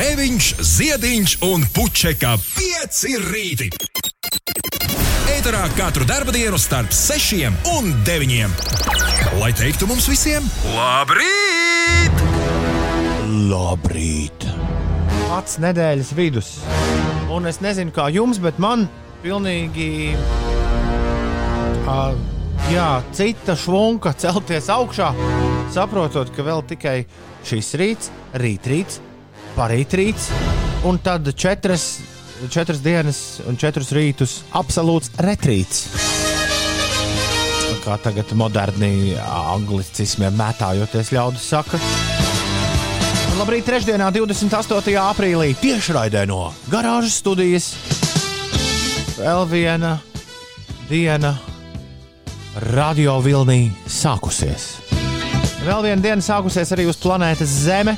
Grēviņš, Ziediņš un Puķeka 5 rīti. Eterā katru dienu starp 6 un 9. Lai teiktu mums visiem, labrīt! Labrīt! Pats nedēļas vidus. Un es nezinu, kā jums, bet man pilnīgi. Uh, jā, cita švunka celties augšā, saprotot, ka vēl tikai šis rīts, rītrīts, parītrīts, un tad četras, četras dienas un četrus rītus absolūts retrīts. Kā tagad moderni anglicismiem mētājoties ļaudis saka. Labrīt, trešdienā, 28. aprīlī, tiešraidē no garāžas studijas. Vēl viena diena radio vilnī sākusies. Vēl viena diena sākusies arī uz planētas Zeme.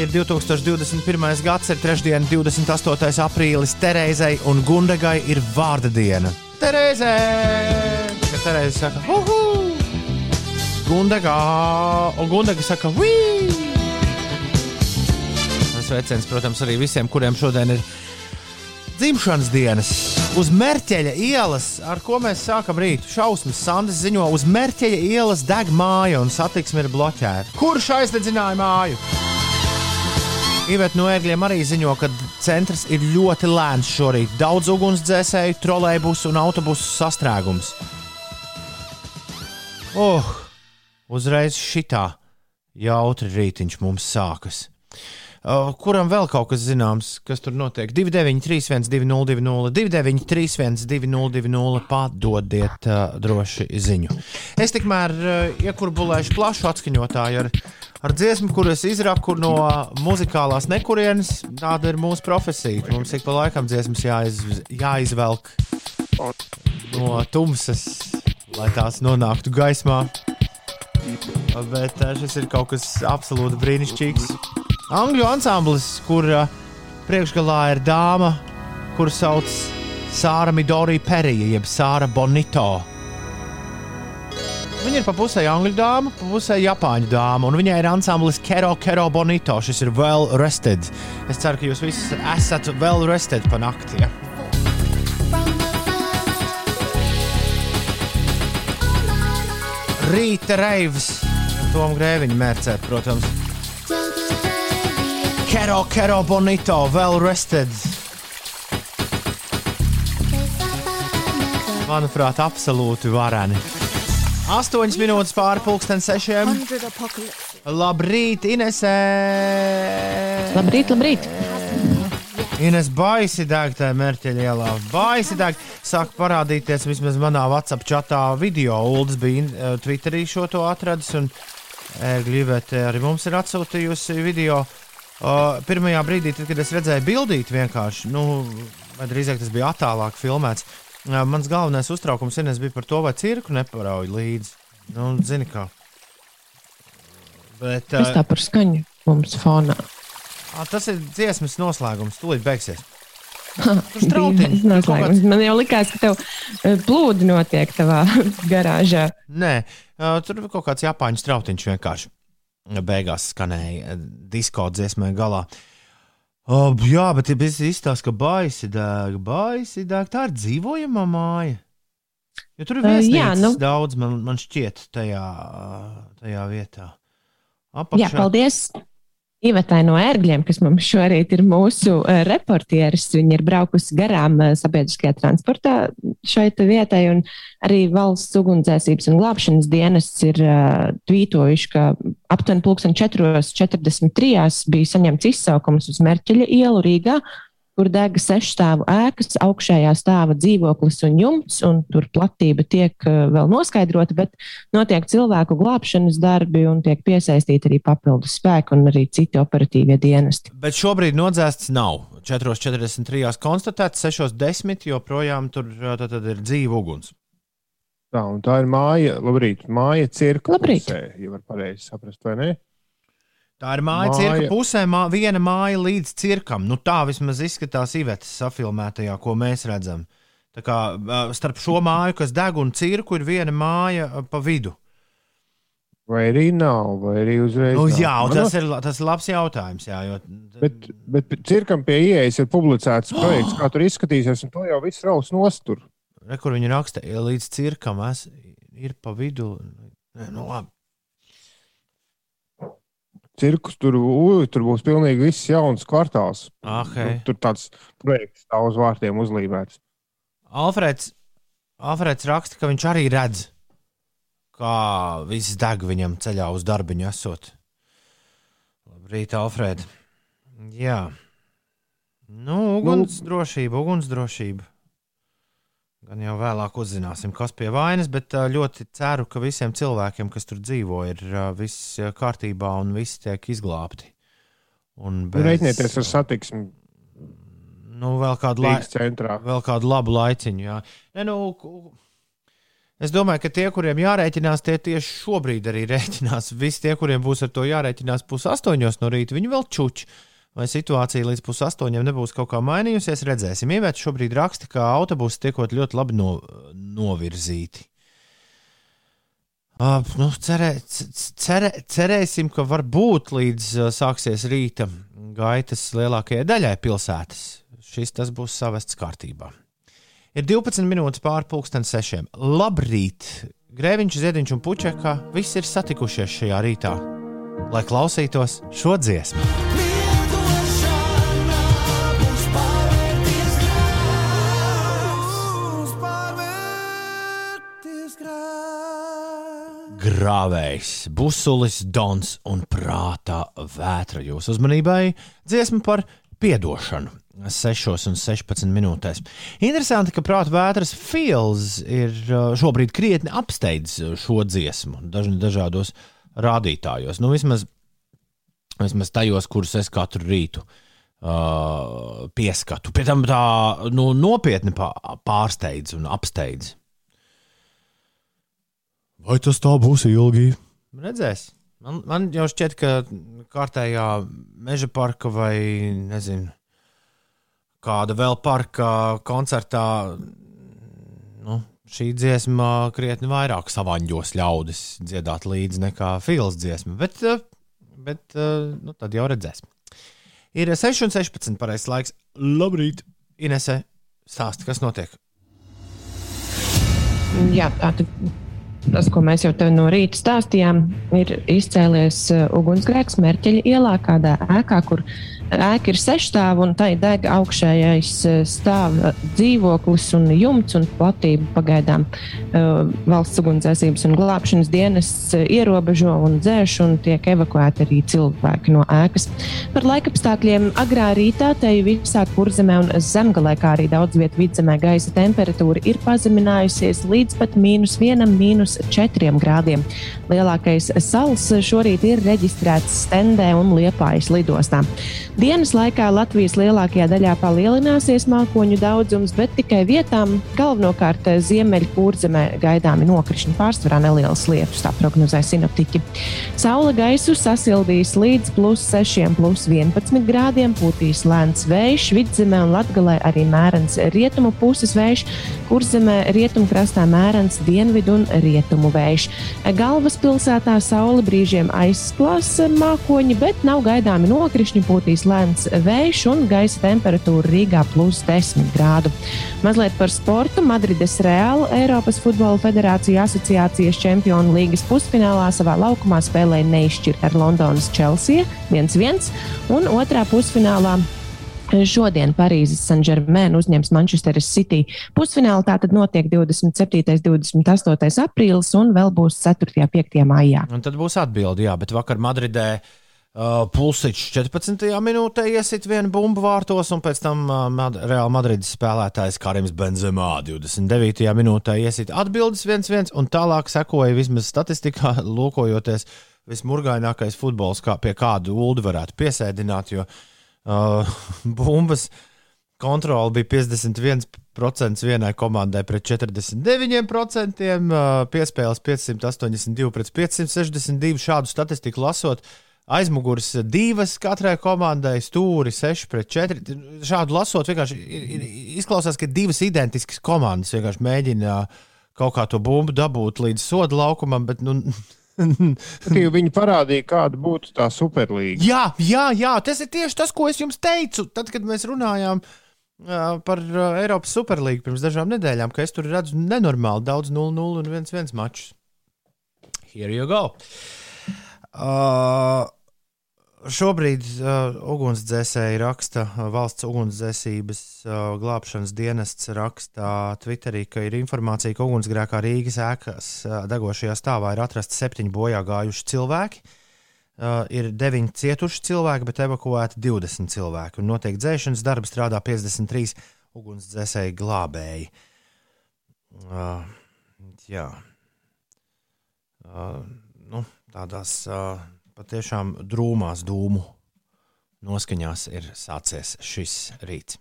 Ir 2021. gads, ir trešdiena, 28. aprīlis. Terēzai un Gundegai ir vārda diena. Terēzē! Kad Terēze saka, uhu! Gundegā! Un Gundega saka, wī! Sveiciens, protams, arī visiem, kuriem šodien ir dzimšanas dienas. Uz Mērķeļa ielas, ar ko mēs sākam rītu, šausmas Sandis ziņo, uz Mērķeļa ielas deg māja un satiksme ir bloķēta. Kurš aizdedzināja māju? Iveta no ērgļiem arī ziņo, ka centrs ir ļoti lēns šorīt. Daudz ugunsdzēsēju, trolēļbusu un autobusu sastrēgums. Oh, uzreiz šitā jautri rītiņš mums sākas. Uh, kuram vēl kaut kas zināms, kas tur notiek? 293, 202, 293, 202, padodiet uh, droši ziņu. Es tikmēr uh, iekurbulēšu plašu atskaņotāju ar, ar dziesmu, kuras izraku no muzikālās nekurienes. Tāda ir mūsu profesija. Mums ik pa laikam dziesmas jāiz, jāizvelk no tumsas, lai tās nonāktu gaismā. Bet uh, šis ir kaut kas absolūti brīnišķīgs. Angļu ansamblis, kur uh, priekšgalā ir dāma, kuru sauc Sāra Midori Perija, jeb Sāra Bonito. Viņa ir pa pusē angļu dāma, pa pusē japāņu dāma, un viņai ir ansamblis Kero Kero Bonito. Šis ir well rested. Es ceru, ka jūs visi esat well rested pa nakti. Ja? Rīta reivs, Tom Grēviņa mērcē, protams. Kero Kero Bonito, well rested. Manuprāt, absolūti varani. 8 minūtes pāri pusdienas sešiem. Labrīt, Inesē! Labrīt, labrīt! Ines baisi deg tajā mērķa ielā. Baisi deg. Sāk parādīties vismaz manā WhatsApp čatā video. Uldis bija eh, Twitterī šo to atradis. Un eh, Glībēta arī mums ir atsūtījusi video. Uh, pirmajā brīdī, tad, kad es redzēju bildīt, vienkārši, nu, drīzāk tas bija attālāk filmēts mans galvenais uztraukums Ines, bija par to, vai cirku neparauj līdzi. Nu, zini kā. Bet, Kas tā par skaņu mums fonā? uh, tas ir dziesmas noslēgums, tūlīt beigsies. Tur kaut noslēgums. Man jau likās, ka tev plūdi notiek tavā garāžā. Nē, tur bija kaut kāds japāņu strautiņš vienkārši. Beigās skanēja disko dziesmai galā. Uh, jā, bet ir izstāsta, ka baisi deg, baisi deg. Tā ir dzīvojama māja. Jo tur ir Uh, jā, viesnīcas nu. daudz, man, man šķiet, tajā, tajā vietā. Jā, Apakšā. paldies! Ivetai no ērgļiem, kas mums šorīt ir mūsu uh, reportieris. Viņa ir braukusi garām uh, sabiedriskajā transportā šai te vietai, un arī valsts ugunsdzēsības un glābšanas dienests ir uh, tvītojuši, ka aptuveni pulksten 4.43 bija saņemts izsaukums uz Merķeļa ielu Rīgā, kur dega sešstāvu ēkas, augšējā stāva dzīvoklis un jumts, un tur platība tiek uh, vēl noskaidrota, bet notiek cilvēku glābšanas darbi un tiek piesaistīti arī papildus spēki un arī citi operatīvie dienesti. Bet šobrīd nodzēsts nav. 4,43 konstatēts, 6,10 joprojām tur tad, tad ir dzīva uguns. Tā, un tā ir māja, labrīt, māja cirka Labrīt. pusē, ja var pareizi saprast, vai ne? Tā ir māja, Māja. cirka pusē, mā, viena māja līdz cirkam. Nu, tā vismaz izskatās Ivetas safilmētajā, ko mēs redzam. Tā kā starp šo māju, kas deg un cirku, ir viena māja pa vidu. Vai arī nav, vai arī uzreiz. Nu, jā, tas ir, tas ir labs jautājums. Jā, jo, Bet, bet cirkam pie ieejas ir publicēts projekts, kā tur izskatīsies, un to jau viss raus nostur. re, kur viņi raksta, ja līdz cirkam es, ir pa vidu. Nē, Nu, labi. Cirkus tur, ui, tur būs pilnīgi viss jauns kvartāls. Okay. Nu, tur tāds projekts stāv uz vārtiem uzlīmēts. Alfreds, Alfreds raksta, ka viņš arī redz, kā viss deg viņam ceļā uz darbiņu esot. Labrīt, Alfred. Jā. Nu, uguns drošība, uguns drošība. Gan jau vēlāk uzzināsim, kas pie vainas, bet ļoti ceru, ka visiem cilvēkiem, kas tur dzīvo, ir viss kārtībā un viss tiek izglābti. Un Bez... Reiķinieties ar satiksmi nu, vēl kādu laiku vēl kādu labu laiciņu. Jā. Ne, nu, es domāju, ka tie, kuriem jārēķinās, tie tieši šobrīd arī rēķinās. Visi tie, kuriem būs ar to jārēķinās pusastoņos no rīta, viņi vēl čuči. Vai situācija līdz pusastoņiem nebūs kaut kā mainījusies, redzēsim. Ievērt šobrīd raksta, ka autobusi tiekot ļoti labi no, novirzīti. Uh, nu, cerē, cerē, cerēsim, ka varbūt līdz uh, sāksies rīta gaitas lielākajai daļai pilsētas. Šis tas būs savests kārtībā. Ir 12 minūtes pāri pusdien sešiem. Labrīt! Grēviņš, Ziediņš un Puķeka visi ir satikušies šajā rītā, lai klausītos šo dziesmu. Grāvējs, busulis, dons un prātā vētra jūsu uzmanībai dziesma par piedošanu. 6 un 16 minūtēs. Interesanti, ka prāta vētras Fields ir uh, šobrīd krietni apsteidzis šo dziesmu daž, dažādos rādītājos. Nu, vismaz, vismaz tajos, kurus es katru rītu uh, pieskatu. Pēc tam tā nu, nopietni pā- pārsteidz un apsteidz. Vai tas tā būs ilgi? Redzēs. Man, man jau šķiet, ka kārtējā meža parka vai nezinu, kāda vēl parka koncertā nu, šī dziesma krietni vairāk savaņģos ļaudis dziedāt līdzi nekā Fils dziesma. Bet, eh, bet eh, nu, tad jau redzēs. Ir 6 un 16 pareizais laiks. Labrīt, Inese, stāsti, kas notiek. Jā, tātad tas, ko mēs jau no rīta stāstījām, ir izcēlies uh, ugunsgrēks Merķeļa ielā, kādā ēkā, kur ēka ir sešstāva un tai deg augšējais uh, stāva dzīvoklis un jumts un platība pagaidām. uh, Valsts ugunsdzēsības un glābšanas dienas ierobežo un dzēš un tiek evakuēti arī cilvēki no ēkas. Par laikapstākļiem agrā rītā te visā kurzemē un zemgalē, kā arī daudz vietā vidzemē gaisa temperatūra ir pazeminājusies līdz pat mīnus vienam, mīnus četriem grādiem. Lielākais sals šorīt ir reģistrēts Stendē un Liepājas lidostā. Dienas laikā Latvijas lielākajā daļā palielināsies mākoņu daudzums, bet tikai vietām, galvenokārt ziemeļkurzemē, gaidāmi nokrišņi pārsvarā nelielas lietus, tā prognozē sinoptiķi. Saula gaisu sasildīs līdz plus 6, plus 11 grādiem, pūtīs lēns vējš, vidzemē un latgalē arī mērens rietumu puses vējš, kurzemē rietumkrastā mērens dienvidu un rietumu vējš. Galvaspilsētā saule brīžiem aizsklās mākoņi, bet nav gaidāmi nokrišņi, pūtīs lēns vējš un gaisa temperatūra Rīgā plus 10 grādu. Mazliet par sportu. Madrides Reāla Eiropas Futbola Federācija asociācijas čempionu līgas pusfinālā savā laukumā spēlēja neizšķirt ar Londonas Chelsea 1-1 un otrā pusfinālā Šodien Parīzes Saint-Germain uzņems Manchesteras City. Pusfinālā tātad notiek 27. un 28. aprīlis, un vēl būs 4. un 5. maijā. Un tad būs atbildi, jā, bet vakar Madridē uh, Pulsičs 14. minūtē iesit vienu bumbu vārtos, un pēc tam uh, Mad Reāla Madrides spēlētājs Karims Benzemā 29. minūtē iesit atbildes 1-1, un tālāk sekoja vismaz statistikā, lūkojoties vismurgainākais futbols, kā pie kādu ulu varētu piesēdināt, jo uh, bumbas kontrole bija 51% vienai komandai pret 49%, uh, piespēles 582 pret 562. Šādu statistiku lasot, aizmugures divas katrai komandai, stūri 6 pret 4. Šādu lasot, vienkārši izklausās, ka divas identiskas komandas vienkārši mēģina kaut kā to bumbu dabūt līdz soda laukumam, bet nu, Viņi parādīja, kāda būtu tā superlīga. jā, jā, jā, tas ir tieši tas, ko es jums teicu. Tad, kad mēs runājām uh, par uh, Eiropas Superlīgu pirms dažām nedēļām, ka es tur redzu nenormāli daudz 0-0 un 1-1 mačus. Here you go. Uh, Šobrīd uh, ugunsdzēsēji raksta, uh, valsts ugunsdzēsības uh, glābšanas dienests raksta Twitterī, ka ir informācija, ka ugunsgrēkā Rīgas ēkas uh, degošajā stāvā ir atrasti septiņi bojā gājuši cilvēki. Uh, ir deviņi cietuši cilvēki, bet evakuēti 20 cilvēki. Un notiek dzēšanas darbi, strādā 53 ugunsdzēsēji glābēji. Uh, jā. Uh, nu, tādās. Uh, patiešām drūmās dūmu noskaņās ir sācies šis rīts.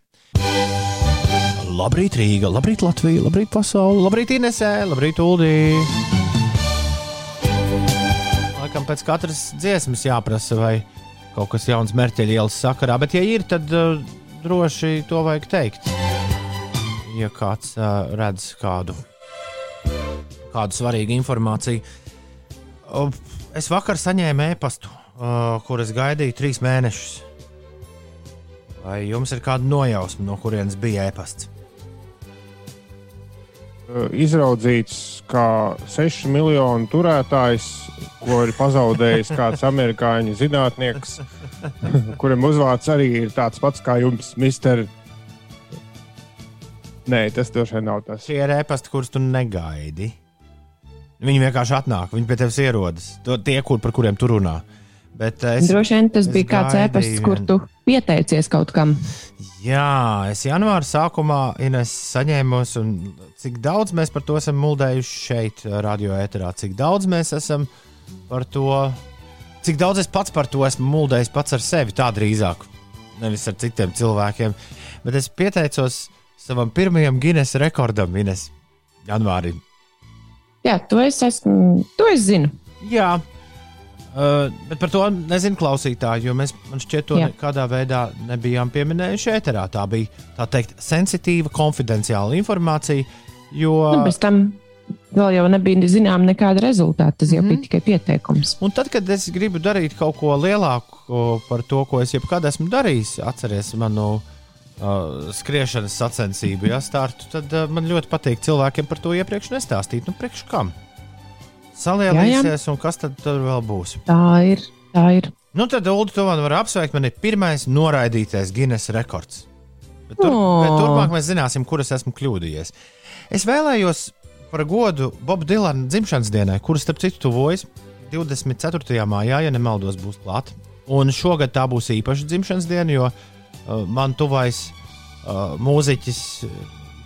Labrīt, Rīga, labrīt, Latvija, labrīt, pasaule, labrīt, Inesē, labrīt, Uldī. Laikam pēc katras dziesmas jāprasa, vai kaut kas jauns Merķeļa ielas sakarā, bet, ja ir, tad uh, droši to vajag teikt. Ja kāds uh, redz kādu, kādu svarīgu informāciju. Uh, Es vakar saņēmu e-pastu, uh, kur es gaidīju trīs mēnešus. Vai jums ir kāda nojausma, no kurienes bija e-pasts? Uh, izraudzīts kā 6 miljonu turētājs, ko ir pazaudējis kāds amerikāņu zinātnieks, kuram uzvārds arī ir tāds pats kā jums, Mister. Nē, tas droši vien nav tas. Šie ir e-pasti, kurus tu negaidi. Viņi vienkārši atnāk, viņi pie tevis ierodas. To, tie, kur, par kuriem tu runā. Bet es, Droši vien tas bija kāds ēpasts, kur tu pieteicies kaut kam. Jā, es janvāra sākumā Ines saņēmu, un cik daudz mēs par to esam muldējuši šeit, radio ēterā, cik daudz mēs esam par to, cik daudz es pats par to esmu muldējis pats ar sevi, tā drīzāk, nevis ar citiem cilvēkiem. Bet es pieteicos savam pirmajam Guinness rekordam, Ines, janvārī. Jā, to es esmu, to es zinu. Jā, uh, bet par to nezinu klausītāji, jo mēs man šķiet to nekādā veidā nebijām pieminējuši ēterā. Tā bija tā teikt sensitīva, konfidenciāla informācija, jo Nu, bez tam vēl jau nebija zinām nekāda rezultāta. Tas jau mm -hmm. bija tikai pieteikums. Un tad, kad es gribu darīt kaut ko lielāku par to, ko es jebkad esmu darījis, atcerieties manu uh, skriešanas sacensību, ja startu, tad uh, man ļoti patīk cilvēkiem par to iepriekš nestāstīt. Nu, priekš kam? Salielīsies, un kas tad tur vēl būs? Tā ir. Tā ir. Nu, tad, Ulu, to man var apsveikt. Man ir pirmais noraidītais Guinness rekords. Bet, tur, O. bet turpmāk mēs zināsim, kur es esmu kļūdījies. Es vēlējos par godu Bobu Dilana dzimšanas dienai, kuras, starp citu, tuvojas 24. maijā, ja nemaldos, būs klāta. Un šogad tā būs īpaša dzimšanas diena, jo uh, man tuvais uh, mūziķis,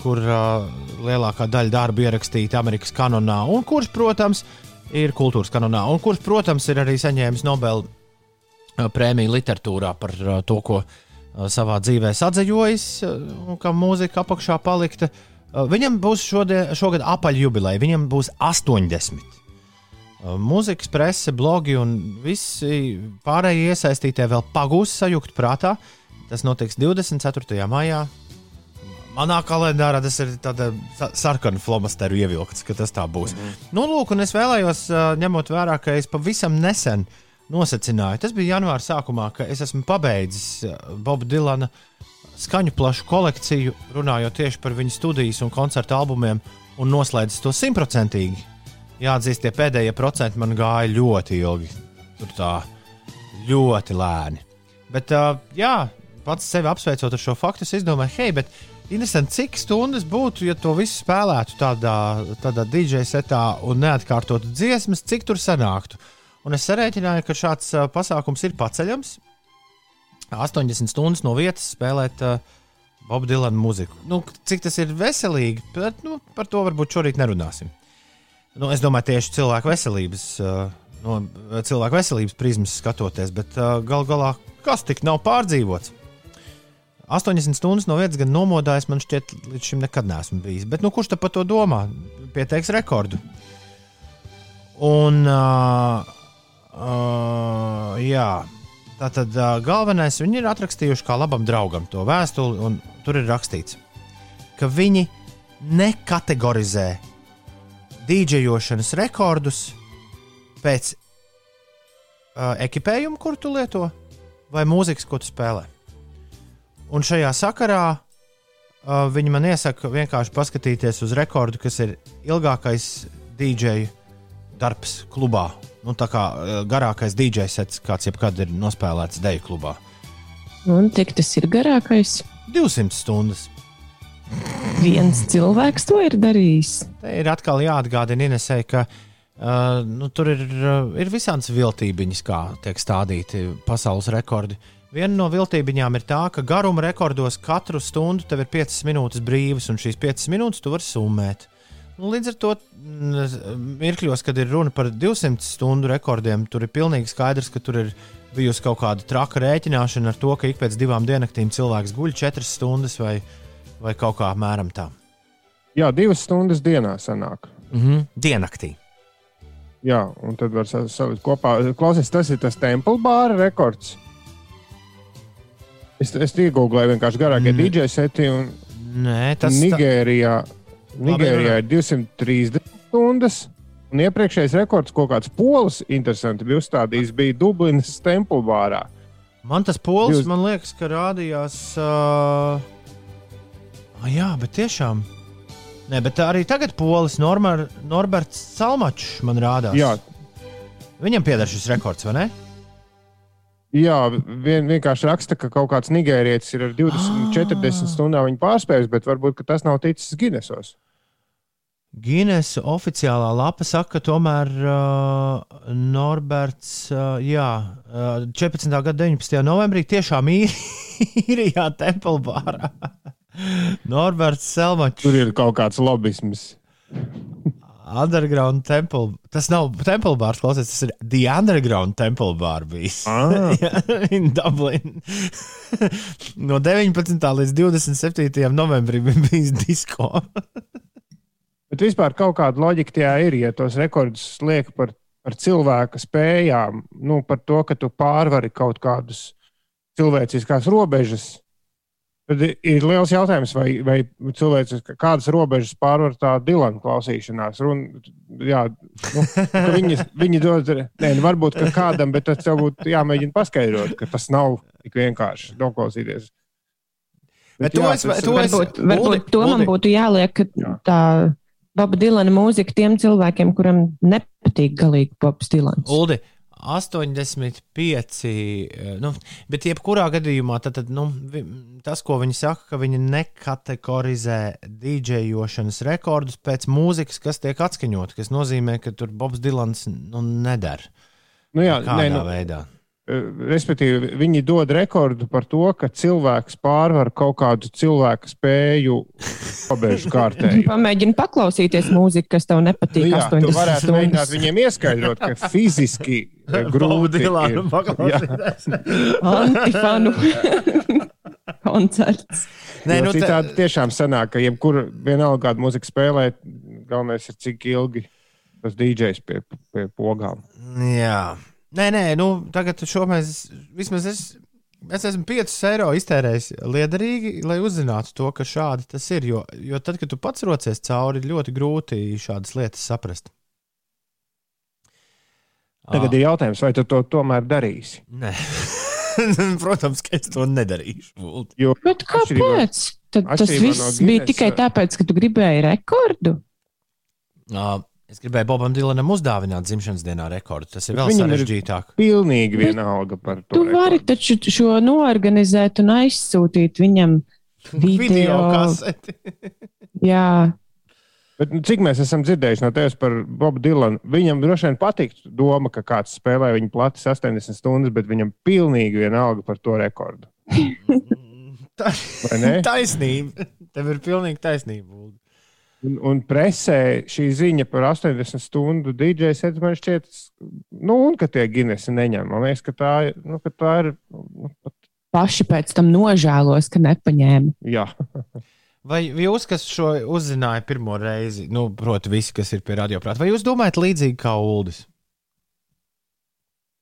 kur uh, lielākā daļa darbu ierakstīta Amerikas kanonā, un kurš, protams, ir kultūras kanonā, un kurš, protams, ir arī saņēmis Nobel uh, prēmiju literatūrā par uh, to, ko uh, savā dzīvē sadzējojis, uh, un kam mūzika apakšā palikta. Uh, Viņam būs šodien, šogad apaļjubileja, viņam būs 80. Uh, Mūzikas prese, blogi un visi pārējie iesaistītie vēl pagūs sajukt prātā. Tas notiks 24. maijā. Manā kalendārā tas ir tāds sa- sarkanu flomasteru ievilkts, ka tas tā būs. Mm. Nu, lūk, un es vēlējos, ņemot vērā, ka es pavisam nesen nosacināju, tas bija janvāra sākumā, ka es esmu pabeidzis Boba Dilana skaņu plašu kolekciju, runājot tieši par viņa studijas un koncertu albumiem, un noslēdzis to simtprocentīgi. Jāatzīst, tie pēdējie procenti man gāja ļoti ilgi. Tur tā ļoti lēni. Bet, uh, jā, pats sevi apsveicot ar šo faktu, es izdomāju, hei, bet interesanti, cik stundas būtu, ja to visu spēlētu tādā, tādā DJ setā un neatkārtotu dziesmas, cik tur sanāktu. Un es sarēķināju, ka šāds uh, pasākums ir paceļams. 80 stundas no vietas spēlēt uh, Bobu Dilanu mūziku. Nu, cik tas ir veselīgi, bet nu, par to varbūt šorīt nerunāsim. Nu, es domāju, tieši cilvēku veselības, uh, no cilvēku veselības prizmas skatoties, bet uh, gal galā kas tik nav pārdzīvots? 80 stundas no vietas gan nomodājis, man šķiet, līdz šim nekad neesmu bijis. Bet nu, kurš par to domā? Pieteiks rekordu. Un, uh, uh, jā, tā tad uh, galvenais viņi ir atrakstījuši kā labam draugam to vēstuli, un tur ir rakstīts, ka viņi nekategorizē dīdžejošanas rekordus pēc uh, ekipējuma, kur tu lieto, vai mūzikas, ko tu spēlē. Un šajā sakarā uh, viņi man iesaka vienkārši paskatīties uz rekordu, kas ir ilgākais DJ darbs klubā. Nu, tā kā uh, garākais DJ sets, kāds jebkad ir nospēlēts deju klubā. Un cik tas ir garākais? 200 stundas. Viens cilvēks to ir darījis. Te ir atkal jāatgādina Inesai, ka uh, nu, tur ir, uh, ir visādas viltībiņas, kā tiek stādīti pasaules rekordi. Viena no viltībiņām ir tā, ka garuma rekordos katru stundu tev ir 5 minūtes brīvas, un šīs 5 minūtes tu vari summēt. Nu, līdz ar to mm, mirkļos, kad ir runa par 200 stundu rekordiem, tur ir pilnīgi skaidrs, ka tur ir bijusi kaut kāda traka rēķināšana ar to, ka ik pēc divām diennaktīm cilvēks guļ 4 stundas vai, vai kaut kā apmēram tā. Jā, divas stundas dienā sanāk. Mm -hmm. Diennaktī. Jā, un tad var sa- salikt kopā. Klausies, tas ir tas Temple bāra rekords. Es, es iegūlēju vienkārši garākie Mm. DJ seti, un Nē, tas tā- Nigērijā, Nigērijā runā. ir 230 stundas. Un iepriekšējais rekords, ko kāds polis interesanti bija uzstādījis, bija Dublinas Temple bārā. Man tas pols, Jūs- man liekas, ka rādījās. Uh... Ah, jā, bet tiešām. Nē, bet arī tagad polis Normar, Norberts Salmačs man rādās. Jā, Viņam pieder šis rekords, vai ne? Jā, vien, vienkārši raksta, ka kaut kāds nigērietis ir ar 20, Ah. 40 stundām viņa pārspējis, bet varbūt ka tas nav ticis Ginesos. Gīnes oficiālā lapa saka, ka tomēr uh, Norberts, uh, jā, uh, 14. gada 19. novembrī tiešām ir īrijā Tempelbārā. Norberts Selmačs. Tur ir kaut kāds lobisms. Underground Temple. Tas nav Temple bārs, klausies, tas ir The Underground Temple bar bijis. Ah. In Dublin. no 19. līdz 27. novembrim bija bijis disko. Bet vispār kaut kāda loģika tajā ir, ja tos rekordus liek par, par cilvēka spējām, nu, par to, ka tu pārvari kaut kādus cilvēciskās robežas. Tad ir liels jautājums, vai, vai cilvēks kādas robežas pārvar tā Dilana klausīšanās. Run, jā, nu, ka viņi, viņi dod, nē, nu, varbūt ka kādam, bet tas tev būtu jāmēģina paskaidrot, ka tas nav tik vienkārši noklausīties. Bet to es- tas- to es- Varbūt, Uldi, varbūt to man Uldi. būtu jāliek ka Jā. tā Boba Dilana mūzika tiem cilvēkiem, kuram nepatīk galīgi Bobs Dilans. Uldi, 85. eh, Nu, bet, jebkurā gadījumā, tad, tad, nu, tas, ko viņi saka, ka viņi nekategorizē dīdžejošanas rekordus pēc mūzikas, kas tiek atskaņota, kas nozīmē, ka tur Bobs Dilans nu, nedara. Nu, jā, nē, nu, veidā? Respektīvi, viņi dod rekordu par to, ka cilvēks pārvar kaut kādu cilvēku spēju pabeigšu kārtēju. Pamēģini paklausīties mūziku, kas tev Nu, nepatīk. jā, tu 80 varētu mēģināt stundas. viņiem ieskaidrot, ka fiziski eh, grūti ir. Jā. Antifanu koncerts. Nē, nu, te, citādi tiešām sanāk, ka jebkura vienalga kāda mūzika spēlē, galvenais ir cik ilgi tas DJs pie, pie pogām. jā. Nē, nē, nu, tagad šo mēs vismaz es. Es esmu 5 eiro iztērējis liederīgi, lai uzzinātu to, ka šādi tas ir. Jo, jo tad, kad tu pats rocies cauri, ir ļoti grūti šādas lietas saprast. Tagad ir jautājums, vai tu to tomēr darīsi? Nē, protams, ka es to nedarīšu. Jo Bet atšķirībā- kāpēc? Tad tas viss no bija tikai tāpēc, ka tu gribēji rekordu. Uh, es gribēju Bobam Dilanam uzdāvināt dzimšanas dienā rekordu. Tas ir vēl viņam ir- sarežģītāk. pilnīgi vienalga par to. Tu vari rekordu. taču šo noorganizēt un aizsūtīt viņam Video video. kaseti. Jā, Bet, nu, cik mēs esam dzirdējuši no tevis par Bobu Dilanu? Viņam droši vien patīk doma, ka kāds spēlē viņa plati 80 stundas, bet viņam pilnīgi vienalga par to rekordu. Tā ne? taisnība. Tev ir pilnīgi taisnība. Un, un presē šī ziņa par 80 stundu DJ sets man šķiet, nu, un ka tie Guinness neņem. Man liekas, ka tā, nu, ka tā ir. Nu, pat, paši pēc tam nožēlos, ka nepaņēma. jā, Vai jūs, kas šo uzzināja pirmo reizi, nu, proti, visi, kas ir pie radioprāta, vai jūs domājat līdzīgi kā Uldis?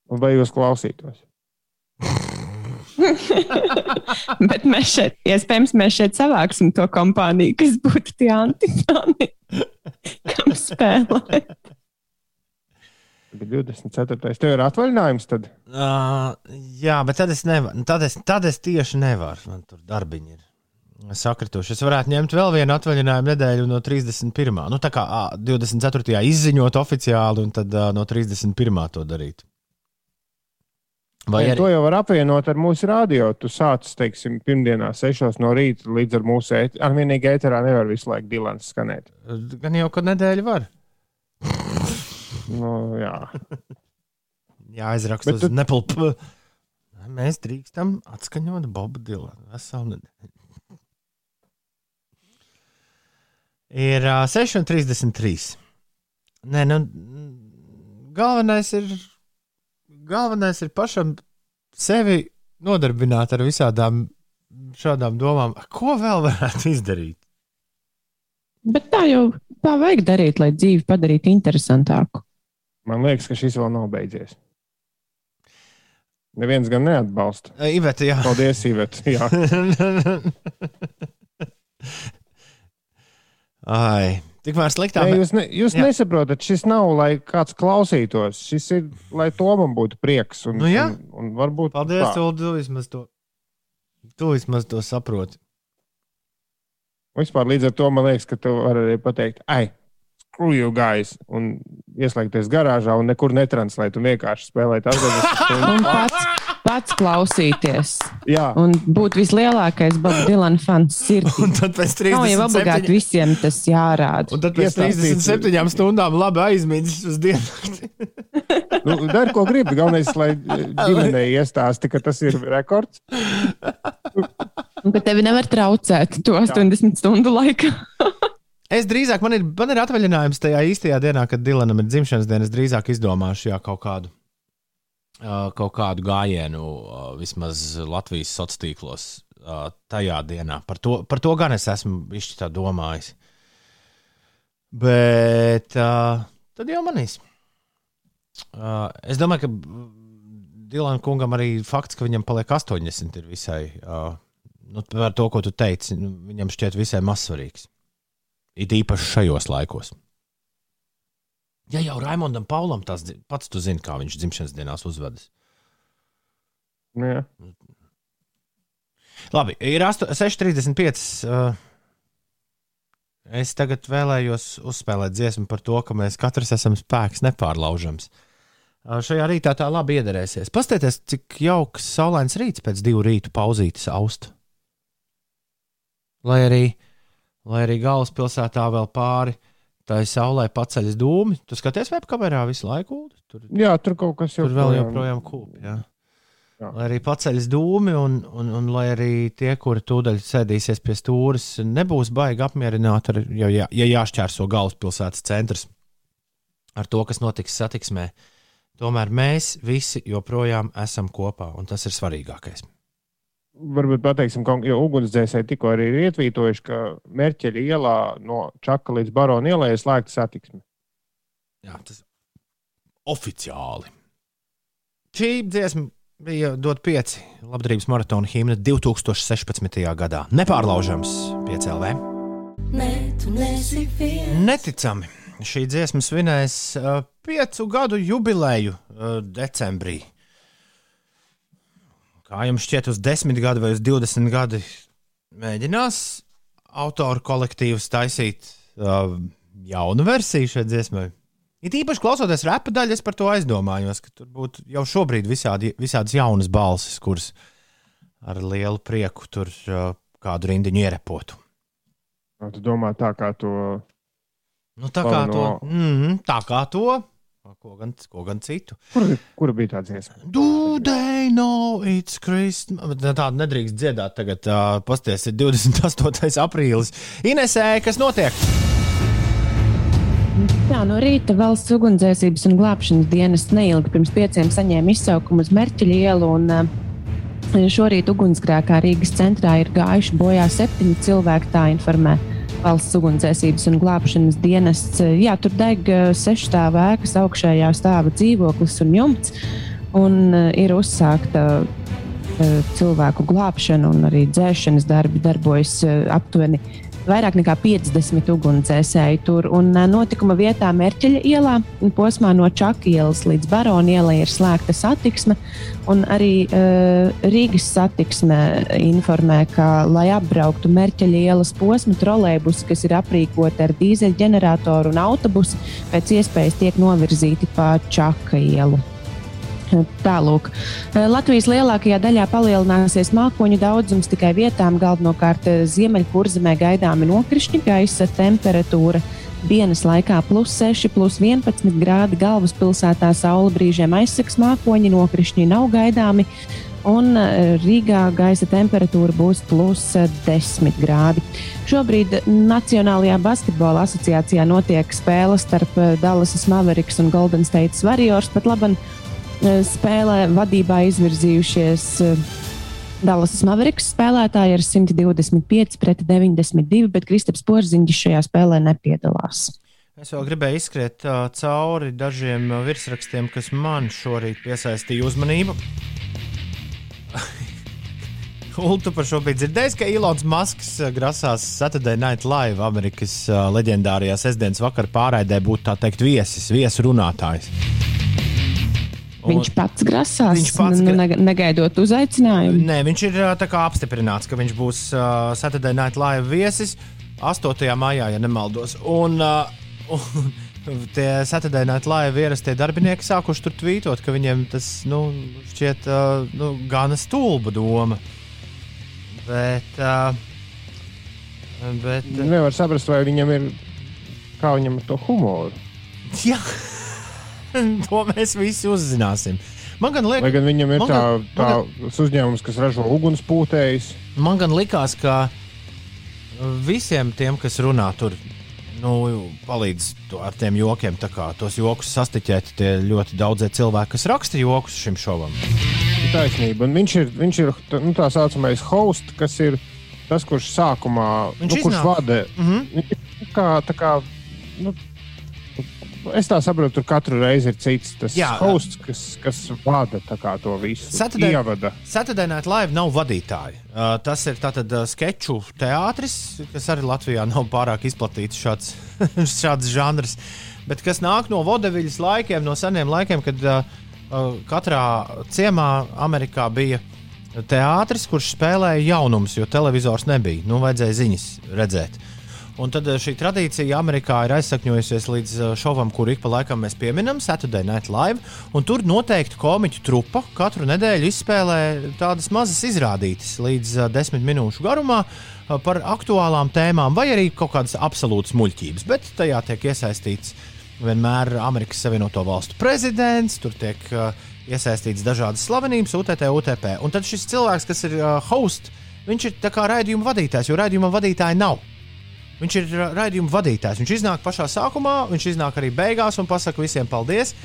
Un vai jūs klausītos? Bet mēs šeit, iespējams, mēs šeit savāksim to kompāniju, kas būtu tie antifani, kam spēlē. Bija 24. Tev ir atvaļinājums tad? Uh, jā, bet tad es nevaru. Tad es, tad es tieši nevaru. Man tur darbiņi ir sakrituši. Es varētu ņemt vēl vienu atvaļinājumu nedēļu no 31. Nu, tā kā ā, 24. izziņot oficiāli, un tad uh, no 31. to darīt. Vai Ja arī To jau var apvienot ar mūsu radio. Tu sāc, teiksim, pirmdienā, 6 no rīta līdz ar mūsu ēteru. Ar vienīgi ēterā nevar visu laiku Dilans skanēt. gan jau kādu nedēļu var? Nu, jā. Jā, aizrakstu Bet uz tu- nepulpu. Mēs drīkstam atskaņot Bobu Dilanu. Veselu nedēļu. Ir uh, 6,33. Nē, nu, galvenais ir, galvenais ir pašam sevi nodarbināt ar visādām šādām domām. Ko vēl varētu izdarīt? Bet tā jau tā vajag darīt, lai dzīvi padarītu interesantāku. Man liekas, ka šis vēl nav beidzies. Neviens gan neatbalsta. Iveta, jā. Paldies, Iveta. Jā. Ai, tikmēr sliktā. Ne, jūs ne, jūs Jā. nesaprotat, šis nav, lai kāds klausītos. Šis ir, lai Tomam būtu prieks. Un, Nu jā. un, un varbūt Paldies. Ulu, tu vismaz to, tu vismaz to saproti. Vispār līdz ar to man liekas, ka tu vari arī pateikt, ai, screw you guys, un ieslēgties garāžā un nekur netranslēt, un vienkārši spēlēt 80 Un stundas. Pats, klausīties. Jā, Un būt vislielākais Boba Dilana fans sirdī. Un tad pēc Nav jau obligāti 37, visiem tas jārāda. un tad pēc Iestāstīt. 37 stundām labi aizmīdis uz dienu. nu, dari, ko gribi. Galvenais, lai ģimenei iestāsti, ka tas ir rekords. Un ka tevi nevar traucēt to 80 stundu laikā. Es drīzāk, man ir, man ir atvaļinājums tajā īstajā dienā, kad Dilanam ir dzimšanas diena. Es drīzāk izdomāšu jā, kaut kādu. Kaut kādu gājienu, vismaz Latvijas sociālos tīklos, tajā dienā. Par to, par to gan es esmu bijis domājis. Bet uh, tad jau manīs. Uh, es domāju, ka Dilana kungam arī fakts, ka viņam paliek 80, ir visai. Uh, nu, par to, ko tu teici, nu, viņam šķiet visai mazsvarīgs. It īpaši šajos laikos. Ja jau Raimondam Paulam tas pats tu zini, kā viņš dzimšanas dienās uzvedas. Nu, jā. Labi, ir asto- 6,35. Uh, es tagad vēlējos uzspēlēt dziesmu par to, ka mēs katrs esam spēks nepārlaužams. Uh, šajā rītā tā labi iederēsies. Pastieties, cik jauks saulains rīts pēc divu rītu pauzītes aust. Lai arī, lai arī galvaspilsētā vēl pāri tai saulē paceļas dūmi, tu skaties webkamerā visu laiku. Tur, jā, tur kaut kas jau Tur vēl joprojām kūp. Jā. Jā. Lai arī paceļas dūmi, un, un, un lai arī tie, kuri tūdaļ sēdīsies pie stūres, nebūs baigi apmierināti, ar, ja, ja, ja jāšķērso galvaspilsētas centrs ar to, kas notiks satiksmē. Tomēr mēs visi joprojām esam kopā, un tas ir svarīgākais. Varbūt pateiksim, ka ugunsdzēsēji tikko arī ir ietvītojuši, ka Merķeļa ielā no Čaka līdz Barona ielai ir slēgta satiksme. Jā, tas oficiāli. Šī dziesma bija dot pieci labdarības maratona himna 2016. gadā. Nepārlaužams piecēlē. Ne. Neticami. Šī dziesma svinēs uh, piecu gadu jubileju uh, decembrī. Kā jums šķiet, uz desmit gadu vai uz 20 gadi mēģinās autoru kolektīvs taisīt uh, jaunu versiju šai dziesmai? It īpaši klausoties repa daļu, es par to aizdomājos, ka tur būtu jau šobrīd visādi, visādas jaunas balsis, kuras ar lielu prieku tur uh, kādu rindiņu ierepotu. Nu, Tu domā tā, kā to Nu, tā, kā to, Galveno- mm tā kā to, ko gan, ko gan citu. Kur, kur bija tā dziesma? Do they know it's Christmas? Tādu nedrīkst dziedāt tagad. Uh, Pasties, ir 28. aprīlis. Inesē, kas notiek? Tā no rīta valsts ugunsdzēsības un glābšanas dienas neilgi pirms pieciem saņēma izsaukumu uz Merķeļa ielu. Un, uh, šorīt ugunsgrēkā Rīgas centrā ir gājuši bojā septiņi cilvēki, tā informē valsts ugunsdzēsības un glābšanas dienests. Jā, tur deg uh, sešstāvu ēkas augšējā stāva dzīvoklis un jumts. Un uh, ir uzsākta uh, cilvēku glābšana un arī dzēšanas darbi darbojas aptuveni vairāk nekā 50 ugunsdzēsēji tur. Un notikuma vietā Merķeļa ielā posmā no Čaka ielas līdz Barona ielai ir slēgta satiksme. Arī uh, Rīgas satiksme informē, ka, lai apbrauktu Merķeļa ielas posmu, trolēļbusi, kas ir aprīkoti ar dīzeļģeneratoru un autobusu, pēc iespējas tiek novirzīti pa Čaka ielu. Tālūk. Latvijas lielākajā daļā palielināsies mākoņu daudzums, tikai vietām galvenokārt ziemeļkurzemē gaidāmi nokrišņi, gaisa temperatūra. Dienas laikā plus 6, plus 11 grādi galvaspilsētā saule brīžiem aizsaks mākoņi, nokrišņi nav gaidāmi. Un Rīgā gaisa temperatūra būs plus 10 grādi. Šobrīd Nacionālajā basketbola asociācijā notiek spēle starp Dallas Mavericks un Golden State Warriors. Pat labi, spēlē vadībā izvirzījušies Dallas Mavericks spēlētāji ar 125 pret 92, bet Kristaps Porziņš šajā spēlē nepiedalās. Es vēl gribēju izskriet uh, cauri dažiem virsrakstiem, kas man šorīt piesaistīja uzmanību. Ultu par šo bija dzirdējis, ka Ilons Masks grasās Saturday Night Live Amerikas uh, leģendārajā sestdienas vakarā pārraidē būt tā teikt viesis, viesrunātājs. Viņš pats grasās, Viņš pats nu, gra- nega- negaidot uzaicinājumu. Nē, viņš ir ā, tā kā apstiprināts, ka viņš būs uh, Saturday Night Live viesis 8. maijā, ja nemaldos. Un, uh, un tie Saturday Night Live ierastie darbinieki sākuši tur tvītot, ka viņiem tas nu, šķiet uh, nu, gana stulba doma. Bet, uh, bet Nevar saprast, vai viņam ir kā viņam ar to humoru. jā, to mēs visi uzzināsim. Man gan, liek, Lai gan viņam ir tā, gan- tā uzņēmums, kas ražo ugunspūtējus. man gan likās, ka visiem tiem, kas runā tur, nu, palīdz to ar tiem jokiem. tā kā Tos jokus sastiķēt tie ļoti daudzie cilvēki, kas raksta jokus šim šovam. Taisnība. Un viņš ir, viņš ir nu, tā saucamais hosts, kas ir tas, kurš sākumā Viņš nu, kurš vada. Mm -hmm. Viņš kā, tā kā, nu, es tā saprotu, tur katru reizi ir cits tas Jā. hosts, kas, kas vada to visu. Saturday- Night Live nav vadītāji. Uh, tas ir tātad uh, sketču teātris, kas arī Latvijā nav pārāk izplatīts šāds, šāds žanrs, bet kas nāk no vodeviļas laikiem, no seniem laikiem, kad uh, uh, katrā ciemā Amerikā bija teātris, kurš spēlēja jaunumus, jo televizors nebija. Nu, vajadzēja ziņas redzēt. Un tad eh, šī tradīcija Amerikā ir aizsakņojusies līdz eh, šovam, kur ik pa laikam mēs pieminam Saturday Night Live. Tur noteikti komiķu trupa katru nedēļu izspēlē tādas mazas izrādītas līdz uh, desmit minūšu garumā par aktuālām tēmām, vai arī kaut kādas absolūtas muļķības. Bet tajā tiek iesaistīts vienmēr Amerikas Savienoto Valstu prezidents, tur tiek uh, iesaistīts dažādas slavenības, UTT, UTP. Un tad šis cilvēks, kas ir uh, hosts, viņš ir kā raidījuma vadītājs, jo raidījuma vadītāja nav. Viņš ir ra- raidījuma vadītājs. Viņš iznāk pašā sākumā, viņš iznāk arī beigās un pasaka visiem paldies.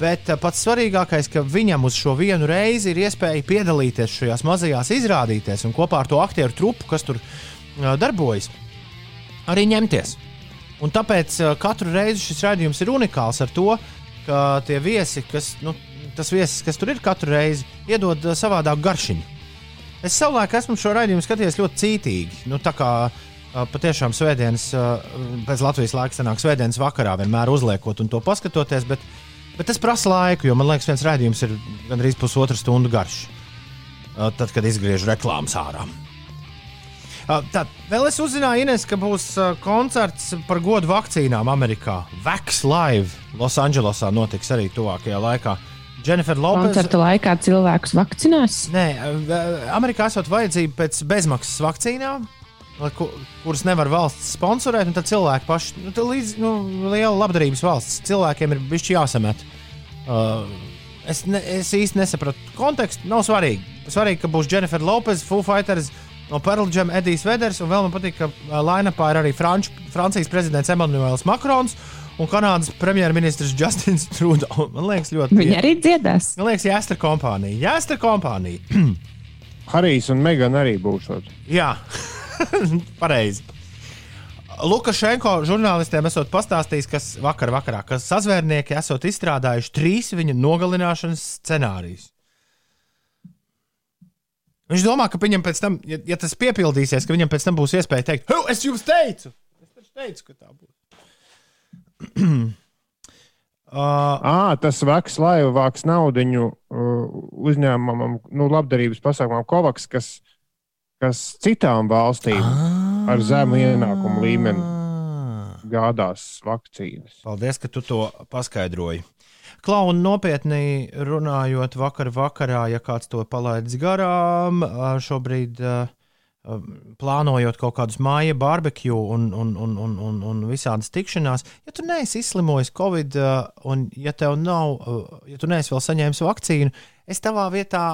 Bet uh, pats svarīgākais, ka viņam uz šo vienu reizi ir iespēja piedalīties šajās mazajās izrādītēs un kopā ar to aktieru trupu, kas tur uh, darbojas, arī ņemties. Un tāpēc uh, katru reizi šis raidījums ir unikāls ar to, ka tie viesi, kas, nu, tas viesis, kas tur ir katru reizi, iedod savādāku garšiņu. Es savulaik esmu šo raidījumu skatījies ļoti cītīgi. Nu, tā kā uh, patiešām svētdienas, uh, pēc Latvijas laika sanāk svētdienas vakarā, vienmēr uzliekot un to paskatoties, bet, bet tas prasa laiku, jo man liekas, viens raidījums ir gandrīz pusotru stundu garš. Uh, tad, kad izgriež reklāmas ārā. Tā, vēl es uzzināju, Ines, ka būs koncerts par godu vakcīnām Amerikā. Vax Live Losandželosā notiks arī tuvākajā laikā. Jennifer Lopez. Koncerta laikā cilvēkus vakcinās. Nē, Amerikā esot vajadzība pēc bezmaksas vakcīnām, kuras nevar valsts sponsorēt, un tad cilvēki paši, nu, tā līdz, nu, liela labdarības valsts, cilvēkiem ir bijuši jāsamet. Uh, es, ne, es īsti nesapratu kontekstu, nav svarīgi. Svarīgi, ka būs Jennifer Lopez, Foo Fighters. No Pearl Jam, Edijs Veders, un vēl man patīk, ka uh, Lainapā ir arī Franč, Francijas prezidents Emmanuels Makrons un Kanādas premjerministrs Justins Trudeau. Man liekas, ļoti Viņi arī dziedās. Man liekas, Jāstra kompānija. Jāstra kompānija. Harijs un Megan arī būšot. Jā, pareizi. Lukašenko žurnālistiem esot pastāstījis, kas vakar vakarā, ka sazvērnieki esot izstrādājuši trīs viņa nogalināšanas scenārijus. Viņš domā, ka viņam pēc tam, ja, ja tas piepildīsies, ka viņam pēc tam būs iespēja teikt, Hu, es jums teicu, es taču teicu, ka tā būs. uh, À, tas vaks laiva vāks naudu uh, uzņēmumam, nu, labdarības pasākumam Kovaks, kas, kas citām valstīm ar zemu ienākumu līmeni gādās vakcīnas. Paldies, ka tu to paskaidroji. Klauni nopietni runājot, vakar vakarā, ja kāds to palaidis garām, šobrīd plānojot kaut kādus māja barbekju un, un, un, un, un, un visādas tikšanās, ja tu neesi izslimojis Covid un ja tev nav, ja tu neesi vēl saņēmis vakcīnu, es tavā vietā.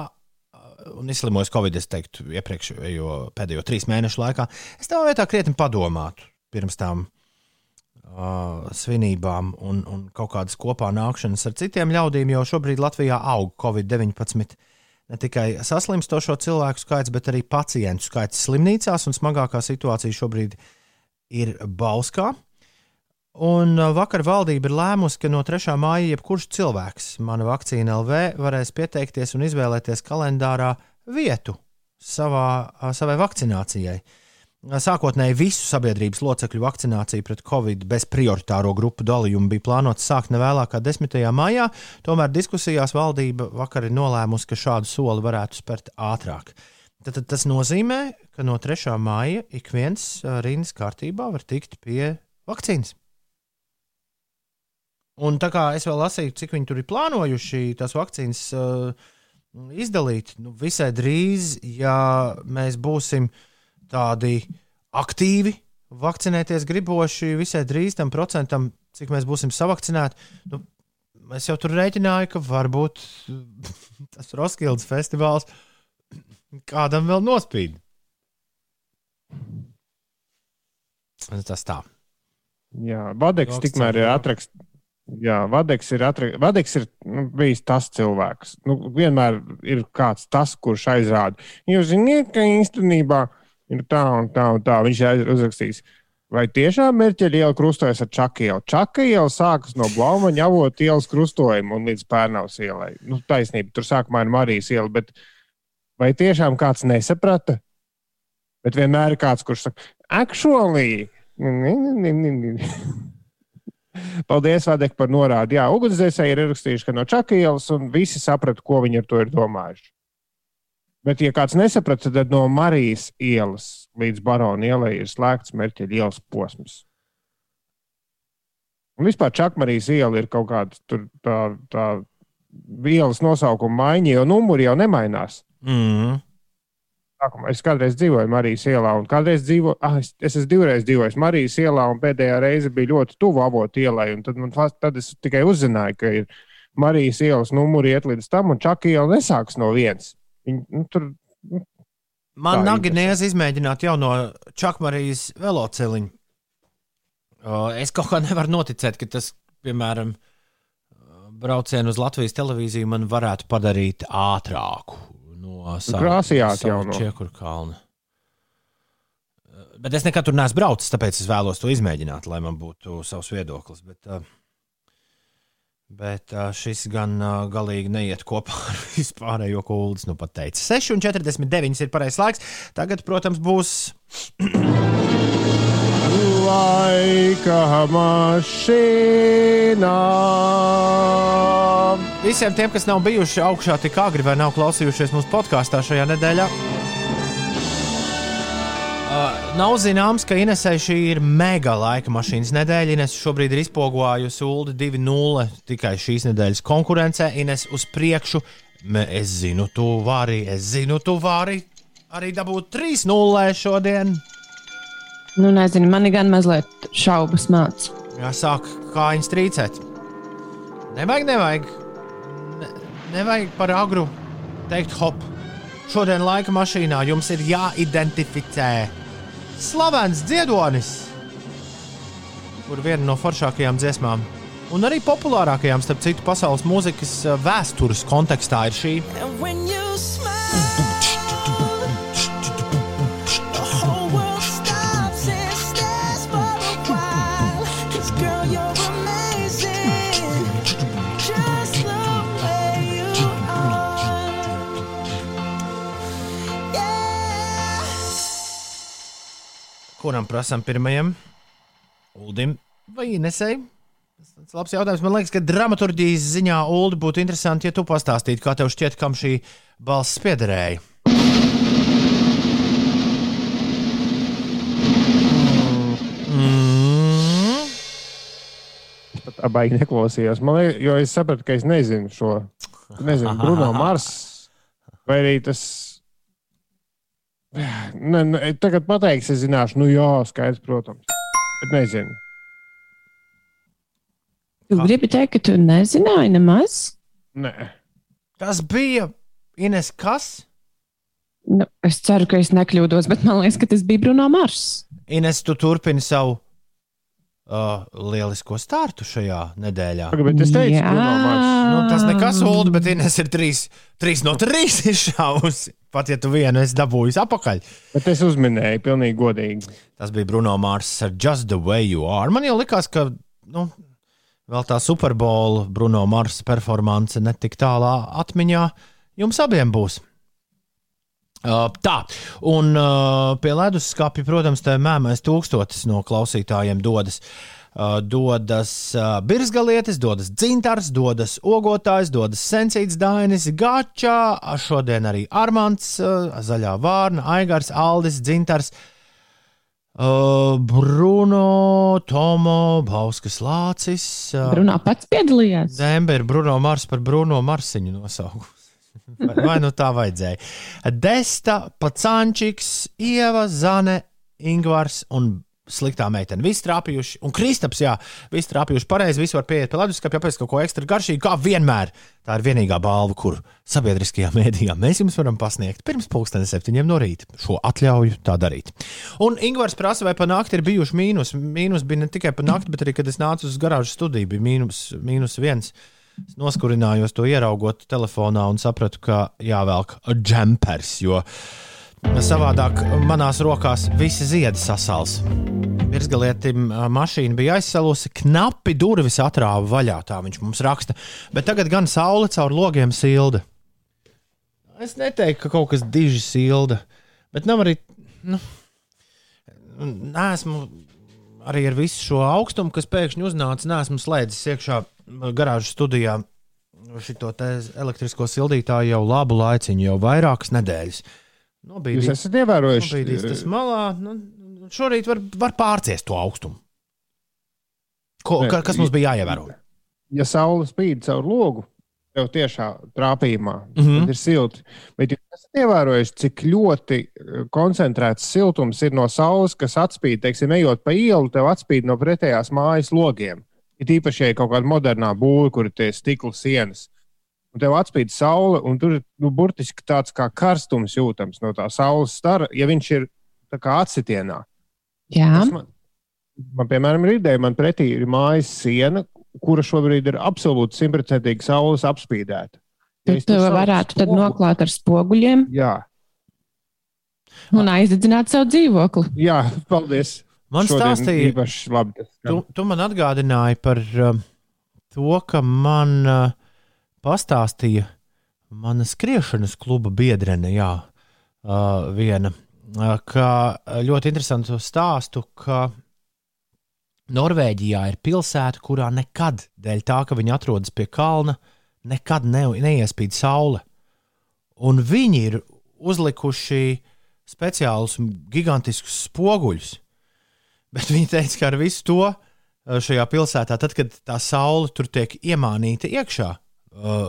Un izslimojis Covid, es teiktu, iepriekšējo pēdējo trīs mēnešu laikā. Es tavā vietā krietni padomātu pirms tam uh, svinībām un, un kaut kādas kopā nākšanas ar citiem ļaudīm, jo šobrīd Latvijā aug Covid-19. Ne tikai saslimstošo cilvēku skaits, bet arī pacientu skaits slimnīcās, un smagākā situācija šobrīd ir Bauskā. Un uh, vakar valdība ir lēmusi, ka no 3. māja jebkurš cilvēks, mana vakcīna LV, varēs pieteikties un izvēlēties kalendārā vietu savā, uh, savai vakcinācijai. Sākotnēji visu sabiedrības locekļu vakcināciju pret covid bez prioritāro grupu dalījumu bija plānots sākt nevēlāk kā 10. maijā, tomēr diskusijās valdība vakar ir nolēmusi, ka šādu soli varētu spērt ātrāk. Tad, tad tas nozīmē, ka no 3. māja ik viens rindas kārtībā var tikt pie vakcīnas. Un tā kā es vēl lasīju, cik viņi tur ir plānojuši tās vakcīnas uh, izdalīt, nu, visai drīz, ja mēs būsim tādi aktīvi, vakcinēties griboši, visai drīz tam procentam, cik mēs būsim savakcinēti. Nu, es jau tur rēķināju, ka varbūt tas Roskildes festivāls kādam vēl nospīd. Tas tā. Jā, Vadeks tikmēr ir atrakstījis. Jā, Vadeks ir, atra... Vadeks ir nu, bijis tas cilvēks. Nu, vienmēr ir kāds tas, kurš aizrāda. Jūs zināt, ka īstenībā ir tā un tā un tā. Viņš ir uzrakstījis. Vai tiešām Merķeļa iela krustojas ar Čaku ielu? Čaka iela sākas no Blaumaņa avota ielas krustojuma un līdz Pērnavas ielai. Nu, taisnība, tur sākumā ir Marijas iela, bet vai tiešām kāds nesaprata? Bet vienmēr ir kāds, kurš saka, actually. ni, ni, ni, ni, ni." Paldies, Vadek, par norādi. Jā, ugunsdzēsēji ir rakstījuši, ka no Čakielas, un visi saprata, ko viņi ar to ir domājuši. Bet, ja kāds nesaprata, tad no Marijas ielas līdz Barona ielai ir slēgts Merķeļa ielas posms. Un vispār Čakmarijas iela ir kaut kāda tur tā, tā ielas nosaukuma maiņa, jo numuri jau nemainās. Mm. Sākumā Es kādreiz dzīvoju Marijas ielā, un kādreiz dzīvoju, ah, es, es esmu divreiz dzīvojis Marijas ielā, un pēdējā reize bija ļoti tuvu avotu ielai. un Tad, man, tad es tikai uzzināju, ka ir Marijas ielas numuri iet līdz tam, un Čaka iela nesākas no viens. Viņi, nu, tur, Man Tā nagi niez izmēģināt jauno Čakmarijas veloceliņu. Uh, Es kaut kā nevaru noticēt, ka tas, piemēram, braucienu uz Latvijas televīziju man varētu padarīt ātrāku no jau no. Čiekuru kalna. Bet es nekad tur neesmu braucis, tāpēc es vēlos to izmēģināt, lai man būtu savs viedoklis. Bet, uh, bet uh, šis gan uh, galīgi neiet kopā ar vispārējo, Ulas nu pat teica. 6,49 ir pareizais laiks. Tagad, protams, būs laika mašīnā. Visiem tiem, kas nav bijuši augšā tik agri vai nav klausījušies mūsu podkāstā šajā nedēļā, uh, nav zināms, ka Inesai šī ir mega laika mašīnas nedēļa. Ines šobrīd ir izpogojusi ULD 2.0 tikai šīs nedēļas konkurencē. Ines uz priekšu, es zinu, tu vari, es zinu, tu vari arī dabūt 3.0 šodien. Nu, nezinu, man ir gan mazliet šaubas mācīt. Jāsāk kājiņas trīcēt. Nevajag, nevajag. Ne, nevajag par agru teikt, hop. Šodien laika mašīnā jums ir jāidentificē slavens dziedonis, kur viena no foršākajām dziesmām. Un arī populārākajām, starp citu, pasaules mūzikas eh, vēstures kontekstā ir šī. Kuram prasām pirmajam? Uldim vai Inesei? Tas labs jautājums. Man liekas, ka dramaturgijas ziņā Ulu būtu interesanti, ja tu pastāstītu, kā tev šķiet, kam šī balss piederēja. Mm. Pat tā baigi neklausījos. Man liekas, jo es sapratu, ka es nezinu šo. Nezinu, Bruno Mars. Vai arī tas. Ne, ne, tagad pateiks, es zināšu, nu jā, skaidrs, protams. Bet nezinu. Tu gribi teikt, ka tu nezināji nemaz? Nē. Tas bija Ines kas? Nu, es ceru, ka es nekļūdos, bet man liekas, ka tas bija Bruno Mars. Ines, tu turpini savu uh, lielisko startu šajā nedēļā. Bet es teicu, Jā. Bruno Mars. Nu, tas nekas, Ulu, bet Ines ir trīs, trīs no trīs izšāvusi. Pat ja tu vienu esi dabūjis apakaļ. Bet es uzminēju, pilnīgi godīgi. Tas bija Bruno Mars ar Just the Way You Are. Man jau likās, ka nu, vēl tā Superbola Bruno Mars performance netik tālā atmiņā jums abiem būs. Uh, tā, un uh, pie leduskapja, protams, tā mēmais tūkstotis no klausītājiem dodas. Uh, dodas uh, birzgalietis, dodas dzintars, dodas ogotājs, dodas sensīts dainis, gačā, šodien arī Armāns, uh, zaļā vārna, Aigars, Aldis, dzintars. Bruno, Tomo, Bauskas Lācis. Bruno pats piedalījās. Zembe ir Bruno Mars par Bruno Marsiņu nosaukusi. Vai, nu tā vajadzēja? Desta, Pacančiks, Ieva, Zane, Ingvars un sliktā meitene. Visi trāpījuši, un Kristaps, jā, visi trāpījuši pareizi. Visi var pieiet pie leduskapja, pēc kaut ko ekstra garšīgu, kā vienmēr. Tā ir vienīgā balva, kur sabiedriskajā mēdījā mēs jums varam pasniegt pirms pusdienas septiņiem no rīta. Šo atļauju tā darīt. Un Ingvars prasa, vai pa nakti ir bijuši mīnus. Mīnus bija ne tikai pa nakti, bet arī, kad es nācu uz garāžu studiju, bija mīnus, mīnus viens. Es noskurinājos to ieraugot telefonā un sapratu, ka jāvelk džempers, jo savādāk manās rokās visi ziedi sasals. Virsgalietim mašīna bija aizsalusi, knapi durvis atrāva vaļā, tā viņš mums raksta. Bet tagad gan saule caur logiem silda. Es neteiktu, ka kaut kas diži silda, bet nav arī. Nu, Nē, arī ar visu šo augstumu, kas pēkšņi uznāca, nesmu slēdzis iekšā garāžas studijā šo elektrisko sildītāju jau labu laiciņu, jau vairākas nedēļas. Jūs Nobīdīs, esat ievērojuši, nobīdīs tas malā. Nu, šorīt var, var pārciest to augstumu. Ko, ka, kas mums bija jāievēro? ja saule spīd caur logu, tev tiešā trāpījumā, mm Mhm. -hmm. tad ir silti. Bet jūs esat ievērojuši, cik ļoti eh, koncentrēts siltums ir no saules, kas atspīd, teiksim, ejot pa ielu, tev atspīd no pretējās mājas logiem. Ir īpaši, ja ir kaut kāda modernā būva, kur ir tie stikla sienas. Un tev atspīd saule, un tur ir nu, burtiski tāds kā karstums jūtams no tā saules stara, ja viņš ir tā kā atsitienā. Jā, Tas Man, man, piemēram, ir ideja, man pretī ir mājas siena, kura šobrīd ir absolūti simtprocentīgi saules apspīdēta. Ja tur to varētu tad spogu- noklāt ar spoguļiem Jā, un aizdedzināt savu dzīvokli. jā, paldies. Man stāstīja, īpaši labi. tas tu, tu man atgādināji par uh, to, ka man uh, pastāstīja mana skriešanas kluba biedrene, jā, uh, viena, uh, ka ļoti interesantu stāstu, ka Norvēģijā ir pilsēta, kurā nekad, dēļ tā, ka viņi atrodas pie kalna, nekad ne, neiespīd saule. Un viņi ir uzlikuši speciālus gigantiskus spoguļus. Bet viņi teica, ka ar visu to uh, šajā pilsētā, tad, kad tā saule tur tiek iemānīta iekšā, uh,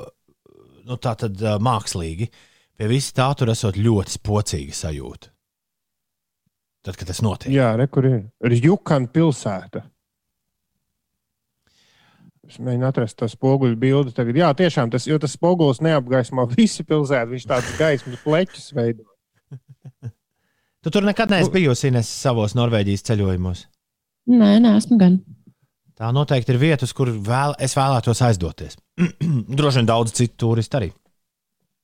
nu, tā tad uh, mākslīgi, pie visa tā tur esot ļoti spocīga sajūta. Tad, kad tas notiek. Jā, re, kur ir Rjukana pilsēta. Es mēģinu atrast to spoguļu bildi. Tagad, jā, tiešām tas, jo tas spogulis neapgaismo visu pilsētu. Viņš tāds gaismas pleķus veido. Tu tur nekad neesi bijusi Ines, savos Norvēģijas ceļojumos. Nē, nē, esmu gan. Tā noteikti ir vietas, kur vēl, es vēlētos aizdoties. Droši vien daudz citu turistu arī.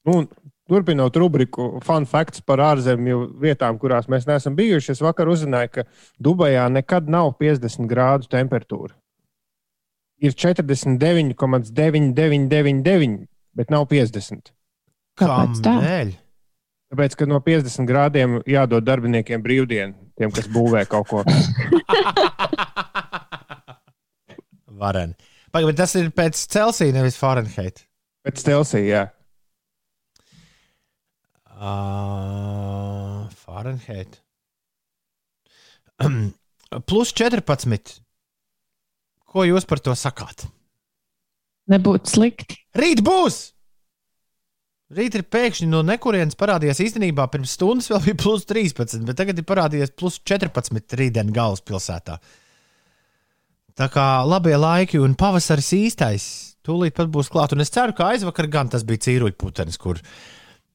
Nu, un turpinot rubriku Fun Facts par ārzemju vietām, kurās mēs neesam bijuši, es vakar uzzināju, ka Dubajā nekad nav 50 grādu temperatūra. Ir 49,9999, bet nav 50. Kāpēc tā? Kādēļ? Tāpēc, ka no 50 grādiem jādod darbiniekiem brīvdienu. tiem, kas būvē kaut ko. Vareni. Pagaid, bet tas ir pēc Celsija, nevis Fahrenheit. Pēc Telsija, jā. Uh, Fahrenheit. Plus 14. Ko jūs par to sakāt? Nebūtu slikti. Rīt būs! Rīt ir pēkšņi no nekurienes parādījies īstenībā pirms stundas vēl bija plus 13, bet tagad ir parādījies plus 14 rītdien galvaspilsētā. Tā kā labie laiki un pavasaris īstais tūlīt pat būs klāt. Un es ceru, ka aizvakar gan tas bija cīruļputenis, kur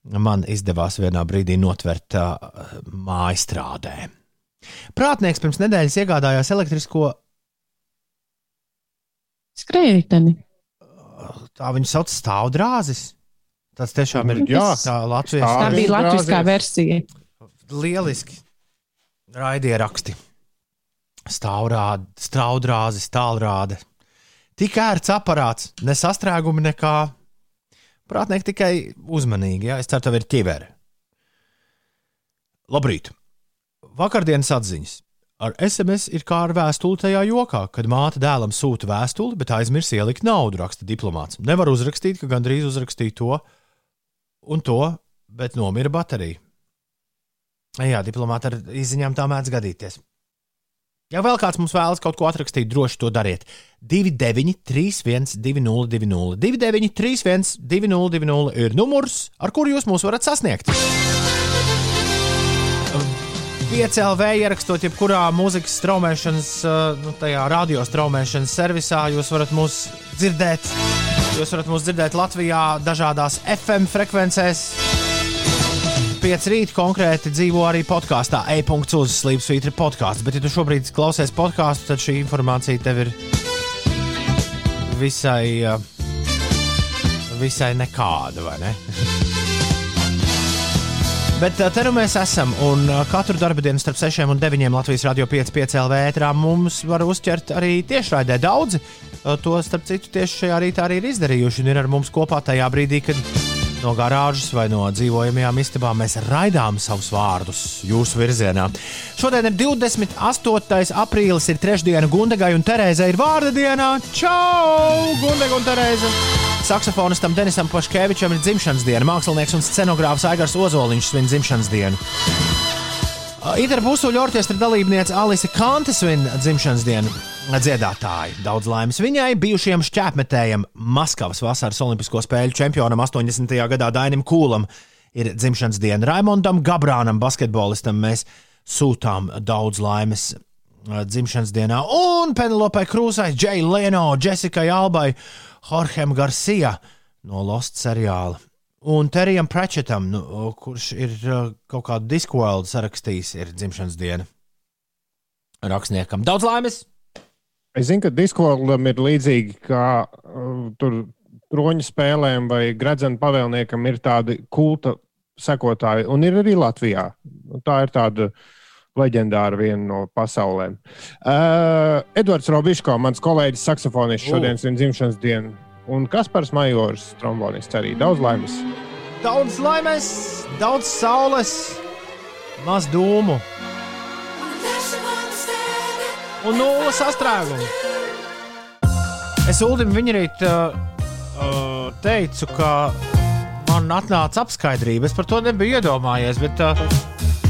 man izdevās vienā brīdī notvert uh, mājastrādē. Prātnieks pirms nedēļas iegādājās elektrisko, Skrējēji. tā viņu sauc stāvdrāzis. Tas tiešām ir Jā. tā Latvijas Tā bija latviskā grāzies. versija. lieliski. Raidieraksti. Stāvrāde, straudrāze, tālrāde. Tik ērts aparāts, ne sastrēgumi, nekā. Prātnieki tikai uzmanīgi, ja es ceru, tev ir ķivere. Labrīt! Vakardienas atziņas. Ar SMS ir kā ar vēstuli tajā jokā, kad māte dēlam sūta vēstuli, bet aizmirs ielikt naudu, raksta diplomāts. Nevar uzrakstīt, ka gandrīz uzrakstīja to un to, bet nomira baterija. Jā, diplomāti ar izziņām tā mēdz gadīties. Ja vēl kāds mums vēlas kaut ko atrakstīt, droši to dariet. 29, 31, 2020, 29, 31, 2020 ir numurs, ar kuru jūs mūs varat sasniegt. 5LV ierakstot jebkurā mūzikas straumēšanas, uh, nu, tajā radio straumēšanas servisā, jūs varat mūs dzirdēt. Jūs varat mūs dzirdēt Latvijā dažādās FM frekvencēs. 5 rīt konkrēti dzīvo arī podkāstā e-punkts uz slīpsvītra podkāsts. Bet, ja tu šobrīd klausies podkāstu, tad šī informācija tev ir visai, uh, visai nekāda, vai ne? Bet uh, te nu mēs esam, un uh, katru dienu starp 6 un 9 Latvijas radio 5,5 LV ētrā mums var uzķert arī tiešraidē daudzi. To, starp citu, tieši šajā rītā arī ir izdarījuši un ir ar mums kopā tajā brīdī, kad no garāžas vai no dzīvojamajām istabām mēs raidām savus vārdus jūsu virzienā. Šodien ir 28. aprīlis, ir trešdiena Gundegai un Terēzai ir vārda dienā. Čau! Gundega un Terēza! Saksofonistam Denisam Paškevičam ir dzimšanas diena, mākslinieks un scenogrāfs Aigars Ozoliņš svin dzimšanas dienu. Idara Busuļu orķestra dalībniece Alise Kante svin dzimšanas dienu. Dziedātāji daudz laimes viņai, bijušajam šķēpmetējam, Maskavas vasaras Olimpisko spēļu čempionam 80. gadā Dainim Kūlam ir dzimšanas diena. Raimondam Gabrānam, basketbolistam, mēs sūtām daudz laimes uh, dzimšanas dienā. Un Penelope Krūzai, Džei Leno, Jessikai Albai, Jorgem Garcia no Lost seriāla. Un Terijam Pratchetam, nu, kurš ir uh, kaut kādu diskvaldu sarakstījis, ir dzimšanas diena. Rakstniekam daudz laimes! Es zinu, ka diskolam ir līdzīgi kā uh, tur troņa spēlēm vai gredzena pavēlniekam ir tādi kulta sekotāji, un ir arī Latvijā. Un Tā ir tāda leģendāra viena no pasaulēm. Uh, Edvards Robiško, mans kolēģis, saksofonists, šodien ir dzimšanas diena. Un Kaspars Majors, trombonists, arī daudz laimes. Daudz laimes, daudz saules, maz dūmu un nulles sastrēgumu. Es Ulim viņa rīt uh, uh, teicu, ka man atnāca apskaidrība. Es par to nebiju iedomājies, bet uh,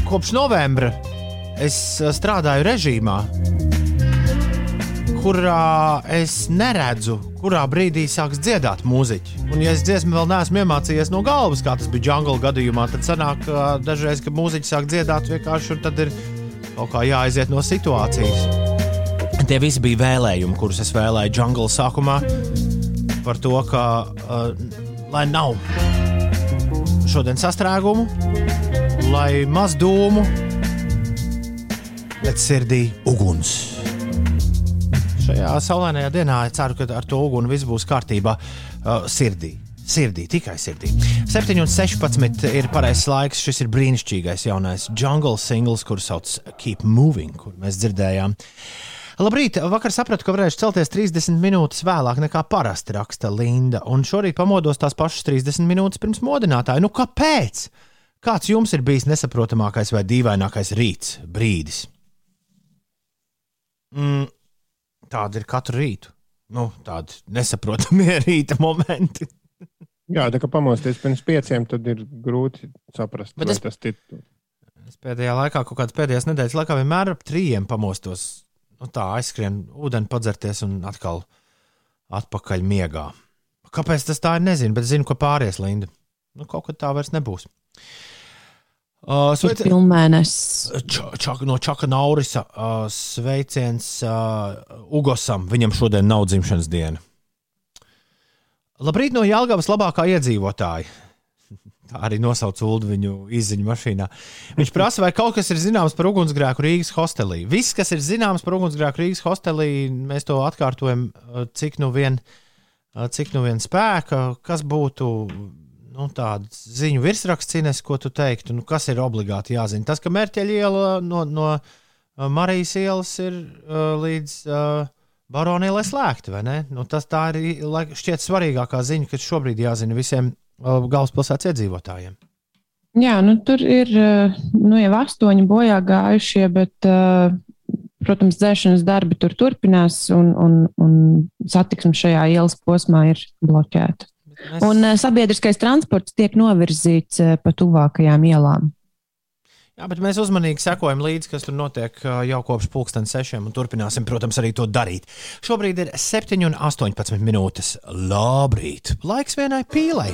kopš novembra es uh, strādāju režīmā, kurā es neredzu, kurā brīdī sāks dziedāt mūziķi. Un, ja es dziesmu vēl neesmu iemācījies no galvas, kā tas bija Jungle gadījumā, tad sanāk, ka dažreiz, kad mūziķis sāk dziedāt, vienkārši tad ir kaut kā jāaiziet no situācijas. Tie visi bija vēlējumi, kurus es vēlēju Jungle sākumā par to, ka, uh, lai nav šodien sastrēgumu, lai maz dūmu, bet sirdī uguns. Šajā saulainajā dienā es ceru, ka ar to uguni viss būs kārtībā. Uh, sirdī. Sirdī, tikai sirdī. 7,16 ir pareizais laiks. Šis ir brīnišķīgais jaunais jungle singls, kurš sauc Keep Moving, kur mēs dzirdējām. Labrīt, vakar sapratu, ka varēšu celties 30 minūtes vēlāk nekā parasti raksta Linda. Un šorīt pamodos tās pašas 30 minūtes pirms modinātāja. Nu kāpēc? Kāds jums ir bijis nesaprotamākais vai dīvainākais rīts, brīdis? Mm, tāda ir katru rītu. Nu, tādi nesaprotamie rīta momenti. Jā, tā kā pamosties pirms pieciem, tad ir grūti saprast, Bet es- tas ir. Es pēdējā laikā, kaut kādas pēdējās nedēļas laikā, vienmēr ap trījiem pamostos. Nu, tā aizskrien, ūdeni padzerties un atkal atpakaļ miegā. Kāpēc tas tā ir? Nezinu, bet zinu, ka pāries Linda. Nu, kaut kad tā vairs nebūs. Uh, sveic, Pilnmēnesis. Ča, ča, no Čaka Naurisa uh, sveiciens uh, Ugosam. Viņam šodien nav dzimšanas diena. Labrīt no Jālgavas labākā iedzīvotāja. Tā arī nosauc Ulu viņu izziņu mašīnā. Viņš prasa, vai kaut kas ir zināms par ugunsgrēku Rīgas hostelī. Viss, kas ir zināms par ugunsgrēku Rīgas hostelī, mēs to atkārtojam, uh, cik nu vien, uh, cik nu vien spēka, kas būtu nu, tāds ziņu virsraksts, ko tu teiktu, nu, kas ir obligāti jāzina. Tas, ka Mērķeļa iela no, no uh, Marijas ielas ir uh, līdz uh, Baronīlai slēgta, vai ne? Nu, tas tā ir šķiet svarīgākā ziņa, kas šobrīd jāzina visiem galvaspilsētas iedzīvotājiem. Jā, nu, tur ir nu, jau astoņi bojā gājušie, bet, protams, dzēšanas darbi tur turpinās, un, un, un satiksme šajā ielas posmā ir bloķēta. Mēs, Un sabiedriskais transports tiek novirzīts pa tuvākajām ielām. jā, bet mēs uzmanīgi sekojam līdzi, kas tur notiek jau kopš pulksten sešiem, un turpināsim, protams, arī to darīt. Šobrīd ir 7,18 minūtes. Labrīt! Laiks vienai pīlai!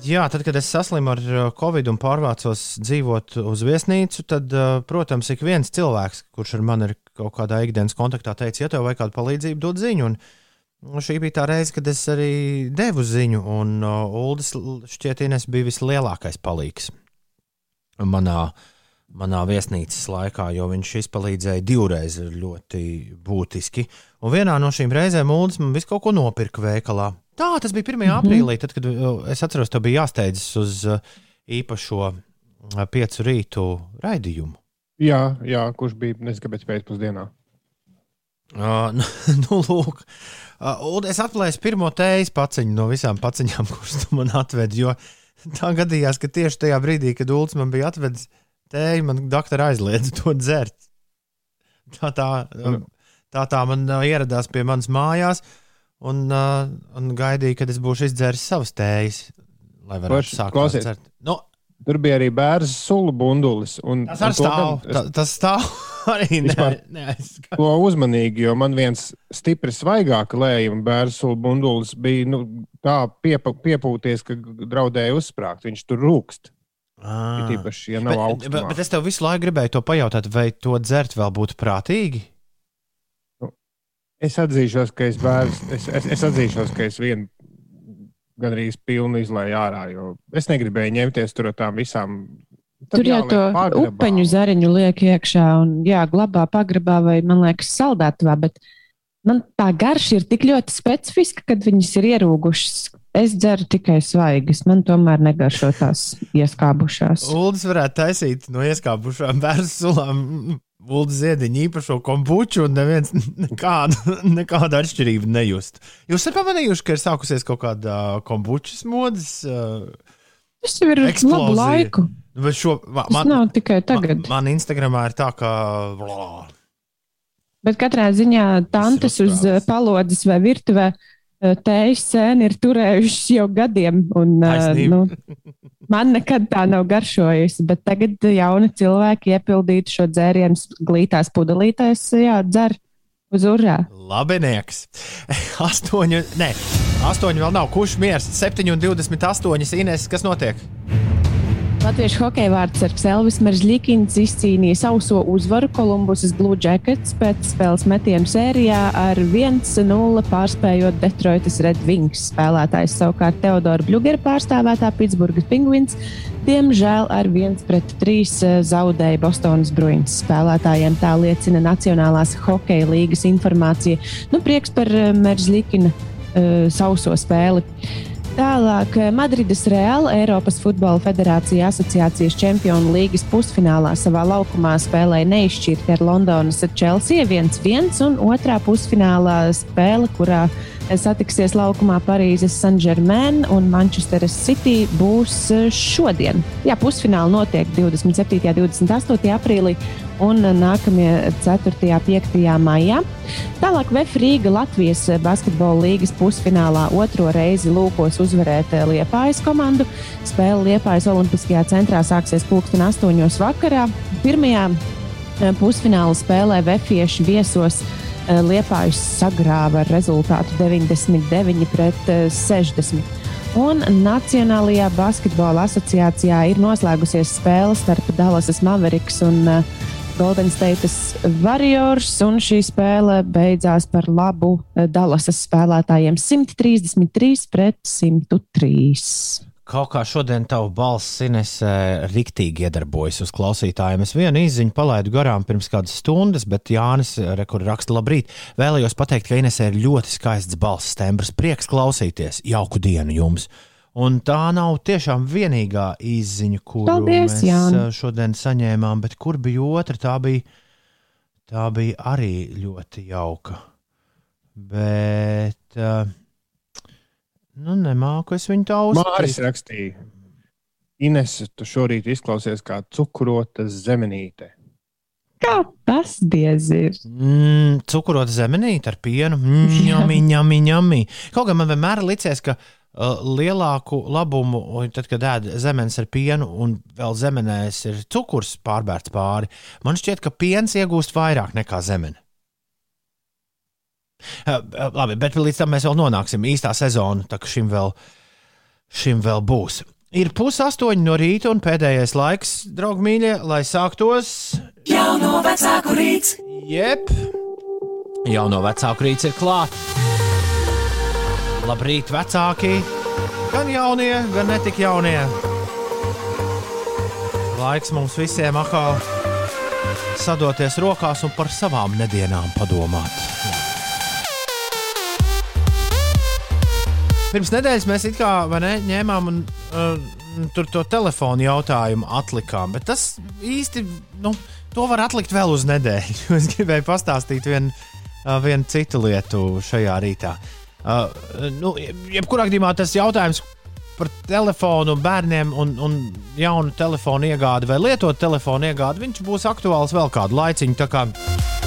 Jā, tad, kad es saslimu ar uh, covid un pārvācos dzīvot uz viesnīcu, tad, uh, protams, ik viens cilvēks, kurš ar mani ir kaut kādā ikdienas kontaktā, teica, ja tev vajag kādu palīdzību, dod ziņu. Un, un šī bija tā reize, kad es arī devu ziņu, un uh, Ulas šķiet, Ines bija vislielākais palīgs manā, manā viesnīcas laikā, jo viņš izpalīdzēja divreiz ļoti būtiski. Un vienā no šīm reizēm Ulas man visu kaut ko nopirka veikalā. Tā, tas bija 1. Mm -hmm. aprīlī, tad, kad es atceros, tev bija jāsteidzas uz īpašo piecu rītu raidījumu. Jā, jā, kurš bija nezinu, kāpēc pēcpusdienā. Uh, nu, nu, lūk, uh, es atklāju pirmo tējas paciņu no visām paciņām, kuras tu man atvedi. Jo tā gadījās, ka tieši tajā brīdī, kad Ulas man bija atvedis tēju, man doktora aizliedza to dzert. Tā tā, uh, tā, tā man uh, ieradās pie manas mājās un, uh, un gaidīja, kad es būšu izdzēris savas tējas, lai varētu sākt klausies. dzert. Nu, Tur bija arī bērns sulu bundulis. Un, tas arī stāv. es- Ta, tas stāv arī ne, Vispār- neaizskatīt. To uzmanīgi, jo man viens stipri svaigāka lējuma bērnu sulu bundulis bija nu, tā piepa, piepūties, ka draudēja uzsprāgt. Viņš tur rūkst. Ah. Īpaši, ja nav Bet, augstumā. bet, bet es tev visu laiku gribēju to pajautāt, vai to dzert vēl būtu prātīgi? Es atzīšos, ka es bērns, es, es, es atzīšos, ka es vienu gandrīz pilnu izlaižu ārā, jo es negribēju ņemties tur ar tām visām. Tad Tur jau to pagrabā. upeņu zariņu liek iekšā un jā, glabā pagrabā vai, man liekas, saldētavā. Bet man tā garša ir tik ļoti specifiska, kad viņas ir ierūgušas. Es dzeru tikai svaigas, man tomēr negaršo tās ieskābušās. Uldis varētu taisīt no ieskāpušām bērnu sulām. Uldis ziediņa īpašo kombuču, un neviens nekādu, nekādu atšķirību nejust. Jūs esat pamanījuši, ka ir sākusies kaut kāda kombučas modes? Uh, Tas jau ir Eksplozija. labu laiku. bet šo, ma- Tas man, nav tikai tagad. man, man Instagramā ir tā, ka. Blā, Bet katrā ziņā tantes uz palodzes vai virtuvē eh, tējas sēni ir turējušas jau gadiem. Un, eh, Taisnība. nu, man nekad tā nav garšojusi, bet tagad jauni cilvēki iepildītu šo dzērienu glītās pudelītēs, jā, dzer uz urā. Labinieks. Astoņi, nē, astoņi vēl nav. Kurš miers? 7,28. Ines, kas notiek? Latviešu hokeja vārdsargs Elvis Meržļikins izcīnīja sauso uzvaru Kolumbusas Blue Jackets pēc spēles metienu sērijā ar 1-0 pārspējot Detroitas Red Wings. Spēlētājs savukārt Teodora Bļugera pārstāvētā Pitsburgas Penguins diemžēl ar 1-3 zaudēja Bostonas Bruins. Spēlētājiem tā liecina Nacionālās hokeja līgas informācija. Nu, prieks par Meržļikina uh, sauso spēli. Tālāk eh, Madrides Reāla Eiropas Futbola Federācija asociācijas čempionu līgas pusfinālā savā laukumā spēlēja neizšķirti ar Londonas Chelsea 1-1 un otrā pusfinālā spēle, kurā satiksies laukumā Parīzes Saint-Germain un Manchesteras City būs eh, šodien. Jā, pusfināli notiek 27. un 28. aprīlī un nākamie 4. un 5. maijā. Tālāk VF Rīga Latvijas basketbola līgas pusfinālā otro reizi lūkos uzvarēt eh, Liepājas komandu. Spēle Liepājas Olimpiskajā centrā sāksies pulksten 8. vakarā. Pirmajā eh, pusfināla spēlē Vefieši viesos Liepājus sagrāva ar rezultātu 99 pret eh, 60. Un Nacionālajā basketbola asociācijā ir noslēgusies spēle starp Dallasas Mavericks un uh, Golden State Warriors. Šī spēle beidzās par labu Dallasas spēlētājiem 133 pret 103. Kaut kā šodien tava balss Inesē riktīgi iedarbojas uz klausītājiem. Es vienu izziņu palaidu garām pirms kādas stundas, bet Jānis Rekur raksta labrīt. Vēlējos pateikt, ka Inesē ir ļoti skaists balss tembrs. Prieks klausīties. Jauku dienu jums! Un tā nav tiešām vienīgā izziņa, kuru Paldies, mēs Jāni. eh, šodien saņēmām, bet kur bija otra? Tā bija, tā bija arī ļoti jauka. Bet, uh, nu, nemāku es viņu tā Māris uztvert. rakstīja, Ines, tu šorīt izklausies kā cukurota zemenīte. Kā tas diez ir? Mm, cukurota zemenīte ar pienu. Mm, ņami, ņami, ņami. Kaut gan man vienmēr licies, ka uh, lielāku labumu, tad, kad ēd zemenes ar pienu un vēl zemenēs ir cukurs pārbērts pāri, man šķiet, ka piens iegūst vairāk nekā zemene. Uh, uh, labi, bet līdz tam mēs vēl nonāksim īstā sezona, tā ka šim vēl, šim vēl būs. Ir pusaustoņi no rīta, un pēdējais laiks, draugi mīļie, lai sāktos Jauno vecāku rīts, Jep, jau no vecāku rīta ir klāts. Labrīt, vecāki! Gan jaunie, gan ne tik jaunie. Laiks mums visiem atkal sadoties rokās un par savām nedēļām padomāt. Pirms nedēļas mēs it kā ne, ņēmām un uh, tur to telefonu jautājumu atlikām, bet tas īsti, nu, to var atlikt vēl uz nedēļu. es gribēju pastāstīt vienu uh, vienu citu lietu šajā rītā. Uh, nu, jebkurā gadījumā tas jautājums par telefonu bērniem un, un jaunu telefonu iegādi vai lietotu telefonu iegādi, viņš būs aktuāls vēl kādu laiciņu.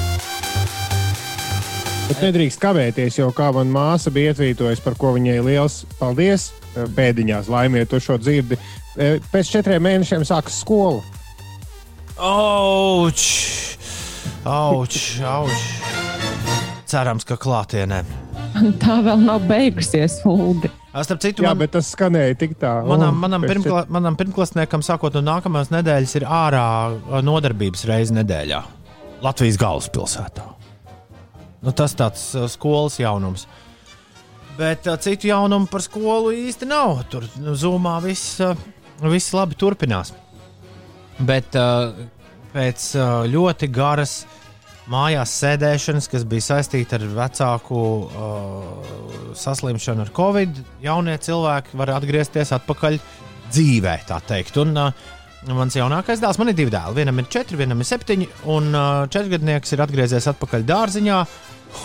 Bet nedrīkst kavēties, jo kā man māsa bija ietvītojusi, par ko viņai liels paldies. Pēdiņās laimēt to šo dzirdi. E, Pēc četriem mēnešiem sākas skola. Auč! Auč! auč. Cerams, ka klātienē. Tā vēl nav beigusies, Uldi. Starp citu, Jā, man, bet tas skanēja tik tā. Manam, manam, pirmkla, manam pirmklasniekam, sākot no nākamās nedēļas, ir ārā nodarbības reize nedēļā Latvijas galvaspilsētā. Nu, tas tāds uh, skolas jaunums. Bet uh, citu jaunumu par skolu īsti nav. Tur nu, zumā viss, uh, viss labi turpinās. Bet uh, pēc uh, ļoti garas mājās sēdēšanas, kas bija saistīta ar vecāku uh, saslimšanu ar covid, jaunie cilvēki var atgriezties atpakaļ dzīvē, tā teikt. Un, uh, Mans jaunākais dēls, man ir divi dēli. Vienam ir četri, vienam ir septiņi, un uh, četrgadnieks ir atgriezies atpakaļ dārziņā.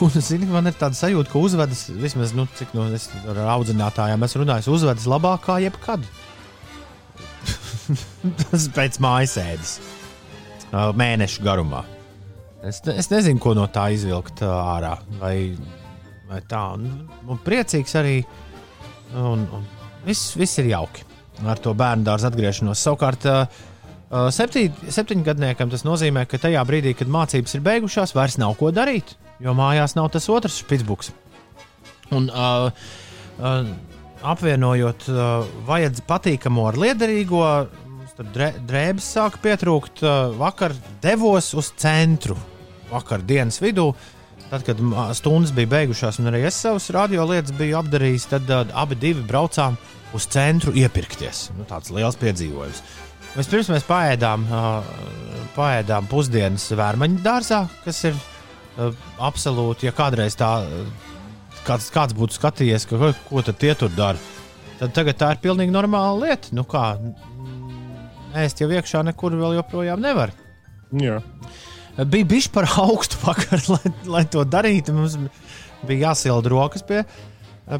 Un, zini, man ir tāda sajūta, ka uzvedas, vismaz nu, cik no es ar audzinātājiem esmu runājis, uzvedas labāk kā jebkad. Tas pēc mājasēdes mēnešu garumā. Es, ne- es nezinu, ko no tā izvilkt ārā. Vai, vai tā. Un, un priecīgs arī. Un, un viss, viss ir jauki ar to bērnu dārza atgriešanos. Savukārt, septiņ- septiņgadniekam tas nozīmē, ka tajā brīdī, kad mācības ir beigušās, vairs nav ko darīt, jo mājās nav tas otrs spitsbuks. Un, uh, uh, apvienojot uh, vajadz patīkamo ar liederīgo, drē, drēbes sāka pietrūkt. Uh, vakar devos uz centru, vakar dienas vidū. Tad, kad stundas bija beigušās, un arī es savus radio lietas biju apdarījis, tad uh, abi divi braucām uz centru iepirkties. Nu, tāds liels piedzīvojums. Vispirms mēs paēdām, uh, paēdām pusdienas vērmaņu dārzā, kas ir absolūti, ja kādreiz tā, uh, kāds, kāds būtu skatījies, ka, ko, ko tad tie tur dara, tad tagad tā ir pilnīgi normāla lieta. Nu kā, ēst jau iekšā nekur vēl joprojām nevar. Jā. Bija bijis par augstu vakar, lai, lai to darītu. Mums bija jāsilda rokas pie,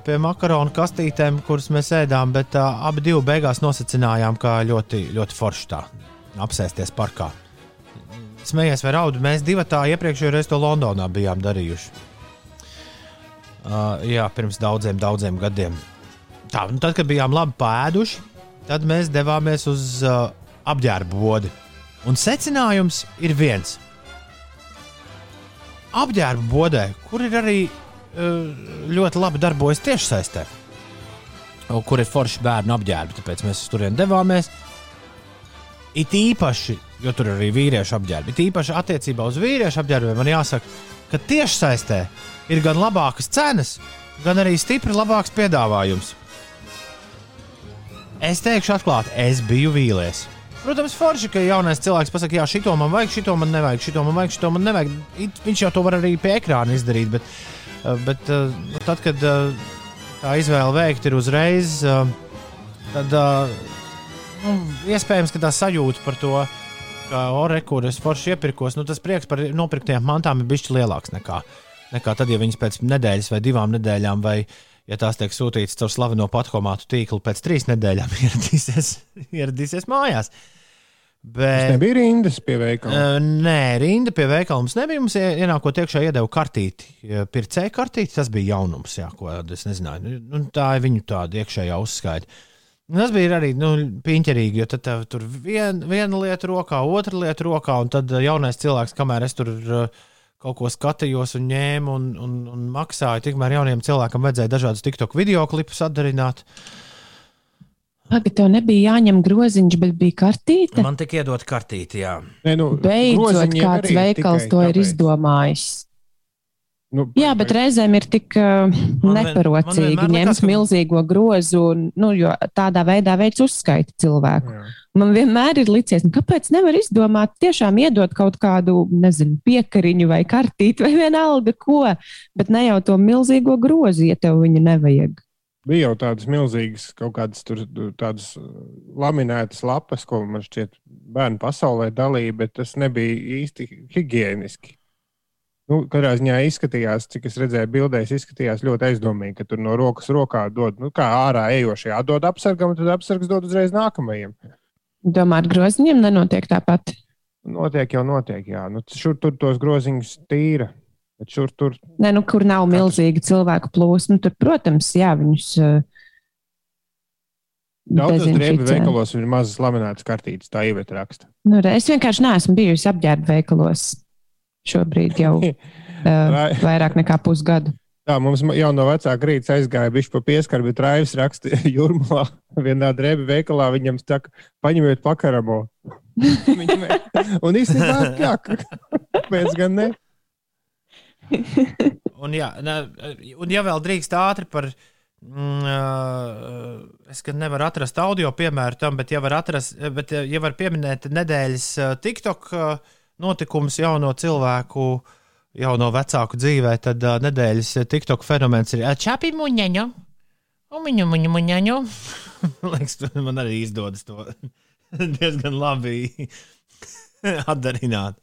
pie makaronu kastītēm, kuras mēs ēdām, bet uh, abi beigās nosacinājām, ka ļoti, ļoti forši tā apsēsties parkā. Smējies vai raud, mēs divi tā iepriekšējā reizē to Londonā bijām darījuši. Uh, jā, pirms daudziem, daudziem gadiem. Tā, nu tad, kad bijām labi pēduši, tad mēs devāmies uz uh, apģērbu vodi. Un secinājums ir viens. Apģērbu bodē, kur ir arī uh, ļoti labi darbojas tiešsaistē, kur ir forši bērnu apģērbi, tāpēc mēs turieni devāmies. It īpaši, jo tur ir arī vīriešu apģērbi, it īpaši attiecībā uz vīriešu apģērbiem man jāsaka, ka tiešsaistē ir gan labākas cenas, gan arī stipri labāks piedāvājums. Es teikšu, atklāti, es biju vīlies. Protams, forši, ka jaunais cilvēks pasakā, jā, šito man vajag, šito man nevajag, šito man vajag, šito man nevajag. Viņš jau to var arī pie ekrāna izdarīt, bet, uh, bet nu, tad, kad uh, tā izvēle veikt ir uzreiz, tad nu, iespējams, ka tā sajūta par to, ka ore, kur es forši iepirkos, nu, tas prieks par nopirktiem mantām ir bijis lielāks nekā, nekā tad, ja viņas pēc nedēļas vai divām nedēļām vai ja tās tiek sūtītas caur slaveno pathomātu tīklu, pēc trīs nedēļām ieradīsies, ieradīsies mājās. Tas Bet, nebija rindas pie veikala. uh, nē, rinda pie veikala mums nebija. Mums ie- ienākot iekšā, iedeva kartīti. Ja Pircēja kartīti, tas bija jaunums, jā, ko es nezināju. Nu, Nu, tā ir viņu tāda iekšējā uzskaita. Tas bija arī nu, piņķerīgi, jo tad tev tur vien, viena lieta rokā, otra lieta rokā, un tad uh, jaunais cilvēks, kamēr es tur uh, kaut ko skatījos un ņēmu un, un, un maksāju, tikmēr jauniem cilvēkam vajadzēja dažādus TikTok video klipus atdarināt. Pagaid, tev nebija jāņem groziņš, bet bija kartīte. Man tika iedot kartīti, jā. Nē, nu, Beidzot, kāds veikals to ir tāpēc. izdomājis. Nu, Jā, bet reizēm ir tik uh, neparocīgi ņemt milzīgo grozu, un, nu, jo tādā veidā veids uzskaita cilvēku. Jā. Man vienmēr ir licies, nu, kāpēc nevar izdomāt, tiešām iedot kaut kādu, nezinu, piekariņu vai kartīti vai vienalga ko, bet ne jau to milzīgo grozu, ja tev viņa nevajag. Bija jau tādas milzīgas, kaut kādas tur, tur tādas uh, laminētas lapas, ko man šķiet bērnu pasaulē dalīja, bet tas nebija īsti higiēniski. Nu, katrā ziņā izskatījās, cik es redzēju, bildēs, izskatījās ļoti aizdomīgi, ka tur no rokas rokā dod, nu, kā ārā ejošie atdod apsargam, un tad apsargs dod uzreiz nākamajam. Domā, ar groziņiem nenotiek tāpat. Notiek jau notiek, jā. Nu, šur tur tos groziņus tīra, bet šur tur Nē, nu, kur nav milzīga cilvēku plūsma, tur, protams, jā, viņus. Daudzos drēbju veikalos ir mazas laminētas kartītes, tā ievieta raksta. Nu, es vienkārši neesmu bijusi apģērba veikalos šobrīd jau uh, Vai- vairāk nekā pusgadu. Tā mums jau no vecāka rīta aizgāja bišķi pa pieskaru, bet Raivs raksta jūrmā vienā drēbju veikalā. Viņam saka, paņemiet pakaramo. Un īstenībā, jā, kāpēc gan ne? Un, jā, ne, un ja vēl drīkst ātri par. Mm, es gan nevaru atrast audio piemēru tam, bet, ja var, atrast, bet, ja var pieminēt nedēļas TikTok uh, notikumus jauno cilvēku, jauno vecāku dzīvē, tad uh, nedēļas TikTok fenomens ir čapi muņaņu. Umiņu, muņu, muņaņu. Liekas, man arī izdodas to diezgan labi atdarināt.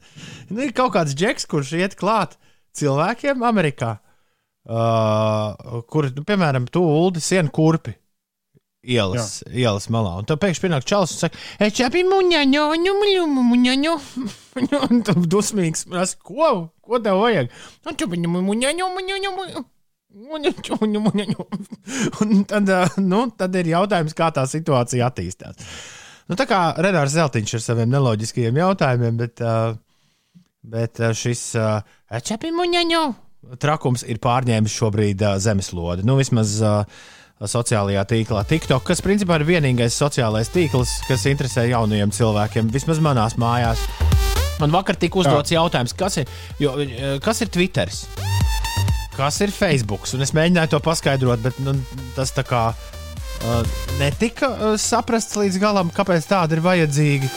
Nu, ir kaut kāds džeks, kurš iet klāt cilvēkiem Amerikā, uh, kur, nu, piemēram, tu uldi sienu kurpi. Ielas, ielas malā. Un tad pēkšņi pienāk čels un saka, es čapi muņaņo, ņumuļu, muņaņo. Un tu dusmīgs, prasa, ko, ko tev vajag? Un tu viņu muņaņo, muņaņo, muņaņo. Muņaņo, muņaņo, muņaņo. Un tad, ā, nu, tad ir jautājums, kā tā situācija attīstās. Nu, tā kā Renārs Zeltiņš ar saviem neloģiskajiem jautājumiem, bet, uh, bet ā, šis uh, čepimuņaņo trakums ir pārņēmis šobrīd zemeslodi. Nu, vismaz uh, sociālajā tīklā TikTok, kas principā ir vienīgais sociālais tīkls, kas interesē jaunajiem cilvēkiem, vismaz manās mājās. Man vakar tika uzdots jautājums, kas ir, jo, eh, kas ir Twitter, kas ir Facebook. Un es mēģināju to paskaidrot, bet nu, tas tā kā uh, netika uh, saprasts līdz galam, kāpēc tāda ir vajadzīga.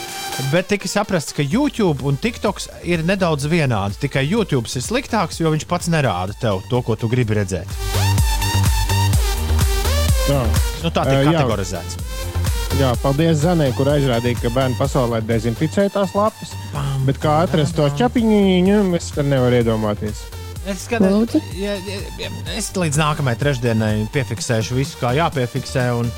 Bet tika saprasts, ka YouTube un TikToks ir nedaudz vienādi. Tikai YouTube ir sliktāks, jo viņš pats nerāda tev to, ko tu gribi redzēt. Tā. Nu, tā tiek jā. kategorizēts. Jā, paldies Zanē, kur aizrādīja, ka bērni pasaulē dezinficē tās lapas. Bet kā atrast to ķapiņu, es nevaru iedomāties. Es skatos, ja, ja, ja, es līdz nākamajai trešdienai piefiksēšu visu, kā jāpiefiksē. Un,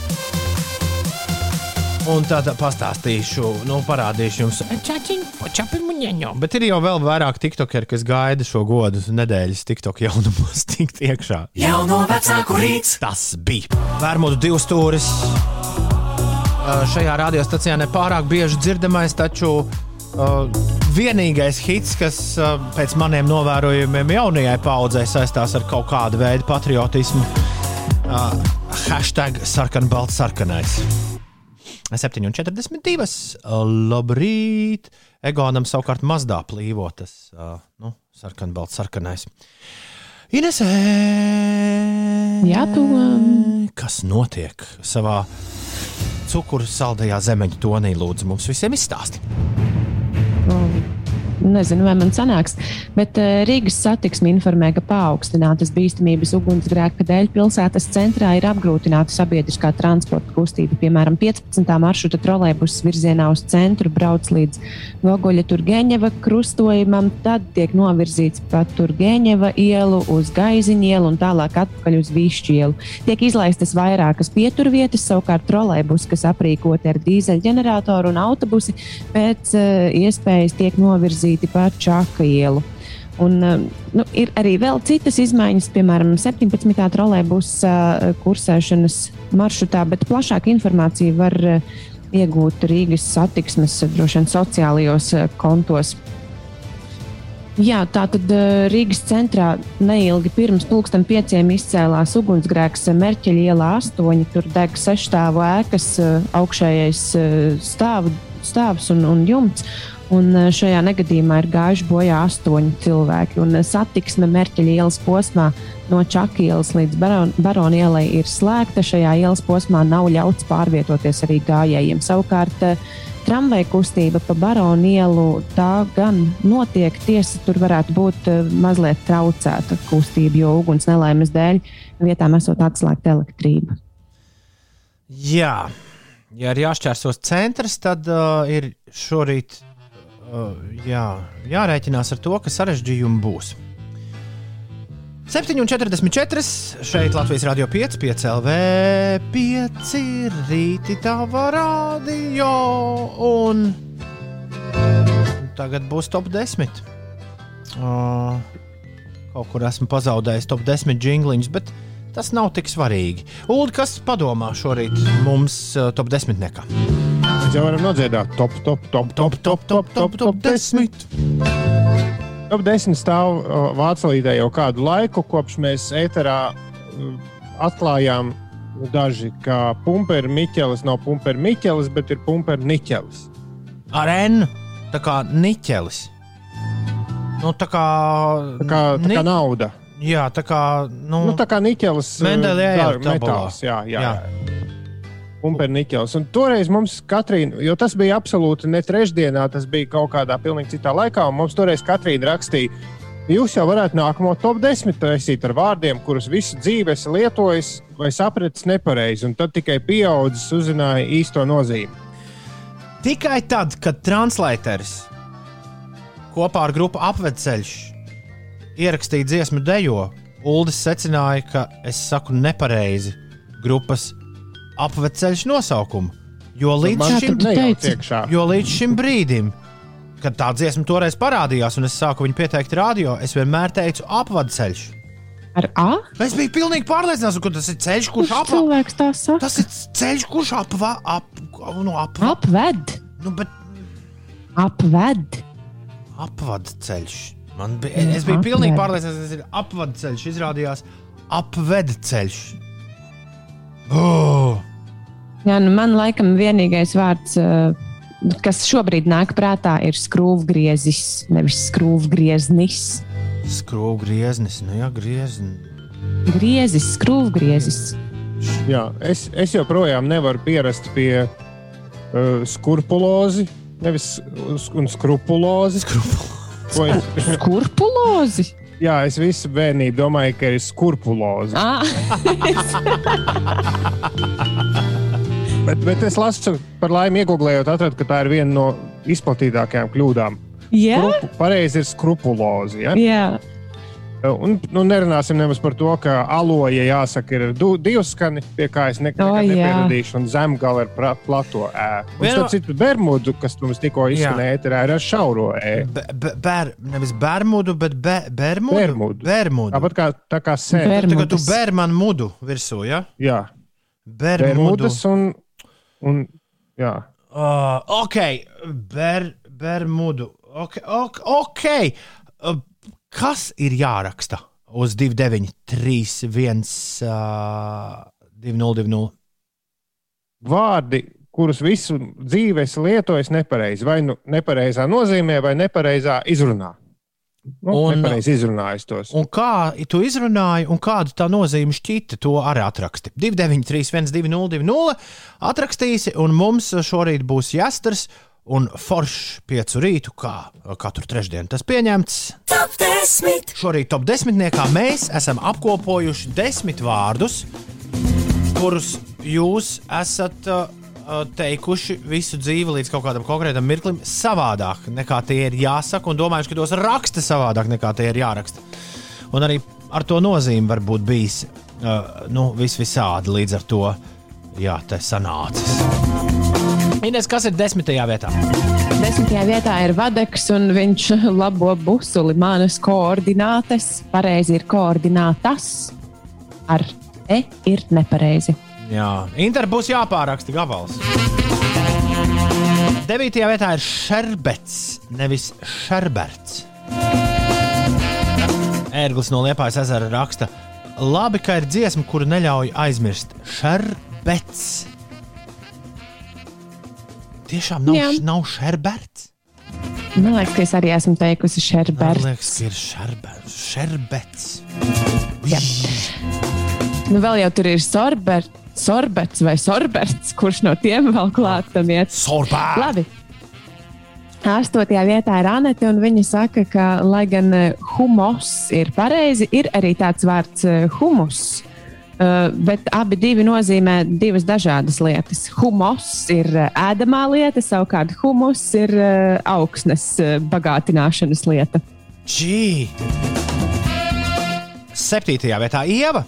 un tad pastāstīšu, nu, parādīšu jums, čapiņu. Bet ir jau vēl vairāk tiktokeri, kas gaida šo godu nedēļas tiktok jaunumos, tikt iekšā. Jauno vecāku rīts. Tas bija Vērmudu divs stūris. Uh, Šajā radiostacijā nepārāk bieži dzirdamais, taču uh, vienīgais hits, kas uh, pēc maniem novērojumiem jaunajai paudzei saistās ar kaut kādu veidu patriotismu. Uh, hashtag sarkanbalts sarkanais. 7,42. Labrīt! Egonam savukārt mazdā plīvo tas uh, nu, sarkanbalts sarkanais. Inesē! Jā, Tom. Kas notiek savā cukuru saldajā zemeņu tonī? Lūdzu, mums visiem izstāsti. Nezinu, vai man sanāks, bet uh, Rīgas satiksme informē, ka paaugstinātas bīstamības ugunsgrēka dēļ pilsētas centrā ir apgrūtināta sabiedriskā transporta kustība. Piemēram, 15. maršruta trolēļbus virzienā uz centru brauc līdz Gogoļa Turgeņeva krustojumam, tad tiek novirzīts pa Turgeņeva ielu uz Gaiziņu ielu un tālāk atpakaļ uz Višķu ielu. Tiek izlaistas vairākas pieturvietas, savukārt trolēļbus, kas aprīkoti ar dīzeļģeneratoru un autobusi, pēc uh, iespējas tiek novirzīti pa Čaka ielu. Un, uh, nu, ir arī vēl citas izmaiņas, piemēram, 17. trolēļbus uh, kursēšanas maršrutā, bet plašāku informāciju var uh, iegūt Rīgas satiksmes droši vien sociālajos uh, kontos. Jā, tā tad Rīgas centrā neilgi pirms pulksten pieciem izcēlās ugunsgrēks Merķeļa ielā 8. Tur deg sešstāvu ēkas augšējais stāvu, stāvs un, un jumts. Un uh, šajā negadījumā ir gājuši bojā astoņi cilvēki. Un uh, satiksme Merķeļa ielas posmā no Čaka ielas līdz Baron- Barona ielai ir slēgta. Šajā ielas posmā nav ļauts pārvietoties arī gājējiem. Savukārt uh, tramvaja kustība pa Baronu ielu tā gan notiek. Tiesa, tur varētu būt mazliet traucēta kustība, jo uguns nelaimes dēļ vietām esot atslēgta elektrība. Jā, ja ir jāšķērsos centrs, tad uh, ir šorīt jā, jārēķinās ar to, ka sarežģījumi būs. 7,44. šeit Latvijas Rādio 5, 5 LV, 5 rīti tava rādio. Un tagad būs top 10. Uh, kaut kur esmu pazaudējis top 10 jingliņus, bet tas nav tik svarīgi. Ulu, kas padomā šorīt mums uh, top 10 nekā? Mēs jau varam nodziedāt top, top, top, top, top, top, top, top 10. Top 10 stāv Vācijā jau kādu laiku, kopš mēs ēterā atklājām daži, ka pumperi Miķelis nav pumperi Miķelis, bet ir pumperi Niķelis. Ar N, tā kā niķelis. Nu, tā kā, Tā kā, tā kā Ni- nauda. Jā, tā kā. Nu, Nu, tā kā Niķelis. dar- tabulā. metāls. Jā, jā. Jā. jā. Pumperi Niķelis. Un toreiz mums, Katrīna, jo tas bija absolūti ne trešdienā, tas bija kaut kādā pilnīgi citā laikā, un mums toreiz Katrīna rakstīja. Jūs jau varētu nākamo top 10 taisīt ar vārdiem, kurus visu dzīvi esat lietojis vai sapratis nepareizi, un tad tikai pieaudzis uzzināja īsto nozīmi. Tikai tad, kad translēters kopā ar grupu apveceļš ierakstīja dziesmu dejo, Uldis secināja, ka es saku nepareizi grupas apveceļš nosaukumu. Jo līdz, Man šim, teici? jo līdz šim brīdim, kad tā dziesma toreiz parādījās un es sāku viņu pieteikt radio, es vienmēr teicu apveceļš. Ar A? Es biju pilnīgi pārliecināts, ka tas ir ceļš, kurš Kurš apveceļš. cilvēks tā saka? Tas ir ceļš, kurš apva, ap, nu, apva, Apved, nu, bet apved. apvada ceļš. Man bija, es biju Apved. pilnīgi pārliecināts, ka tas ir apvada ceļš. Izrādījās, apveda ceļš. Oh, Jā, nu man laikam vienīgais vārds, uh, kas šobrīd nāk prātā, ir skrūvgriezis, nevis skrūvgrieznis. Skrūvgrieznis, nu jā, griezni. Griezis, skrūvgriezis. Jā, es, es joprojām nevaru pierast pie uh, skrupulozi, nevis s- un skrupulozi. Ko es, Kurpulozi. jā, es visu bērnību domāju, ka ir skurpulozi. Ah, Bet, bet es lasu, par laimi, iegūlējot, atradu, ka tā ir viena no izplatītākajām kļūdām. jā, Skrupu, pareizi ir skrupulozi. Ja? jā. Un nu, nerunāsim nemaz par to, ka aloja jāsaka ir du, divas skani, pie kā es nekad oh, nepieradīšu, un zemgala ir plato ē. Un Vienu- starp citu, Bermudu, kas mums tikko izskanēja, ir ar šauro ē. Be- be- Ber, nevis Bermudu, bet be, Bermudu. Bermudu. Bermudu. Tāpat kā, tā kā Tā kā tu Bermudas. man mudu virsū, ja? Jā, Bermudu. Bermudas un, un jā. Uh, ok, ber, Bermudu. Ok, ok. okay. Uh, kas ir jāraksta uz 293, 1, uh, 2020? Vārdi, kurus visu dzīvi es lietoju nepareizi, vai nu nepareizā nozīmē, vai nepareizā izrunā. Nu, Un- izrunājis tos. Un kā tu izrunāji, un kāda tā nozīme šķita, to arī atraksti. 293, 1202, atrakstīsi, un mums šorīt būs jāstars un foršs piecu rītu, kā katru trešdienu tas pieņemts. Top 10. Šorīt top desmitniekā mēs esam apkopojuši desmit vārdus, kurus jūs esat uh, teikuši visu dzīvi līdz kaut kādam konkrētam mirklim savādāk nekā tie ir jāsaka, un domājuši, ka tos raksta savādāk nekā tie ir jāraksta. Un arī ar to nozīmi var būt bijis uh, nu, vis visādi līdz ar to. Jā, tas sanācis. Ines, kas ir desmitajā vietā? Desmitajā vietā ir vadeks, un viņš labo busuli. Manas koordinātes pareizi ir koordinātas. Ar E ir nepareizi. Jā, Inter būs jāpāraksta gabals. Devītajā vietā ir šerbets, nevis šerberts. Ērglis no Liepājas ezera raksta, labi, ka ir dziesma, kuru neļauj aizmirst. Šerbets. Tiešām nav, Jā. nav šerberts. Man liekas, ka es arī esmu teikusi Man šerberts. liekas, ka ir šerberts. šerbets. Jā. Nu, vēl jau tur ir sorbert, sorbets vai sorberts, kurš no tiem vēl klāt tam iet. Sorbā! Labi. Astotajā vietā ir Anete, un viņa saka, ka, lai gan eh, humos ir pareizi, ir arī tāds vārds eh, humus. Uh, bet abi divi nozīmē divas dažādas lietas. Humos ir ēdamā lieta, savukārt humus ir uh, augsnes uh, bagātināšanas lieta. Čī! Septītajā vietā Ieva.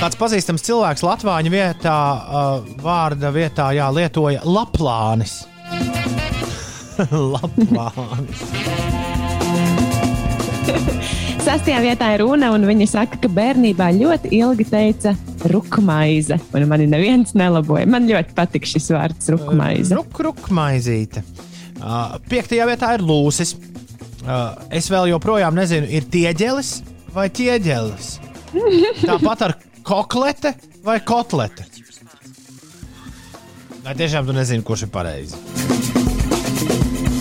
Kāds pazīstams cilvēks Latvijas vietā, uh, vārda vietā jā, lietoja laplānis. laplānis. Sastajā vietā ir runa, un viņa saka, ka bērnībā ļoti ilgi teica rukmaize. Un man neviens nelaboja. Man ļoti patīk šis vārds rukmaize. Ruk, ruk, maizīte. Uh, piektajā vietā ir lūsis. Uh, es vēl joprojām nezinu, ir tieģelis vai ķieģelis. Tāpat ar koklete vai kotlete. Vai tiešām tu nezini, kurš ir pareizi?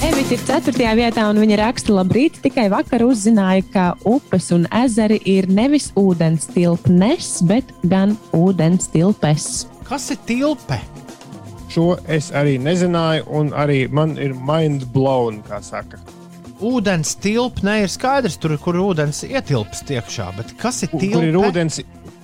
Evita ir 4. vietā, un viņa raksta, labrīt, tikai vakar uzzināja, ka upes un ezeri ir nevis ūdens tilpnes, bet gan ūdens tilpes. Kas ir tilpe? Šo es arī nezināju, un arī man ir mind blown, kā saka. Ūdens tilpne ir skaidrs, tur, kur ūdens ietilpst iekšā. Bet kas ir Kur tilpe? ir ūdens?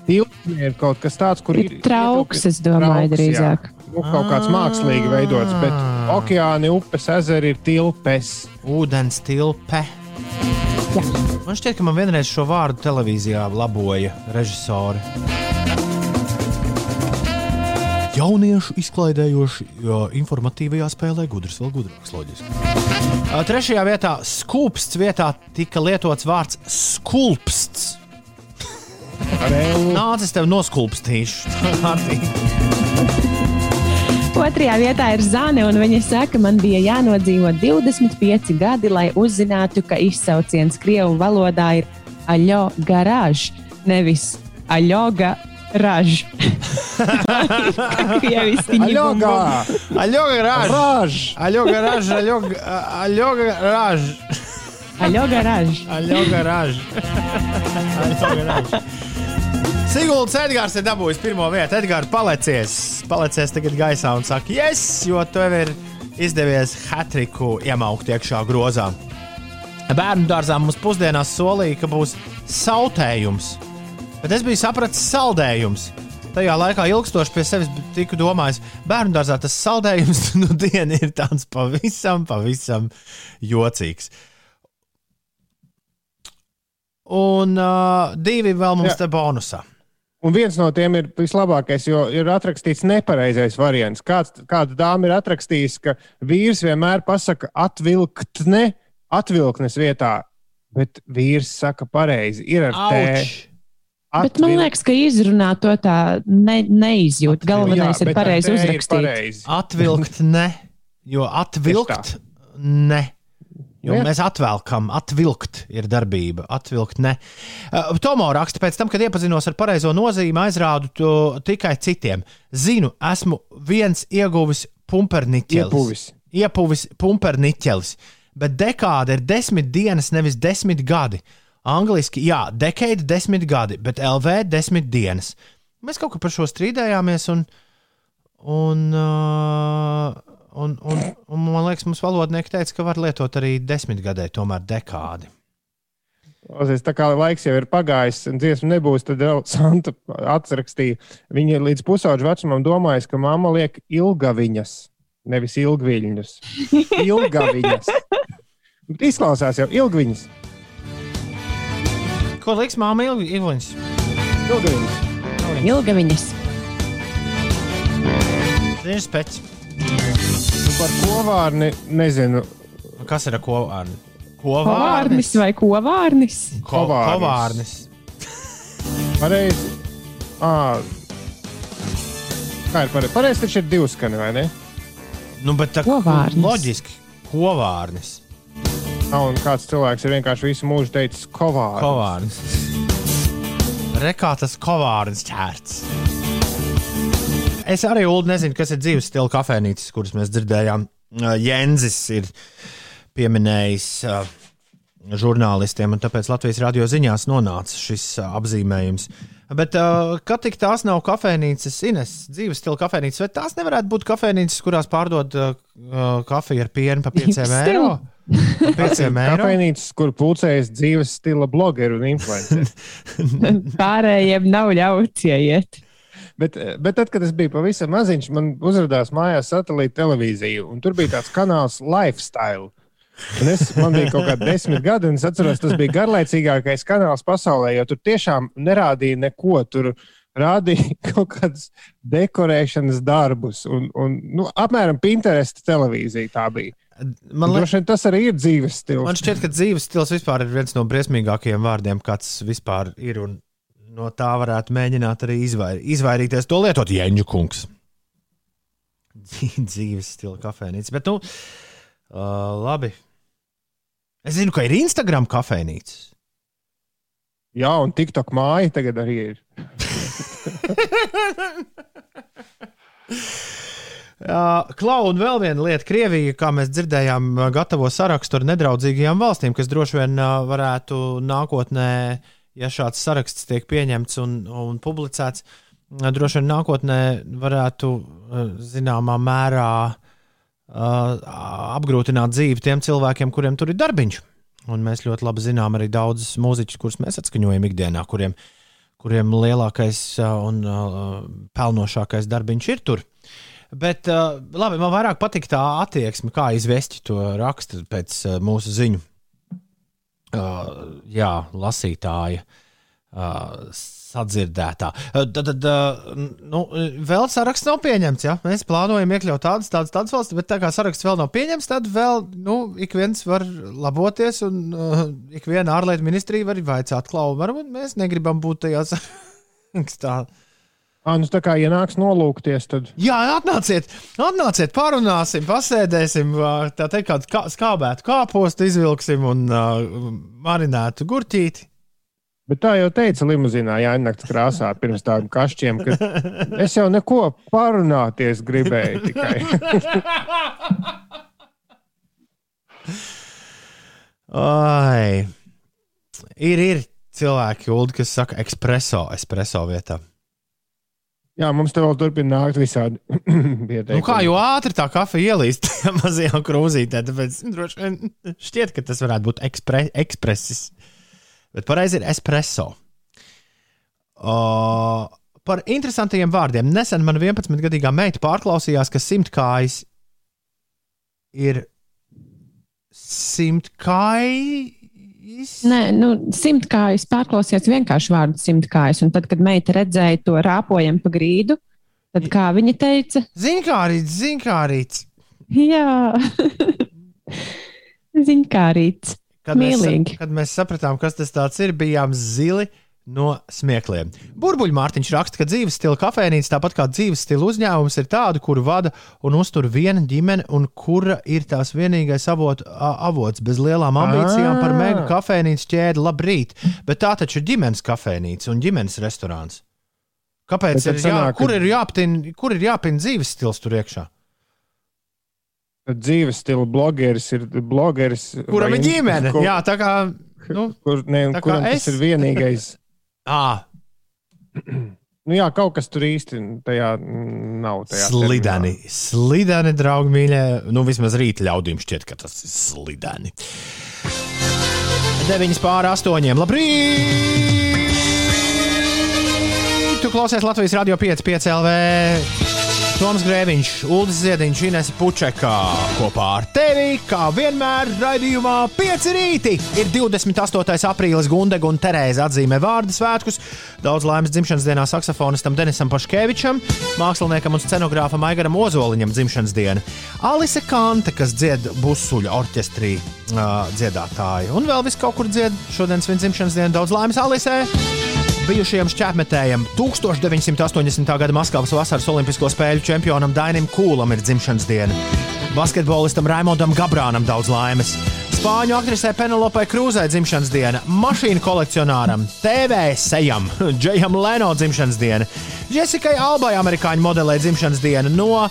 Tilpne ir kaut kas tāds, kur Ir trauks, es domāju, drīzāk. Jā. Nu, kaut kāds mākslīgi veidots, bet Ah. okeāni, upes, ezeri ir tilpes. Ūdens tilpe. Jā. Man šķiet, ka man vienreiz šo vārdu televīzijā laboja režisori. Jauniešu izklaidējoši jo informatīvajā spēlē gudrs, vēl gudrāks, loģiski. Trešajā vietā, skūpsts vietā tika lietots vārds skulpsts. Elu Nācis tev noskulpstīšu. Otrajā vietā ir Zane, un viņa saka, man bija jānodzīvo 25 gadi, lai uzzinātu, ka izsauciens Krievu valodā ir aļo garāžs, nevis aļoga raž. Krieviski! Aļoga! Aļoga raž! Aļoga raž! Aļoga raž. Aļoga raž! Aļoga raž! Sigulds Edgars ir dabūjis pirmo vietu. Edgars palicies, palicies tagad gaisā un saka, yes, jo tev ir izdevies hatriku iemaukt iekšā grozā. Bērnu dārzā mums pusdienās solīja, ka būs sautējums, bet es biju sapratis saldējums. Tajā laikā ilgstoši pie sevis tiku domājis, bērnu dārzā tas saldējums nu diena ir tāds pavisam, pavisam jocīgs. un uh, divi vēl mums Jā. te bonusā. Un viens no tiem ir vislabākais, jo ir atrakstīts nepareizais variants. Kāds, kāda dāma ir atrakstījusi, ka vīrs vienmēr pasaka atvilktne, atvilknes vietā, bet vīrs saka pareizi. Ir ar. Auč! Bet man liekas, ka izrunā to tā ne, neizjūt. Galvenais ir pareizi uzrakstīt. Atvilkt ne, jo atvilkt ne. Jo Jā. mēs atvelkam, atvilkt ir darbība, atvilkt ne. Uh, Tomo raksta, pēc tam, kad iepazinos ar pareizo nozīmi, aizrādu to tikai citiem. Zinu, esmu viens ieguvis pumperniķelis. Iepuvis. Iepuvis pumperniķelis, bet dekāde ir desmit dienas, nevis desmit gadi. Angliski, jā, dekāde desmit gadi, bet LV desmit dienas. Mēs kaut kā par šo strīdējāmies, un, un, uh, un, un, un man liekas, mums valodnieki teica, ka var lietot arī desmitgadē, tomēr dekādi. Osies, tā kā laiks jau ir pagājis, un dziesma nebūs, tad vēl Santa atrakstīja. Viņa līdz pusauģu vecumam domājas, ka mamma liek ilgaviņas, nevis ilgviļņus. Ilgaviņas. Bet izklausās jau ilgviņas. Ko liks māma ilgi? Ilgiņas? Ilgaviņas. Ilga viņas. Viņš pēc. Nu, par kovārni nezinu. Kas ir kovārni? Kovārnis vai kovārnis? Ko- Kovārnis. Kovārnis. Pareizi. À. Kā ir pareizi? Pareizi taču ir divi skani, vai ne? Nu, bet tā Kovārnis. loģiski. Kovārnis. Ā, un kāds cilvēks ir vienkārši visu mūžu teicis kovārni. Kovārnis. Rekā tas kovārnis ķērts. Es arī Ulu nezinu, kas ir dzīves stila kafejnīcas, kuras mēs dzirdējām. Uh, Jēnzis ir pieminējis uh, žurnālistiem, un tāpēc Latvijas radio ziņās nonāca šis uh, apzīmējums. Bet, uh, kad tik tās nav kafejnīcas, Ines, dzīves stila kafejnīcas, vai tās nevarētu būt kafejnīcas, kurās pārdod uh, uh, kafiju ar pienu par 5 Dzīves eiro? Par 5 eiro. Kafejnīcas, kur pulcējas dzīves stila blogeri un influenceri. Pārējiem nav ļauts ieiet. Bet, bet tad, kad es biju pavisam maziņš, man uzrādījās mājās satelīta televīzija, un tur bija tāds kanāls Lifestyle. Un es, man bija kaut kādi desmit gadi, un es atceros, tas bija garlaicīgākais kanāls pasaulē, jo tur tiešām nerādīja neko. Tur rādīja kaut kādus dekorēšanas darbus, un, un nu, apmēram Pinterest televīzija tā bija. Man liekas, liekas, tas arī ir dzīves stils. Man šķiet, ka dzīves stils vispār ir viens no briesmīgākajiem vārdiem, kāds vispār ir. Un no tā varētu mēģināt arī izvair, izvairīties. To lietot Jēņģu kungs. Dzīv- Dzīves stila kafejnīca. Bet, nu, uh, labi. Es zinu, ka ir Instagram kafejnīca. Jā, un TikTok māja tagad arī ir. Uh, Klau, un vēl viena lieta. Krievija, kā mēs dzirdējām, uh, gatavo sarakstu ar nedraudzīgajām valstīm, kas droši vien uh, varētu nākotnē, ja šāds saraksts tiek pieņemts un, un publicēts, uh, droši vien nākotnē varētu uh, zināmā mērā uh, apgrūtināt dzīvi tiem cilvēkiem, kuriem tur ir darbiņš. Un mēs ļoti labi zinām arī daudzus mūziķus, kurus mēs atskaņojam ikdienā, kuriem, kuriem lielākais un pelnošākais darbiņš ir tur. Bet labi, man vairāk patīk tā attieksme, kā izvesti to rakstu pēc mūsu ziņu. Uh, jā, lasītāja, uh, sadzirdētā. Uh, Tad, tad uh, nu, vēl saraksts nav pieņemts. Ja? Mēs plānojam iekļaut tādas, tādas, tādas valstis, bet tā kā saraksts vēl nav pieņemts, tad vēl nu, ik viens var laboties, un uh, ik viena ārlietu ministrija var vaicāt, klau, varbūt mēs negribam būt tajā sarakstā. Ah, nu, tā kā ienāks nolūkties, tad Jā, atnāciet, atnāciet, parunāsim, pasēdēsim, tā teikt, kādu kā, skābētu kāpostu izvilksim un uh, marinētu gurķīti. Bet tā jau teica limuzīnā, jāienākt krāsā pirms tādiem kašķiem, ka es jau neko parunāties gribēju tikai. Ai, ir, ir cilvēki, Uld, kas saka, espreso, espreso vietā. Jā, mums te vēl turpina nākt visādi pieteikumi. Nu, kā jau ātri tā kafija ielīst mazajā krūzītē, tāpēc nu, droši vien šķiet, ka tas varētu būt ekspre, ekspresis. Bet pareizi ir espreso. Uh, par interesantiem vārdiem. Nesen man 11-gadīgā meita pārklausījās, ka simtkājas ir simtkājas. Nē, nu, simtkājas pārklausies vienkārši vārdu simtkājas. Un tad, kad meita redzēja to rāpojumu pa grīdu, tad kā viņa teica, Zinkārīts, zinkārīts. jā, ziņkārīts. Kad mēs, Mīlīgi. kad mēs sapratām, kas tas tāds ir, bijām zili no smiekliem. Burbuļs Mārtiņš raksta, ka dzīves stila kafejnīca, tāpat kā dzīves stila uzņēmums, ir tāda, kuru vada un uztur viena ģimene, un kura ir tās vienīgais avot, avots bez lielām ambīcijām par Ā. mega kafejnīcas ķēdi. Labrīt! Bet tā taču ir ģimenes kafejnīca un ģimenes restorāns. Kāpēc? Ir jā, sanāk, kur ir jāpina, kur ir jāpina dzīves stils tur iekšā? Dzīves stila blogeris ir blogeris. Kuram vai ir ģimene? Kur, Jā, tā kā. Nu, kur, ne, kuram es. tas ir vienīgais. à, Nu, jā, kaut kas tur īsti tajā nav. Tajā Slideni, slideni, draugi, mīļie. Nu, vismaz rīta ļaudīm šķiet, ka tas ir slideni. 9 pār 8. Labrīt! Tu klausies Latvijas Radio 5, 5 LV. Toms Grēviņš, Ulris Ziediņš, Inese Pučekā kopā ar tevi, kā vienmēr, raidījumā 5 rīti. Ir 28. aprīlis, Gundega un Terēza atzīmē vārdu svētkus. Daudz laimes dzimšanas dienā saksofonistam Denisam Paškevičam, māksliniekam un scenogrāfam Aigaram Ozoliņam dzimšanas diena. Alise Kante, kas dzied busuļu orķestrī uh, dziedātāju, un vēl vis kaut kur dzied šodienas viņa dzimšanas dienu. Daudz laimes Alisē! Bijušajam šķērsmetējam, 1980. gada Maskavas vasaras Olimpisko spēļu čempionam Dainim Kūlam ir dzimšanas diena. Basketbolistam Raimondam Gabrānam daudz laimes. Spāņu aktrisē Penelopē Krūzē dzimšanas diena, mašīnu kolekcionāram, TV sejam, Džejam Leno dzimšanas diena, Jessikai Albai amerikāņu modelē dzimšanas diena no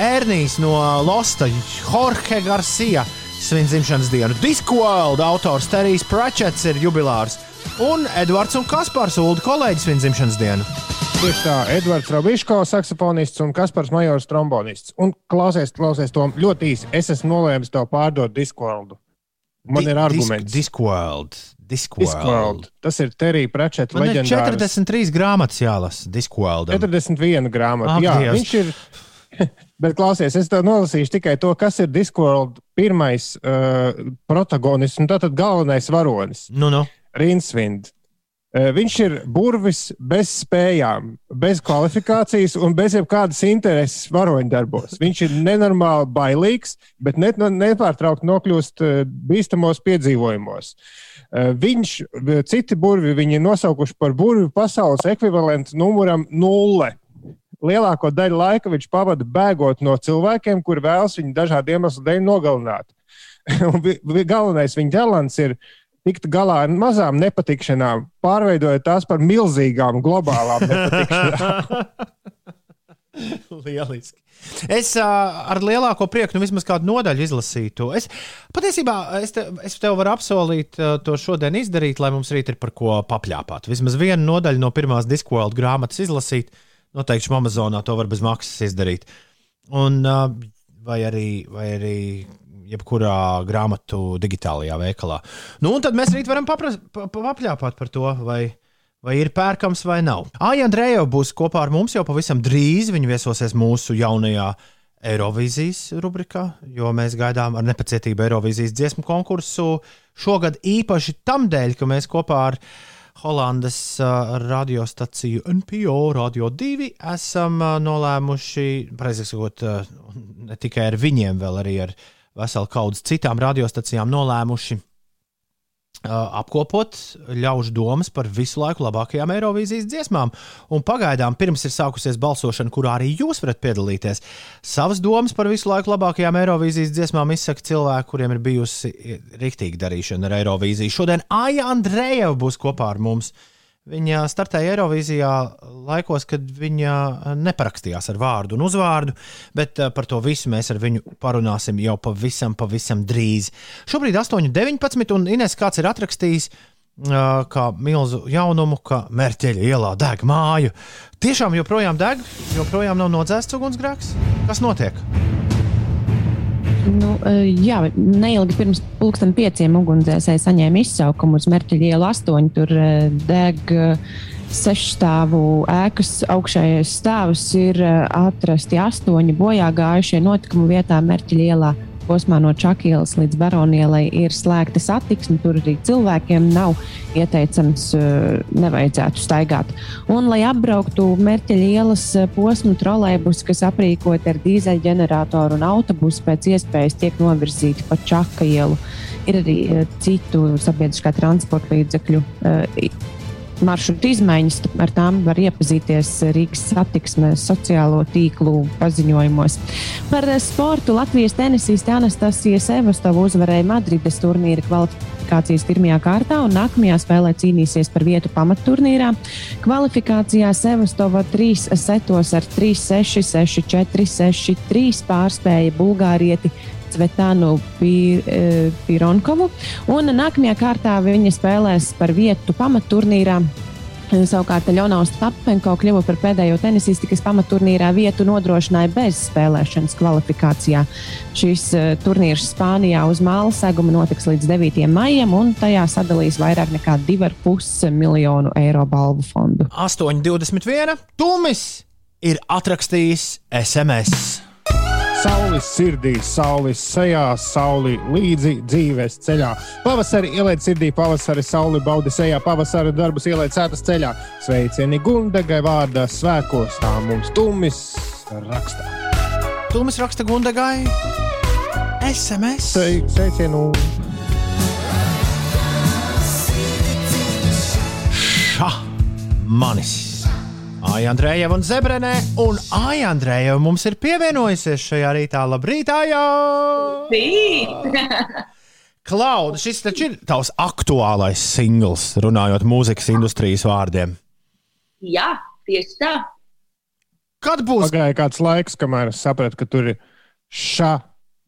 Ernijas no Losta, Jorge Garcia svin dzimšanas dienu. Discworld autors Terijs Pračets ir jubilārs. Un Edvards un Kaspars Ulu kolēģis viņa dzimšanas dienu. Tieši tā, Edvards Rabiško, saksofonists un Kaspars Majors, trombonists. Un klausies, klausies to ļoti īsi. Es esmu nolēmis tev pārdot Discordu. Man Di- ir arguments. Disk, Discworld. Discworld. Discworld. Tas ir Terija Prečeta Man ir leģendārs. 43 grāmatas jālasa Discworld. 41 grāmata. Ak, Jā, Dievs. viņš ir. Bet klausies, es tev nolasīšu tikai to, kas ir Discworld pirmais uh, protagonists un tātad galvenais varonis. Nu, nu. Rinsvind. Uh, viņš ir burvis bez spējām, bez kvalifikācijas un bez jebkādas intereses varoņdarbos. Viņš ir nenormāli bailīgs, bet ne, nepārtraukti nokļūst uh, bīstamos piedzīvojumos. Uh, viņš, uh, citi burvi, viņi ir nosaukuši par burvju pasaules ekvivalentu numuram nulle. Lielāko daļu laika viņš pavada bēgot no cilvēkiem, kuri vēlas viņu dažādu iemeslu dēļ nogalināt. Galvenais viņa talants ir tikt galā ar mazām nepatikšanām, pārveidojot tās par milzīgām globālām nepatikšanām. Lieliski. Es uh, ar lielāko prieku, nu, vismaz kādu nodaļu izlasītu. Es patiesībā es, te, es tev varu apsolīt uh, to šodien izdarīt, lai mums rīt ir par ko papļāpāt. Vismaz vienu nodaļu no pirmās Discworld grāmatas izlasīt. Noteikti Amazonā to var bez maksas izdarīt. Un, uh, vai, arī, vai arī jebkurā grāmatu digitālajā veikalā. Nu, un tad mēs rīt varam papras, pa, pa, papļāpāt par to, vai, vai ir pērkams vai nav. Aija Andreja būs kopā ar mums jau pavisam drīz. Viņa viesosies mūsu jaunajā Eirovīzijas rubrikā, jo mēs gaidām ar nepacietību Eirovīzijas dziesmu konkursu. Šogad īpaši tam dēļ, ka mēs kopā ar Holandas uh, radiostaciju NPO Radio 2 esam uh, nolēmuši, precīzāk sakot, uh, ne tikai ar viņiem, vēl arī ar veselu kaudzi citām radiostacijām nolēmuši uh, apkopot ļaužu domas par visu laiku labākajām Eirovīzijas dziesmām. Un pagaidām, pirms ir sākusies balsošana, kurā arī jūs varat piedalīties, savas domas par visu laiku labākajām Eirovīzijas dziesmām izsaka cilvēki, kuriem ir bijusi rīktīga darīšana ar Eirovīziju. Šodien Aija Andreja būs kopā ar mums. Viņa startēja Eirovīzijā laikos, kad viņa neparakstījās ar vārdu un uzvārdu, bet eh, par to visu mēs ar viņu parunāsim jau pavisam, pavisam drīz. Šobrīd 8,19 un Ines kāds ir atrakstījis. eh, Kā milzu jaunumu, ka Mērķeļa ielā deg māju. Tiešām joprojām deg, joprojām nav nodzēsts ugunsgrēks. Kas notiek? Nu, eh, jā, neilgi pirms pusdienas pieciem ugunsdzēsēji saņēma izsaukumu uz Merķļa ielu 8. Tur eh, deg eh, sešstāvu ēkas augšējais stāvs, ir atrasti astoņi bojā gājušie notikumu vietā Merķļa ielā posmā no Čakielas līdz Baronielai ir slēgta satiksme. Tur arī cilvēkiem nav ieteicams, uh, nevajadzētu staigāt. Un, lai apbrauktu Mērķeļa ielas uh, posmu, trolēļus, kas aprīkoti ar dīzeļģeneratoru un autobusu, pēc iespējas tiek novirzīti pa Čaka ielu. Ir arī uh, citu sabiedriskā transporta līdzekļu. Maršrutu izmaiņas. Ar tām var iepazīties Rīgas satiksmes sociālo tīklu paziņojumos. Par eh, sportu Latvijas tenisiste Anastasija Sevastova uzvarēja Madrides turnīra kvalifikācijas pirmajā kārtā un nākamajā spēlē cīnīsies par vietu pamatturnīrā. Kvalifikācijā Sevastova trīs setos ar 3-6, 6-4, 6-3 pārspēja Bulgārieti Cvetānu eh, Pironkovu. Un nākamajā kārtā viņa spēlēs par vietu pamatturnīrā. Savukārt Ļonaus Tapenko kļuva par pēdējo tenisisti, kas pamatturnīrā vietu nodrošināja bez spēlēšanas kvalifikācijā. Šis uh, turnīrs Spānijā uz māla seguma notiks līdz 9. maijam, un tajā sadalīs vairāk nekā 2,5 miljonu eiro balvu fondu. 8,21. Tumis ir atrakstījis SMS. Saulis sirdī, saulis sejā, sauli līdzi dzīves ceļā. Pavasarī ieliec sirdī, pavasarī sauli baudi sejā, pavasarī darbus ieliec sētas ceļā. Sveicieni Gundagai vārdā svēkos, tā mums tumis rakstā. Tumis raksta Gundagai. SMS. Svei- Sveicienu! Ša manis. Aija Andrejeva un Zebrenē, un Aija Andrejeva mums ir pievienojusies šajā rītā. Labrīt, Aija! Klauda, šis taču ir tavs aktuālais singls, runājot mūzikas industrijas vārdiem. Jā, tieši tā. Kad būs? Pagāja kāds laiks, kamēr es sapratu, ka tur ir šā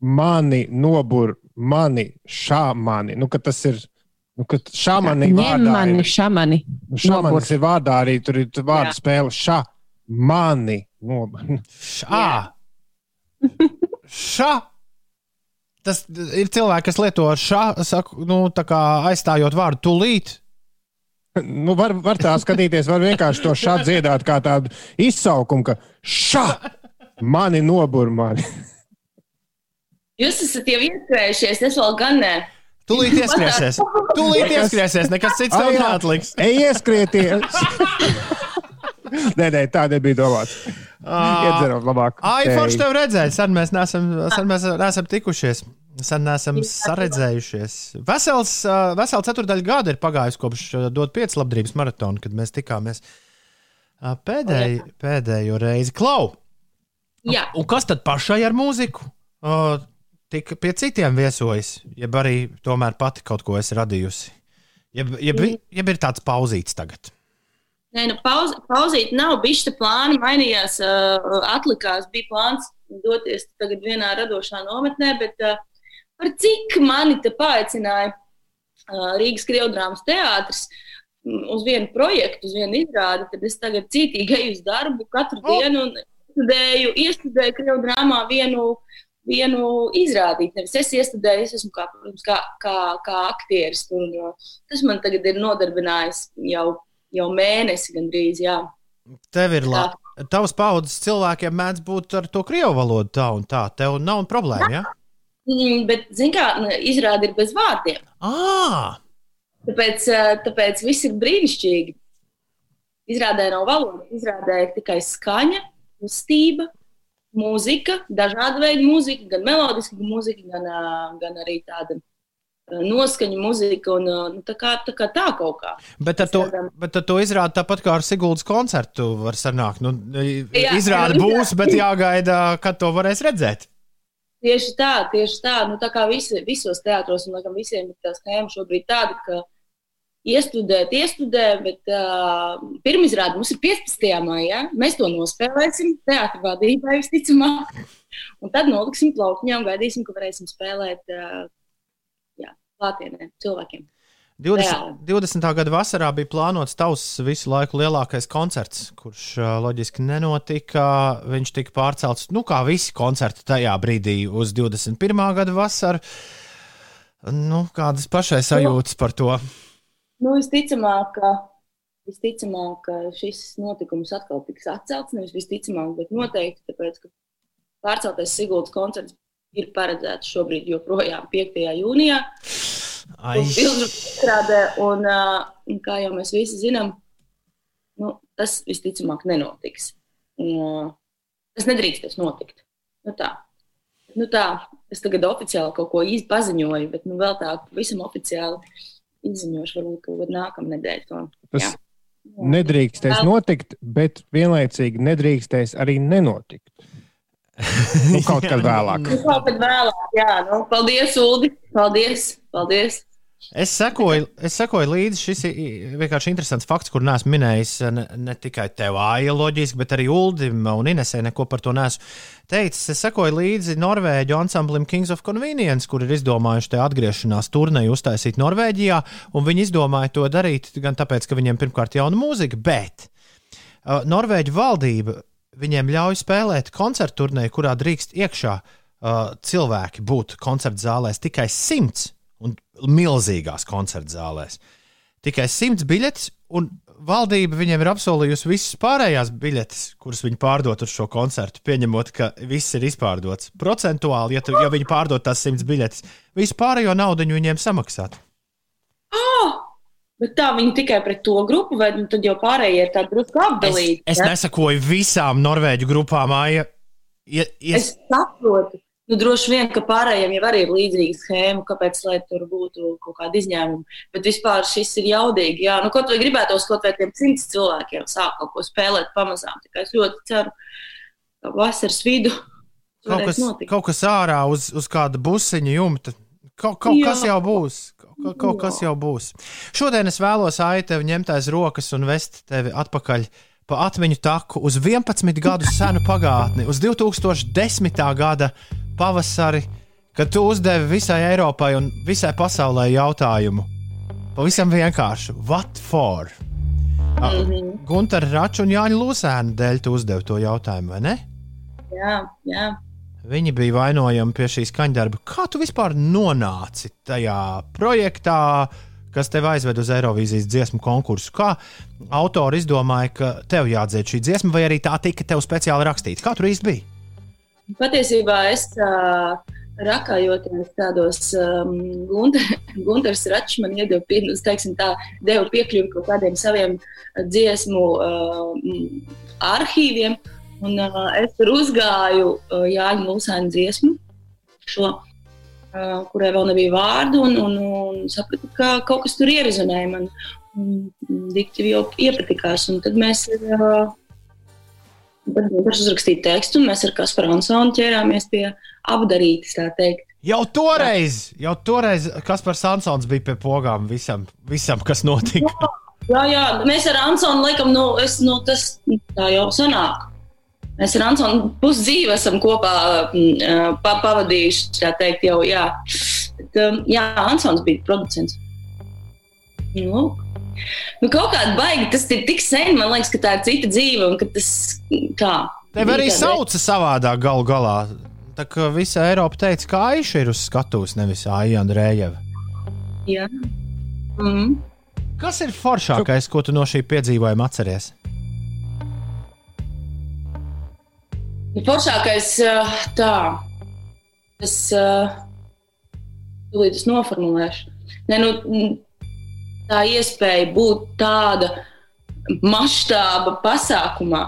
mani nobur, mani šā mani. Nu, ka tas ir. Nu, ka šāmani Ņem vārdā ir. šamani. Šāmanis ir vārdā arī tur ir vārdu Jā. spēle. Šā mani nobur. Šā! Šā! Tas ir cilvēki, kas lieto šā, saku, nu, tā kā aizstājot vārdu tūlīt. Nu, var, var tā skatīties, var vienkārši to šādi dziedāt, kā tādu izsaukumu, ka šā mani nobur mani. Jūs esat jau ieskrējušies, es vēl gan ne. Tūlīt ieskriesies. Tūlīt ieskriesies, nekas cits tev neatliks. Ej, ieskrieties! nē, nē, tā nebija domāts. Iedzeram labāk. Ai, forši tev redzēt, sen mēs neesam, sen mēs neesam tikušies. Sen neesam saredzējušies. Vesels, ā, vesela ceturdaļa gada ir pagājusi kopš dot pieci labdarības maratona, kad mēs tikāmies pēdēj, pēdējo reizi. Klau! Jā, Un kas tad pašai ar mūziku? Tik pie citiem viesojas, jeb arī tomēr pati kaut ko esi radījusi. Jeb, jeb, jeb ir tāds pauzīts tagad. Nē, nu, pauz, pauzīt nav bijis. Tā plāni mainījās, uh, atlikās. Bija plāns doties tagad vienā radošā nometnē, bet uh, par cik mani te paaicināja uh, Rīgas Krievdrāmas teātris mm, uz vienu projektu, uz vienu izrādi, tad es tagad cītīgi eju uz darbu katru O! dienu un iestudēju, iestudēju Krievdrāmā vienu. Vienu izrādīt, nevis es iestudēju, es esmu kā, protams, kā, kā, kā aktieris. Un, uh, tas man tagad ir nodarbinājis jau, jau mēnesi, gandrīz. Jā. Tev ir labi. Tavs paudzes cilvēkiem mēdz būt ar to krievu valodu tā un tā. Tev nav problēma. Ja? Mm, Bet, zināmā kā, nu, izrāda ir bez vārdiem. À, Tāpēc, eh, tāpēc viss ir brīnišķīgi. Izrādē nav valoda, izrādē ir tikai skaņa, kustība, mūzika, dažāda veida mūzika, gan melodiska mūzika, gan, gan arī tāda noskaņa mūzika. Un, nu, tā, kā, tā kā tā kaut kā. bet ar to, bet ar to izrādi tāpat kā ar Siguldas koncertu var sanākt. Nu, Jā, izrādi būs, bet jāgaida, kad to varēs redzēt. Tieši tā, tieši tā. Nu, tā kā visi, visos teātros, un laikam visiem ir tā schēma šobrīd tāda, ka iestudēt, iestudē, bet uh, pirmizrāde mums ir 15. maijā. Mēs to nospēlēsim teātrī vadībai visticamāk. Un tad noliksim plaukņā un gaidīsim, ka varēsim spēlēt uh, jā, klātienē cilvēkiem. 20, 20. gada vasarā bija plānots tavs visu laiku lielākais koncerts, kurš loģiski nenotika. Viņš tika pārcelts, nu, kā visi koncerti tajā brīdī, uz 21. gada vasaru. Nu, kādas pašai sajūtas par to? Nu, visticamāk, ka, visticamāk, ka šis notikums atkal tiks atcelts. Nevis visticamāk, bet noteikti, tāpēc, ka pārceltais Siguldas koncerts ir paredzēta šobrīd joprojām 5. jūnijā. Ai, Ilgi strādē, un, un kā jau mēs visi zinām, nu, tas visticamāk nenotiks. Un, tas nedrīkstēs notikt. Nu, tā. Nu, tā. Es tagad oficiāli kaut ko iz- paziņoju, bet nu, vēl tā pavisam oficiāli izziņošu varbūt kaut nākamnedēļ. To. Tas Jā. nedrīkstēs notikt, bet vienlaicīgi nedrīkstēs arī nenotikt. Nu, kaut kad vēlāk. Nu, kaut kad vēlāk, jā, nu, paldies, Uldi. Paldies, paldies. Es sekoju, es sekoju līdzi. Šis ir vienkārši interesants fakts, kur neesmu minējis ne, ne tikai tev, loģiski, bet arī Uldim un Inesē neko par to neesmu teicis. Es sekoju līdzi Norvēģu ansamblim Kings of Convenience, kur ir izdomājuši te atgriešanās turnēju uztaisīt Norvēģijā, viņi izdomāja to darīt gan tāpēc, ka viņiem pirmkārt jauna mūzika, bet uh, Norvēģu valdība viņiem ļauj spēlēt koncertu turnēju, kurā drīkst iekšā uh, cilvēki būt koncertu zālēs tikai simts milzīgās koncertu zālēs. Tikai simts biļetes, un valdība viņiem ir apsolījusi visas pārējās biļetes, kuras viņi pārdot uz šo koncertu, pieņemot, ka viss ir izpārdots. Procentuāli, ja, tu, ja viņi pārdod tās simts biļetes, visu pārējo naudu viņiem samaksāt. Oh! Bet tā viņi tikai pret to grupu, vai nu tad jau pārējie ir tādi drusku Es, apdalīti? es ja? nesakoju visām norvēģu grupām, Aija. Ja, ja, Es saprotu. Nu, droši vien, ka pārējiem jau arī ir līdzīga schēma, kāpēc lai tur būtu kaut kāda izņēmuma. Bet vispār šis ir jaudīgi. Jā, nu, kaut vai gribētos kaut vai tiem simts cilvēkiem sākt kaut ko spēlēt pamazām. Tikai es ļoti ceru, ka vasaras vidu kaut, kas, notikt. kaut kas ārā uz, uz kāda busiņa jumta. Kaut, kaut Jā. kas jau būs. Kaut, kaut kas jau būs. Šodien es vēlos aizt tevi ņemt aiz rokas un vest tevi atpakaļ pa atmiņu taku uz 11 gadu senu pagātni, uz 2010. gada pavasari, kad tu uzdevi visai Eiropai un visai pasaulē jautājumu. Pavisam vienkārši, what for? Mm. -hmm. Gunter Rača un Jāņa Lūsēna dēļ tu uzdevi to jautājumu, vai ne? Jā, jā. Viņi bija vainojami pie šīs skaņdarba. Kā tu vispār nonāci tajā projektā, kas tev aizved uz Eirovīzijas dziesmu konkursu? Kā autori izdomāja, ka tev jādzied šī dziesma, vai arī tā tika tev speciāli rakstīta? Kā tur īsti bija? Patiesībā es uh, rakājoties tādos um, Gunters Račs man iedeva, nu, teiksim tā, deva piekļuvi kaut kādiem saviem dziesmu mm, arhīviem. Un, uh, es tur uzgāju uh, Jāņa Lūsēna dziesmu, šo, uh, kurai vēl nebija vārdu, un, un, un sapratu, ka kaut kas tur ierezonēja man. Dikti jau iepatikās, un tad mēs uh, Gunārs uzrakstīja tekstu, un mēs ar Kasparu Ansonu ķērāmies pie apdarītas, tā teikt. Jau toreiz, jau toreiz Kaspars Ansons bija pie pogām visam, visam kas notika. Jā, jā, mēs ar Ansonu laikam, nu, es, nu, tas tā jau sanāk. Mēs ar Ansonu pusdzīvi esam kopā mm, pa, pavadījuši, tā teikt, jau, jā. Bet, jā, Ansons bija producents. Nu, nu, kaut kāda baigi, tas ir tik sen, man liekas, ka tā ir cita dzīve, un ka tas, kā. Tev arī sauca savādāk galu galā. Tā kā visa Eiropa teica, ka Aisha ir uz skatuves, nevis Aija Andrējeva. Jā. Mm. Kas ir foršākais, ko tu no šī piedzīvojuma atceries? Nu, Foršākais eh, tā, tas tūlīt es noformulēšu. Ne, nu, tā iespēja būt tāda maštāba pasākumā.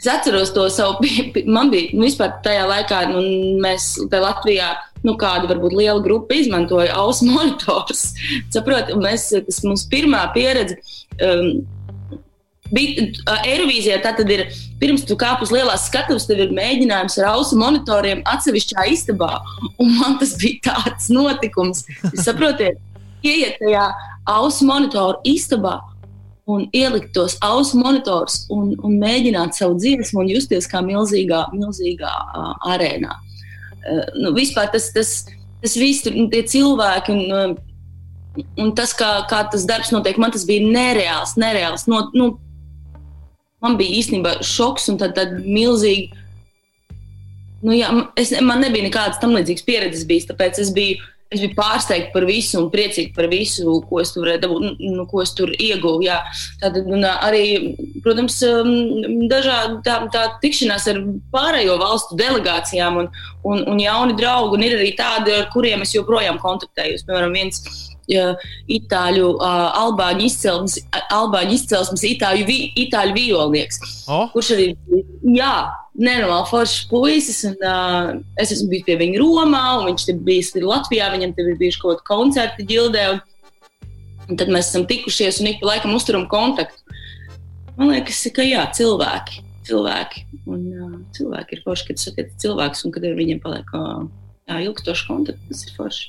Es atceros to savu, man bija nu, vispār tajā laikā, nu, mēs Latvijā, nu, kāda varbūt liela grupa izmantoja ausu monitors. Saprot, un mēs, tas mums pirmā pieredze. Um, Bija Eirovīzijā, tā tad ir pirms tu kāp uz lielās skatuves, tev ir mēģinājums ar ausu monitoriem atsevišķā istabā. Un man tas bija tāds notikums. Saprotiet, ieiet tajā ausu monitoru istabā un ielikt tos ausu monitorus un, un mēģināt savu dziesmu un justies kā milzīgā, milzīgā uh, arēnā. Uh, nu, vispār tas, tas, tas viss, tie cilvēki un, uh, un tas, kā, kā tas darbs notiek, man tas bija nereāls, nereāls. No, nu, man bija īstenībā šoks un tad, tad milzīgi. Nu, jā, es, man nebija nekādas tam līdzīgas pieredzes bijis, tāpēc es biju Es biju pārsteigta par visu un priecīga par visu, ko es tur, dabūt, nu, ko es tur ieguvu. Jā. Tātad, un, arī, protams, um, dažādi tā, tā tikšanās ar pārējo valstu delegācijām un, un, un jauni draugi. Un ir arī tādi, ar kuriem es joprojām kontaktējos. Piemēram, viens itāļu, ā, albāņu izcelsmes, albāņu izcelsmes itāļu, vi, itāļu violnieks, O, kurš arī jā, nenormāli foršs puisis. Un, uh, es esmu bijis pie viņa Romā, un viņš ir bijis Latvijā. Viņam tur ir bijuši kaut kādi koncerti ģildē. Un, un tad mēs esam tikušies un ik pa laikam uzturam kontaktu. Man liekas, ka jā, cilvēki. Cilvēki, un, uh, cilvēki ir forši, kad satiek cilvēkus un kad ar viņiem paliek uh, ilgstoši kontakti. Tas ir forši.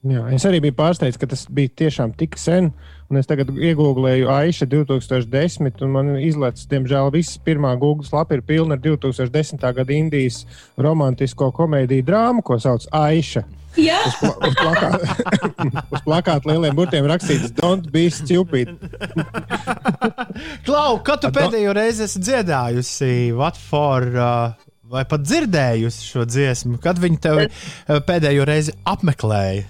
Jā, es arī biju pārsteigts, ka tas bija tiešām tik sen. Un es tagad iegūlēju Aiša 2010, un man izlaists, diemžēl, viss pirmā Google lapa ir pilna ar 2010. gada Indijas romantisko komēdiju drāmu, ko sauc Aiša. Jā, Uz, pla uz, plakāta, uz plakāta lieliem burtiem rakstīts Don't be stupid. Klau, kad tu pēdējo reizi esi dziedājusi What for? Uh, vai pat dzirdējusi šo dziesmu? Kad viņi tev uh, pēdējo reizi apmeklēja?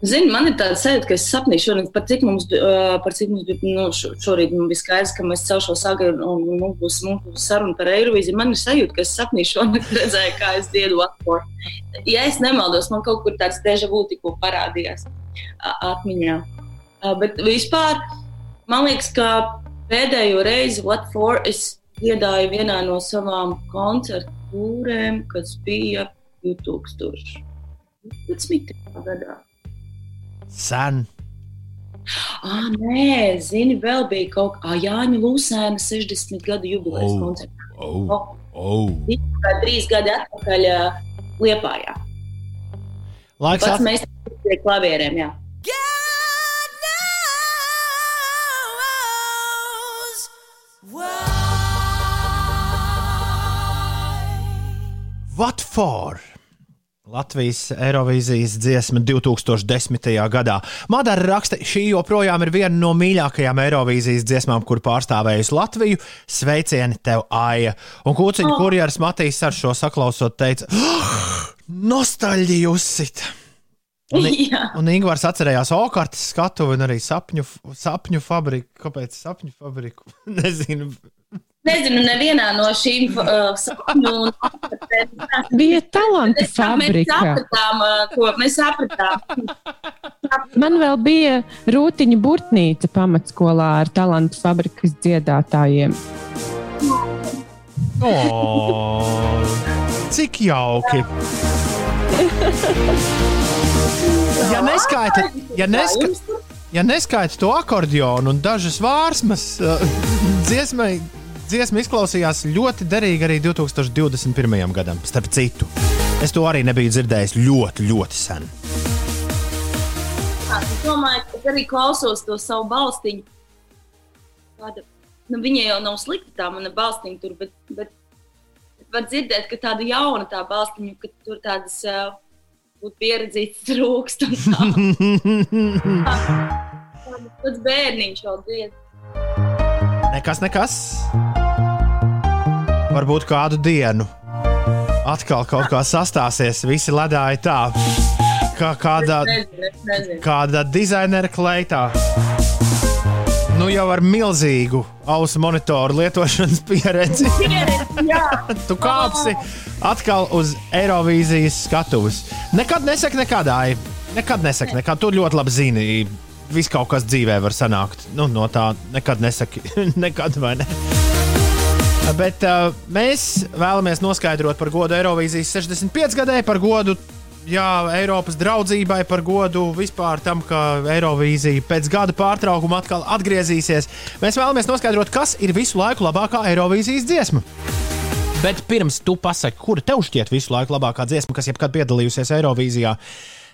Zini, man ir tāda sajūta, ka es sapnīju šodien, par cik mums, ā, par cik mums bija, nu, šo- šorīt man bija skaidrs, ka mēs celšu sagu un, un mums būs, mums būs saruna par Eirovīziju. Man ir sajūta, ka es sapnīju šodien, redzēju, kā es dziedu atpūtu. Ja es nemaldos, man kaut kur tāds deja vu tikko parādījās atmiņā. Ā, Bet vispār, man liekas, ka pēdējo reizi What for es iedāju vienā no savām koncertu tūrēm, kas bija 2000. 20. gadā. Sen. Ah, nē, zini, vēl bija kaut kā Jāņa Lūsēna 60 gadu jubilejas Oh. koncerts. Oh, Oh, oh. kā trīs gadi atpakaļ ā, Liepājā. Laiks Pats at... mēs pie klavierēm, jā. What for? Latvijas Eirovīzijas dziesma 2010. gadā. Madara raksta, šī joprojām ir viena no mīļākajām Eirovīzijas dziesmām, kur pārstāvējusi Latviju. Sveicieni tev, Aija! Un kūciņa oh. kurjeras Matīs ar šo saklausot teica: oh, Nostalģija uzsit! Un, un Ingūns atcerējās Okartas skatuvi un arī sapņu, sapņu fabriku. Kāpēc sapņu fabriku? Nezinu. Nezinu, nevienā no šīm uh, sapņu un Bija talanta Mēs fabrika. sapratām, ā, ko mēs sapratām. Man vēl bija rūtiņa burtnīca pamatskolā ar talantu fabrikas dziedātājiem. Oh, cik jauki! Ja neskaita, ja neska, ja neskaita to akordionu un dažas vārsmas, uh, dziesmai, dziesma izklausījās ļoti derīgi arī 2021. gadam. Starp citu, es to arī nebiju dzirdējis ļoti, ļoti sen. Es domāju, ka arī klausos to savu balstiņu. Tāda, nu, viņai jau nav slikta tā mana balstiņa tur, bet, bet var dzirdēt, ka tāda jauna tā balstiņa, ka tur tādas uh, pieredzītas trūkst. pats bērniņš jau dzied. Nekas, nekas. Varbūt kādu dienu atkal kaut kā sastāsies, visi ledāji tā, kā nezinu. kāda dizainera kleitā. Nu jau ar milzīgu ausu monitoru lietošanas pieredzi. Tu kāpsi atkal uz Eirovīzijas skatuves. Nekad nesaki nekādai. Nekad nesaki, nekad. Tu ļoti labi zini. Viss kaut kas dzīvē var sanākt. Nu, no tā nekad nesaki. nekad vai ne? Bet uh, mēs vēlamies noskaidrot par godu Eirovīzijas 65 gadai, par godu jā, Eiropas draudzībai, par godu vispār tam, ka Eirovīzija pēc gada pārtraukuma atkal atgriezīsies. Mēs vēlamies noskaidrot, kas ir visu laiku labākā Eirovīzijas dziesma. Bet pirms tu pasaki, kura tev šķiet visu laiku labākā dziesma, kas jebkad piedalījusies Eirovīzijā,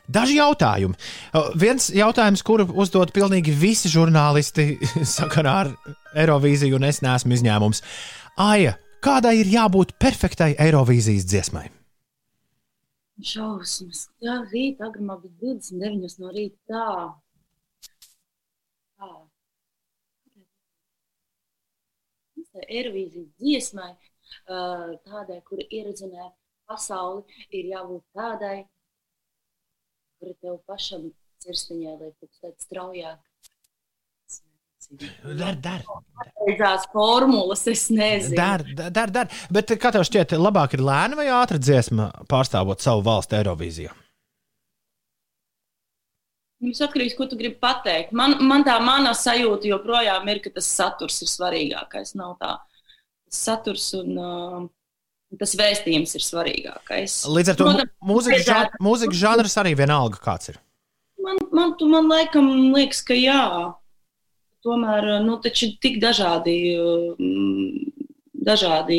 daži jautājumi. Uh, Viens jautājums, kuru uzdod pilnīgi visi žurnālisti sakarā ar Eirovīziju, un es neesmu izņēmums. Aija, kādai ir jābūt perfektai Eirovīzijas dziesmai? Šausmas. Jā, rīta agrumā bija 29 no rīta. Tā. Tā. Eirovīzijas dziesmai, tādai, kura ieradzinē pasauli, ir jābūt tādai, kuri tev pašam sirsniņā, lai tu tāds straujāk. Dar, dar, Beidzās formulas, es nezinu. dar, dar, dar. Bet kā tev šķiet, labāk ir lēna vai ātra dziesma pārstāvot savu valstu Eirovīzijā? Mums atkarīgs, ko tu gribi pateikt. Man, man tā mana sajūta joprojām ir, ka tas saturs ir svarīgākais. Nav tā tas saturs un uh, tas vēstījums ir svarīgākais. Līdz ar to Protams, mūzikas ža- vajadzētu- mūzikas žanrs arī vienalga kāds ir. Man, man, tu, man laikam liekas, ka jā. Tomēr, nu, taču tik dažādi, mm, dažādi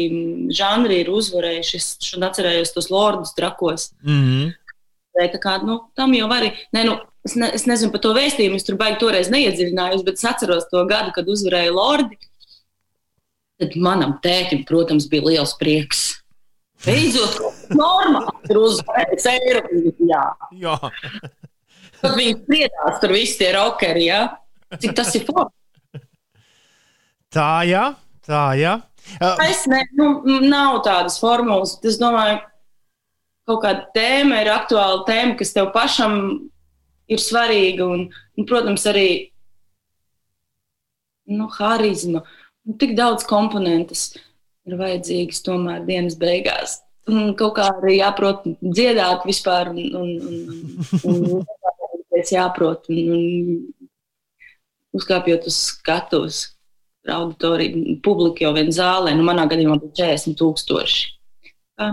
žanri ir uzvarējuši. Es šodien atcerējos tos lordus trakos. Mm -hmm. Tā kā, nu, tam jau arī. Ne, nu, es, ne, es nezinu par to vēstījumu, es tur baigi toreiz neiedziļinājos, bet es atceros to gadu, kad uzvarēja Lordi. Tad manam tētim, protams, bija liels prieks. Beidzot, normāli tur uzvarēja Eiropā. Jā, Tad viņi spriedās tur visi tie rockeri, jā. Cik tas ir forši. tā, jā, tā, jā. Uh, Es ne, nu, nav tādas formulas. Es domāju, kaut kāda tēma ir aktuāla tēma, kas tev pašam ir svarīga. Un, un, protams, arī nu, harizma. Nu, tik daudz komponentus ir vajadzīgas tomēr dienas beigās. Un kaut kā arī jāprot dziedāt vispār, un, un, un, un, un jāprot. Un, un uzkāpjot uz skatuves, auditoriju, publika jau vien zālē, nu, manā gadījumā bija 40 tūkstoši. Tā.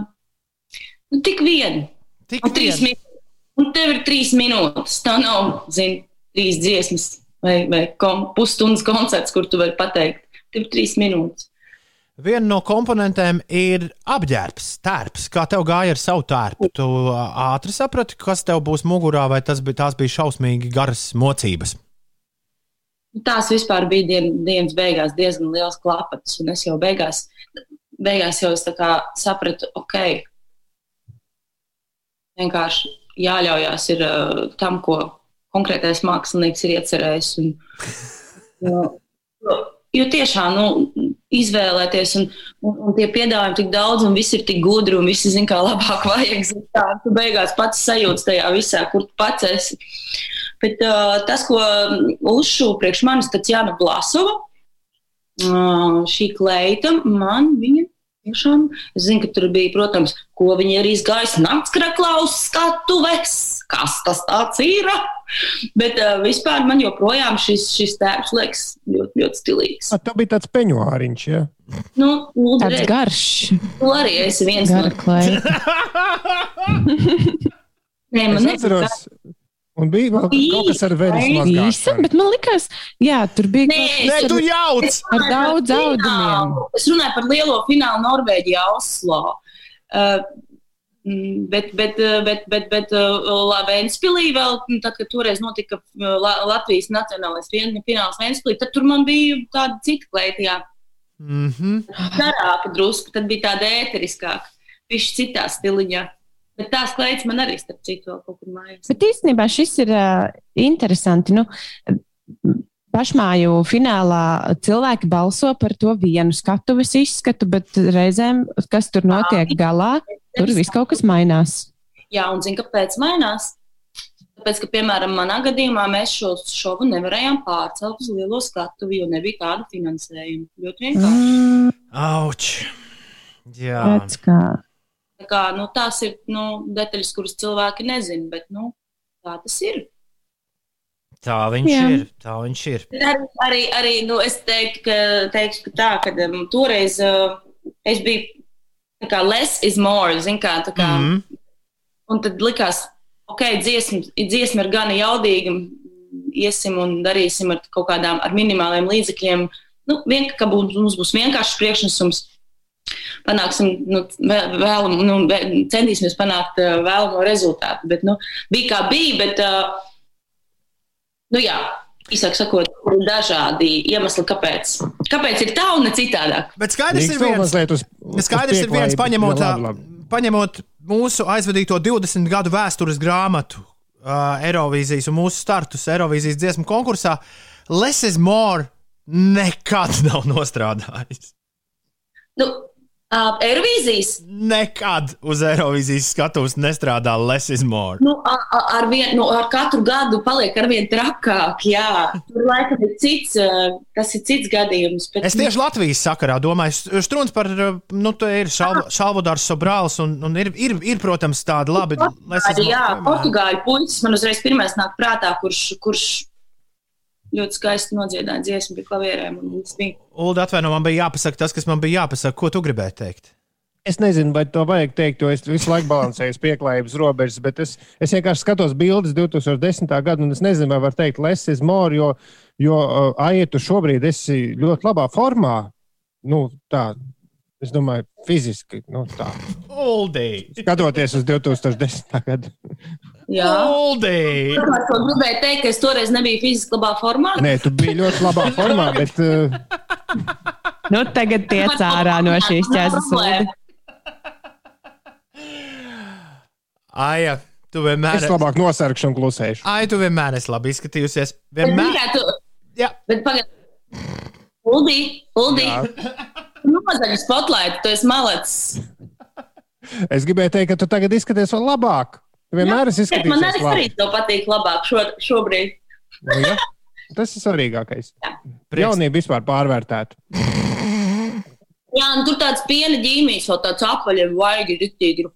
Nu, tik vien, tik un vien. minūtes. Un tev ir trīs minūtes. Tā nav, zini, trīs dziesmas vai, vai kom, pusstundas koncerts, kur tu vari pateikt. Tev ir trīs minūtes. Viena no komponentēm ir apģērbs, tērps. Kā tev gāja ar savu tērpu? Tu ātri saprati, kas tev būs mugurā, vai tas bija, tās bija šausmīgi garas mocības. Nu, Tās vispār bija dien, dienas beigās diezgan liels klapats, un es jau beigās, beigās jau kā sapratu, ok, vienkārši jāļaujās ir uh, tam, ko konkrētais mākslinieks ir iecerējis. Un, jo, jo, tiešām nu, izvēlēties, un, un, un tie piedāvājumi tik daudz, un viss ir tik gudri, un visi zina, kā labāk vajag. Tā, tu beigās pats sajūti tajā visā, kur tu pats esi. Bet uh, tas, ko uzšūja priekš manis, tas Jāna Blasova, uh, šī kleita, man viņa tiešām, es zinu, ka tur bija, protams, ko viņa arī izgājis naktskraklā uz skatuves, kas tas ir. Bet uh, vispār man joprojām šis, šis tērps liekas ļoti, ļoti stilīgs. Ah, Tā bija tāds peņuāriņš. Ja? Nu, lūdzu, Tāds redz, garš, tu arī esi viens no gara klēja. Nē, Es man atceros, un bija vēl kaut kas ar veļas Īsa, bet man likās, jā, tur bija Nē, kaut Nē, kas tu ar, jauc! ar daudz audumiem. Es runāju par lielo finālu Norvēģijā, Oslo. Uh, mm, Bet, bet, uh, bet, bet, bet uh, Vēnspilī vēl, mm, tad, kad toreiz notika uh, La Latvijas nacionālais fināls Vēnspilī, tad tur man bija tāda cita kleitījā, Mm -hmm. garāka drusku, tad bija tāda ēteriskāka, pišķi citā stiliņā. Bet tās kleitas man arī, starp citu, vēl kaut kur mājās. Bet īstenībā šis ir uh, interesanti. Nu, pašmāju finālā cilvēki balso par to vienu skatuves izskatu, bet reizēm, kas tur notiek galā, tur viss kaut kas mainās. Jā, un zini, kāpēc mainās? Tāpēc, ka, piemēram, manā gadījumā mēs šo šovu nevarējām pārcelt uz lielo skatuvi, jo nebija tāda finansējuma. Ļoti vienkārši. Mm, Auč! Jā, redz, kā. Tā kā, nu, tās ir nu, detaļas, kuras cilvēki nezina, bet nu, tā tas ir. tā viņš Jā. ir. Tā viņš ir. Bet Arī, arī, nu, es teiktu, ka, teiktu, ka tā, ka um, toreiz uh, es biju tā kā less is more, zin kā, tā kā. Mhm. Un tad likās, ok, dziesma, dziesma ir gana jaudīga, iesim un darīsim ar kaut kādām ar minimāliem līdzekļiem. Nu, vien, ka būs, mums būs vienkāršs priekšnesums. Panāksim, nu, vēl, nu, centīsimies panākt vēlamo rezultātu. Bet, nu, bija kā bija, bet, nu, jā, īsāk sakot, dažādi iemesli, kāpēc. Kāpēc ir tā un ne citādāk? Bet skaidrs Drīkst ir viens. uz, uz Skaidrs ir viens, paņemot, Jā, labi, labi. paņemot mūsu aizvadīto 20 gadu vēstures grāmatu, uh, Eirovīzijas un mūsu startus Eirovīzijas dziesmu konkursā. Less is more nekad nav nostrādājis. Nu, Uh, Eirovīzijas. Nekad uz Eirovīzijas skatuves nestrādā Less is more. Nu, a- a- ar, vien, nu, ar katru gadu paliek ar vien trakāk. Jā, tur laikam ir cits, tas ir cits gadījums. Bet, Es tieši Latvijas sakarā domāju, Strūns par, nu, tā ir Šalv- Šalvodārs Sobrāls, un, un ir, ir, ir, protams, tāda labi. Arī, jā, portugāļu puisis man uzreiz pirmais nāk prātā, kurš, kurš ļoti skaisti nodziedāja dziesmu pie klavierēm. Ulda, atvaino, man bija jāpasaka tas, kas man bija jāpasaka. Ko tu gribēji teikt? Es nezinu, vai to vajag teikt, jo es visu laiku balansēju pieklājības robežas, bet es, es vienkārši skatos bildes 2010. gada, un es nezinu, vai var teikt, less is more, jo, jo uh, Aija, tu šobrīd esi ļoti labā formā. Nu, tā, es domāju, fiziski. Nu, tā. Uldi! Skatoties uz 2010. gadu. Jā! Ar to gribēju teikt, ka es toreiz nebiju fiziski labā formā. Nē, tu biji ļoti labā formā, bet uh, Nu, tagad tiec ārā no šīs ķēzes. Aija, tu vienmēr es labāk nosargšu un klusēšu. Ai, tu vienmēr esi labi izskatījusies. Bet, Vienmēr. gribētu- Jā. bet pagaid. Uldi, Uldi, nozaļu spotlight, tu esi malacis. Es gribēju teikt, ka tu tagad izskaties vēl labāk. Tu vienmēr esi Bet man izskatījies arī labi. to patīk labāk šo, šobrīd. Nu, ja? Tas ir svarīgākais. Jaunība vispār pārvērtēta. Jā, un tur tāds piena ģīmijs, vēl tāds apaļiem, vaigi, riktīgi.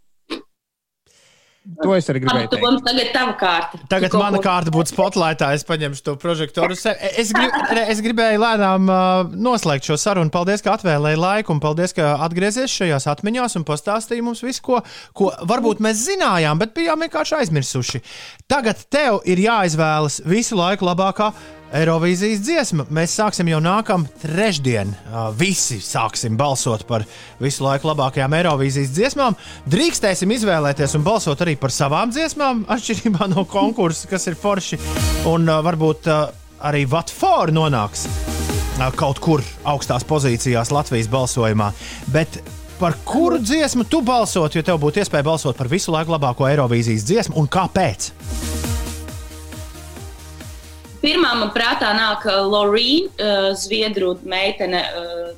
To es arī gribēju tu teikt. tagad tava kārta. Tagad Tu mana kārta būtu spotlightā. Es paņemšu to prožektoru. Es, grib, es gribēju lēnām uh, noslēgt šo sarunu. Paldies, ka atvēlēji laiku, un paldies, ka atgriezies šajās atmiņās un pastāstīji mums visu, ko, ko varbūt mēs zinājām, bet bijām vienkārši aizmirsuši. Tagad tev ir jāizvēlas visu laiku labākā. Eirovīzijas dziesma. Mēs sāksim jau nākamā trešdiena. Visi sāksim balsot par visu laiku labākajām Eirovīzijas dziesmām. Drīkstēsim izvēlēties un balsot arī par savām dziesmām, atšķirībā no konkursa, kas ir forši. Un varbūt arī Vatfora nonāks kaut kur augstās pozīcijās Latvijas balsojumā. Bet par kuru dziesmu tu balsot, jo tev būtu iespēja balsot par visu laiku labāko Eirovīzijas dziesmu un kāpēc? Pirmā man prātā nāk Lorīna, uh, Zviedru meitene uh,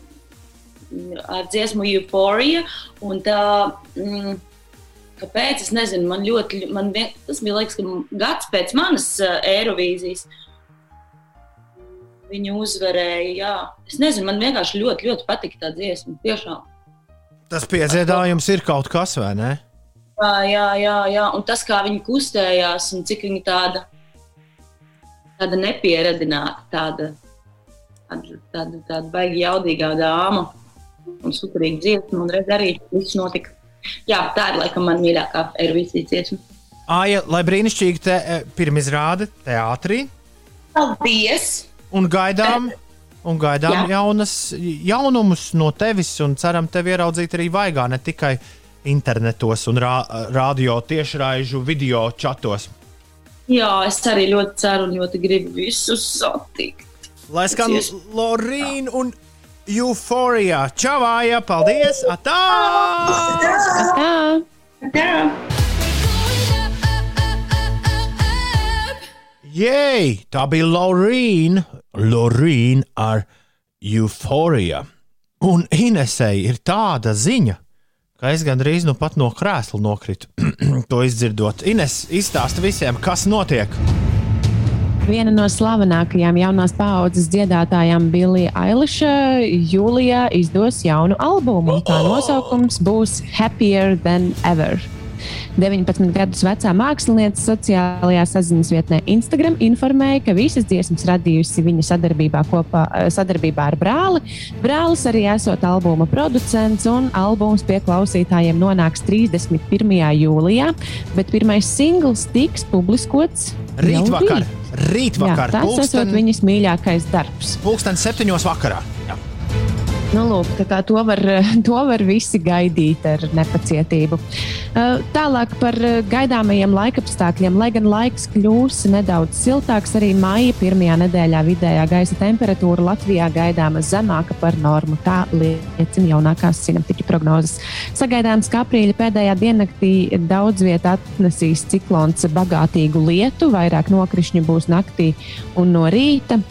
ar dziesmu Euphoria. un Tā, mm, kāpēc? Es nezinu, man ļoti, man vien, tas bija liekas, ka gads pēc manas uh, Eirovīzijas. Viņa uzvarēja, jā. Es nezinu, man vienkārši ļoti, ļoti patika tā dziesma. Tiešām. Tas piedziedājums ir kaut kas, vai ne? Jā, jā, jā, jā. Un tas, kā viņa kustējās, un cik viņa tāda, tāda nepieradināta, tāda, tāda, tāda, tāda baigi jaudīgā dāma un superīga dziesma, un redz arī viss notika. Jā, tā ir laikam man mīļākā Eirovīzijas dziesma. Aija, lai brīnišķīgi te eh, pirmizrāde teātrī Paldies! un gaidām. Un gaidām Jā. jaunas, jaunumus no tevis, un ceram, tevi ieraudzīt arī vaigā, ne tikai internetos un rā, radio tiešraižu video čatos. Jā, es arī ļoti ceru un ļoti gribu visus satikt. Lai skan. Lorīna un Euphoria. Čavāja, paldies! Atā! Tā. Tā! Jēj! Tā bija Lorīna. Lorīna ar Euphoria. Un Inesei ir tāda ziņa, ka es gandrīz nu pat no krēsla nokritu. to izdzirdot. Ines izstāsta visiem, kas notiek. Viena no slavenākajām jaunās paaudzes dziedātājām, Bilija Eiliša, jūlijā izdos jaunu albumu. Tā nosaukums būs Happier Than Ever. 19 gadus vecā mākslinieca sociālajā saziņas vietnē Instagram informēja, ka visas dziesmas radījusi viņa sadarbībā, kopā, eh, sadarbībā ar brāli. Brālis arī esot albuma producents, un albums pie klausītājiem nonāks 31. jūlijā, bet pirmais singls tiks publiskots Rītvakar, rīt. rītvakar, Jā, tas pulksten, viņas mīļākais darbs. pulksten septiņos vakarā. Jā. Nu, lūk, to, var, to var visi gaidīt ar nepacietību. Tālāk par gaidāmajiem laikapstākļiem. Lai gan laiks kļūs nedaudz siltāks, arī maija pirmajā nedēļā vidējā gaisa temperatūra Latvijā gaidāma zemāka par normu. Tā liecina jaunākās sinaptiķu prognozes. Sagaidāms, ka aprīļa pēdējā diennaktī daudz vietā atnesīs ciklons bagātīgu lietu, vairāk nokrišņu būs naktī un no rīta.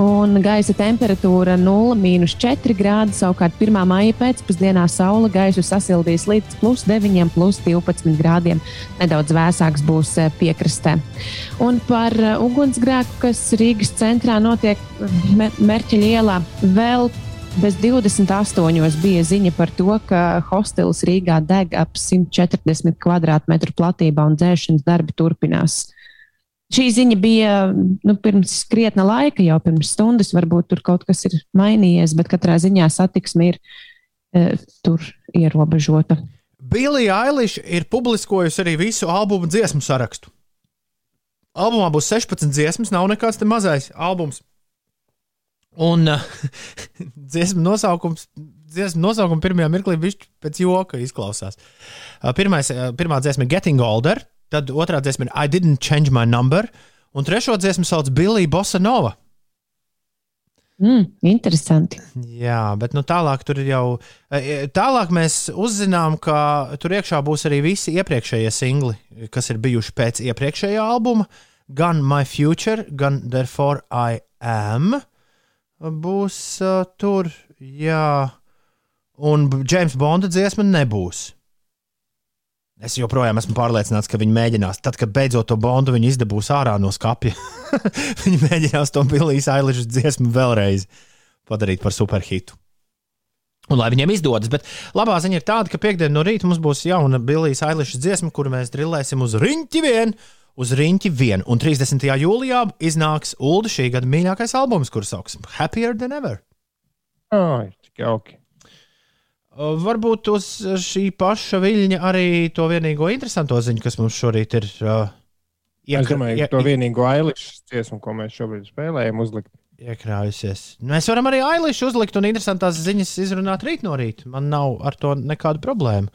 Un gaisa temperatūra 0,4 grādi. Savukārt 1. maija pēcpusdienā saule gaisu sasildīs līdz plus 9, plus 12 grādiem. Nedaudz vēsāks būs eh, piekrastē. Un par eh, ugunsgrēku, kas Rīgas centrā notiek Me Merķeļa ielā, vēl bez 28. bija ziņa par to, ka hostels Rīgā deg ap 140 km2 platībā un dzēšanas darbi turpinās. Šī ziņa bija nu, pirms krietna laika, jau pirms stundas. Varbūt tur kaut kas ir mainījies, bet katrā ziņā satiksme ir e, tur ierobežota. Bilija Eiliša ir publiskojusi arī visu albumu dziesmu sarakstu. Albumā būs 16 dziesmas, nav nekāds mazais albums. Un uh, dziesmu nosaukums, dziesmu nosaukums pirmajā mirklī viņš pēc joka izklausās. Uh, pirmais, uh, pirmā dziesma ir Getting Older, tad otrā dziesma ir I Didn't Change My Number, un trešo dziesmu sauc Billy Bossa Nova. Mm, interesanti. Jā, bet nu, tālāk tur ir jau. e, Tālāk mēs uzzinām, ka tur iekšā būs arī visi iepriekšējie singli, kas ir bijuši pēc iepriekšējā albuma. Gan My Future, gan Therefore I Am būs uh, tur. Jā, un James Bonda dziesma nebūs. Es joprojām esmu pārliecināts, ka viņi mēģinās, tad, kad beidzot to bondu viņi izdabūs ārā no skapja, viņi mēģinās to Billijas Eilišas dziesmu vēlreiz padarīt par superhitu. Un lai viņiem izdodas, bet labā ziņa ir tāda, ka piekdien no rīta mums būs jauna Billijas Eilišas dziesma, kuru mēs drillēsim uz riņķi vien. Uz riņķi vien, un 30. jūlijā iznāks Ulu šī gada mīļākais albums, kurš sauc Happier Than Ever. Ai, cik jauki. Uh, Varbūt uz šī paša viļņa arī to vienīgo interesanto ziņu, kas mums šorīt ir. Uh, Es domāju, ka to vienīgo ailišu dziesmu, ko mēs šobrīd spēlējam, uzlikt. Iekrājusies. Mēs varam arī ailišu uzlikt un interesantās ziņas izrunāt rīt no rīta. Man nav ar to nekādu problēmu.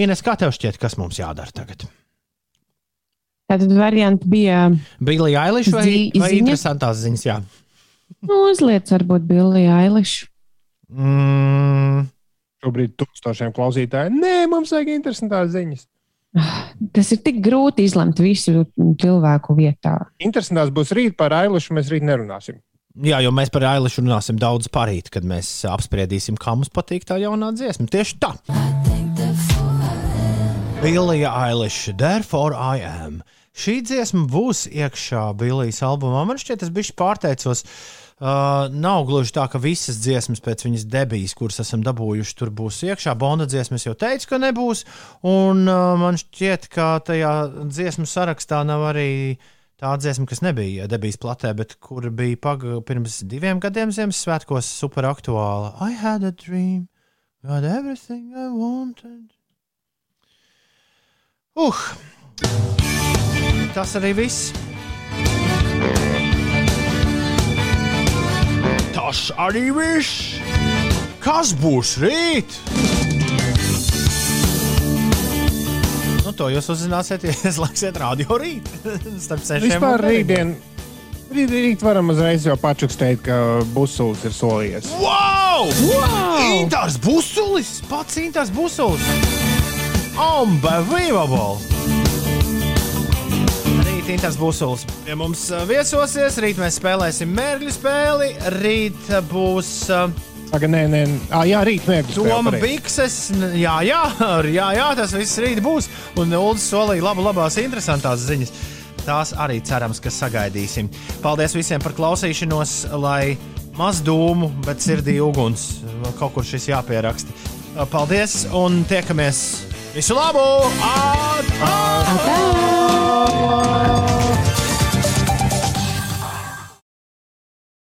Ines, kā tev šķiet, kas mums jādara tagad? Tātad varianti bija Bilija Eiliša vai, vai ziņas? interesantās ziņas? Jā. nu, uzliec, varbūt Billija Eiliša. Mm, Šobrīd tūkstošiem klausītāju. Nē, mums vajag interesantās ziņas. Tas ir tik grūti izlemt visu cilvēku vietā. Interesantās būs rīt par ailišu, mēs rīt nerunāsim. jā, jo mēs par Eilišu runāsim daudz parīt, kad mēs apspriedīsim, kā mums patīk tā jaunā dziesma. Tieši tā. Bilija Eiliša, Therefore I Am. Šī dziesma būs iekšā Bilijas albumā. Man šķiet, tas bija pārteicos. Uh, nav gluži tā, ka visas dziesmas pēc viņas debijas, kuras esam dabūjuši, tur būs iekšā. Bonda dziesmas jau teicu, ka nebūs. Un uh, man šķiet, ka tajā dziesmu sarakstā nav arī tā dziesma, kas nebija debijas platē, bet kur bija paga, pirms diviem gadiem Ziemassvētkos super aktuāla. I had a dream, got everything I wanted. Uh, tas arī viss. Tas arī viss. Kas būs rīt? Nu, to jūs uzzināsiet, ja ieslēgsiet radio rīt. Starp sešiem Vispār rītdien. Rīt, rīt varam uzreiz jau pačukstēt, ka Busuls ir solījies. Wow! wow! Intars Busulis! Pats Intars Busulis! Unbelievable! Intars Busulis pie mums uh, viesosies, rīt mēs spēlēsim mērķu spēli, rīt uh, būs uh, Saka, nē, nē, ah, jā, rīt mērķis. Toma Bikses, jā, jā, jā, jā, tas viss rīt būs, un Uldis solīja labu, labās, interesantās ziņas. Tās arī cerams, ka sagaidīsim. Paldies visiem par klausīšanos, lai maz dūmu, bet sirdī uguns. Kaut kur šis jāpieraksta. Paldies un tiekamies! Visu labu! Atā! Atā!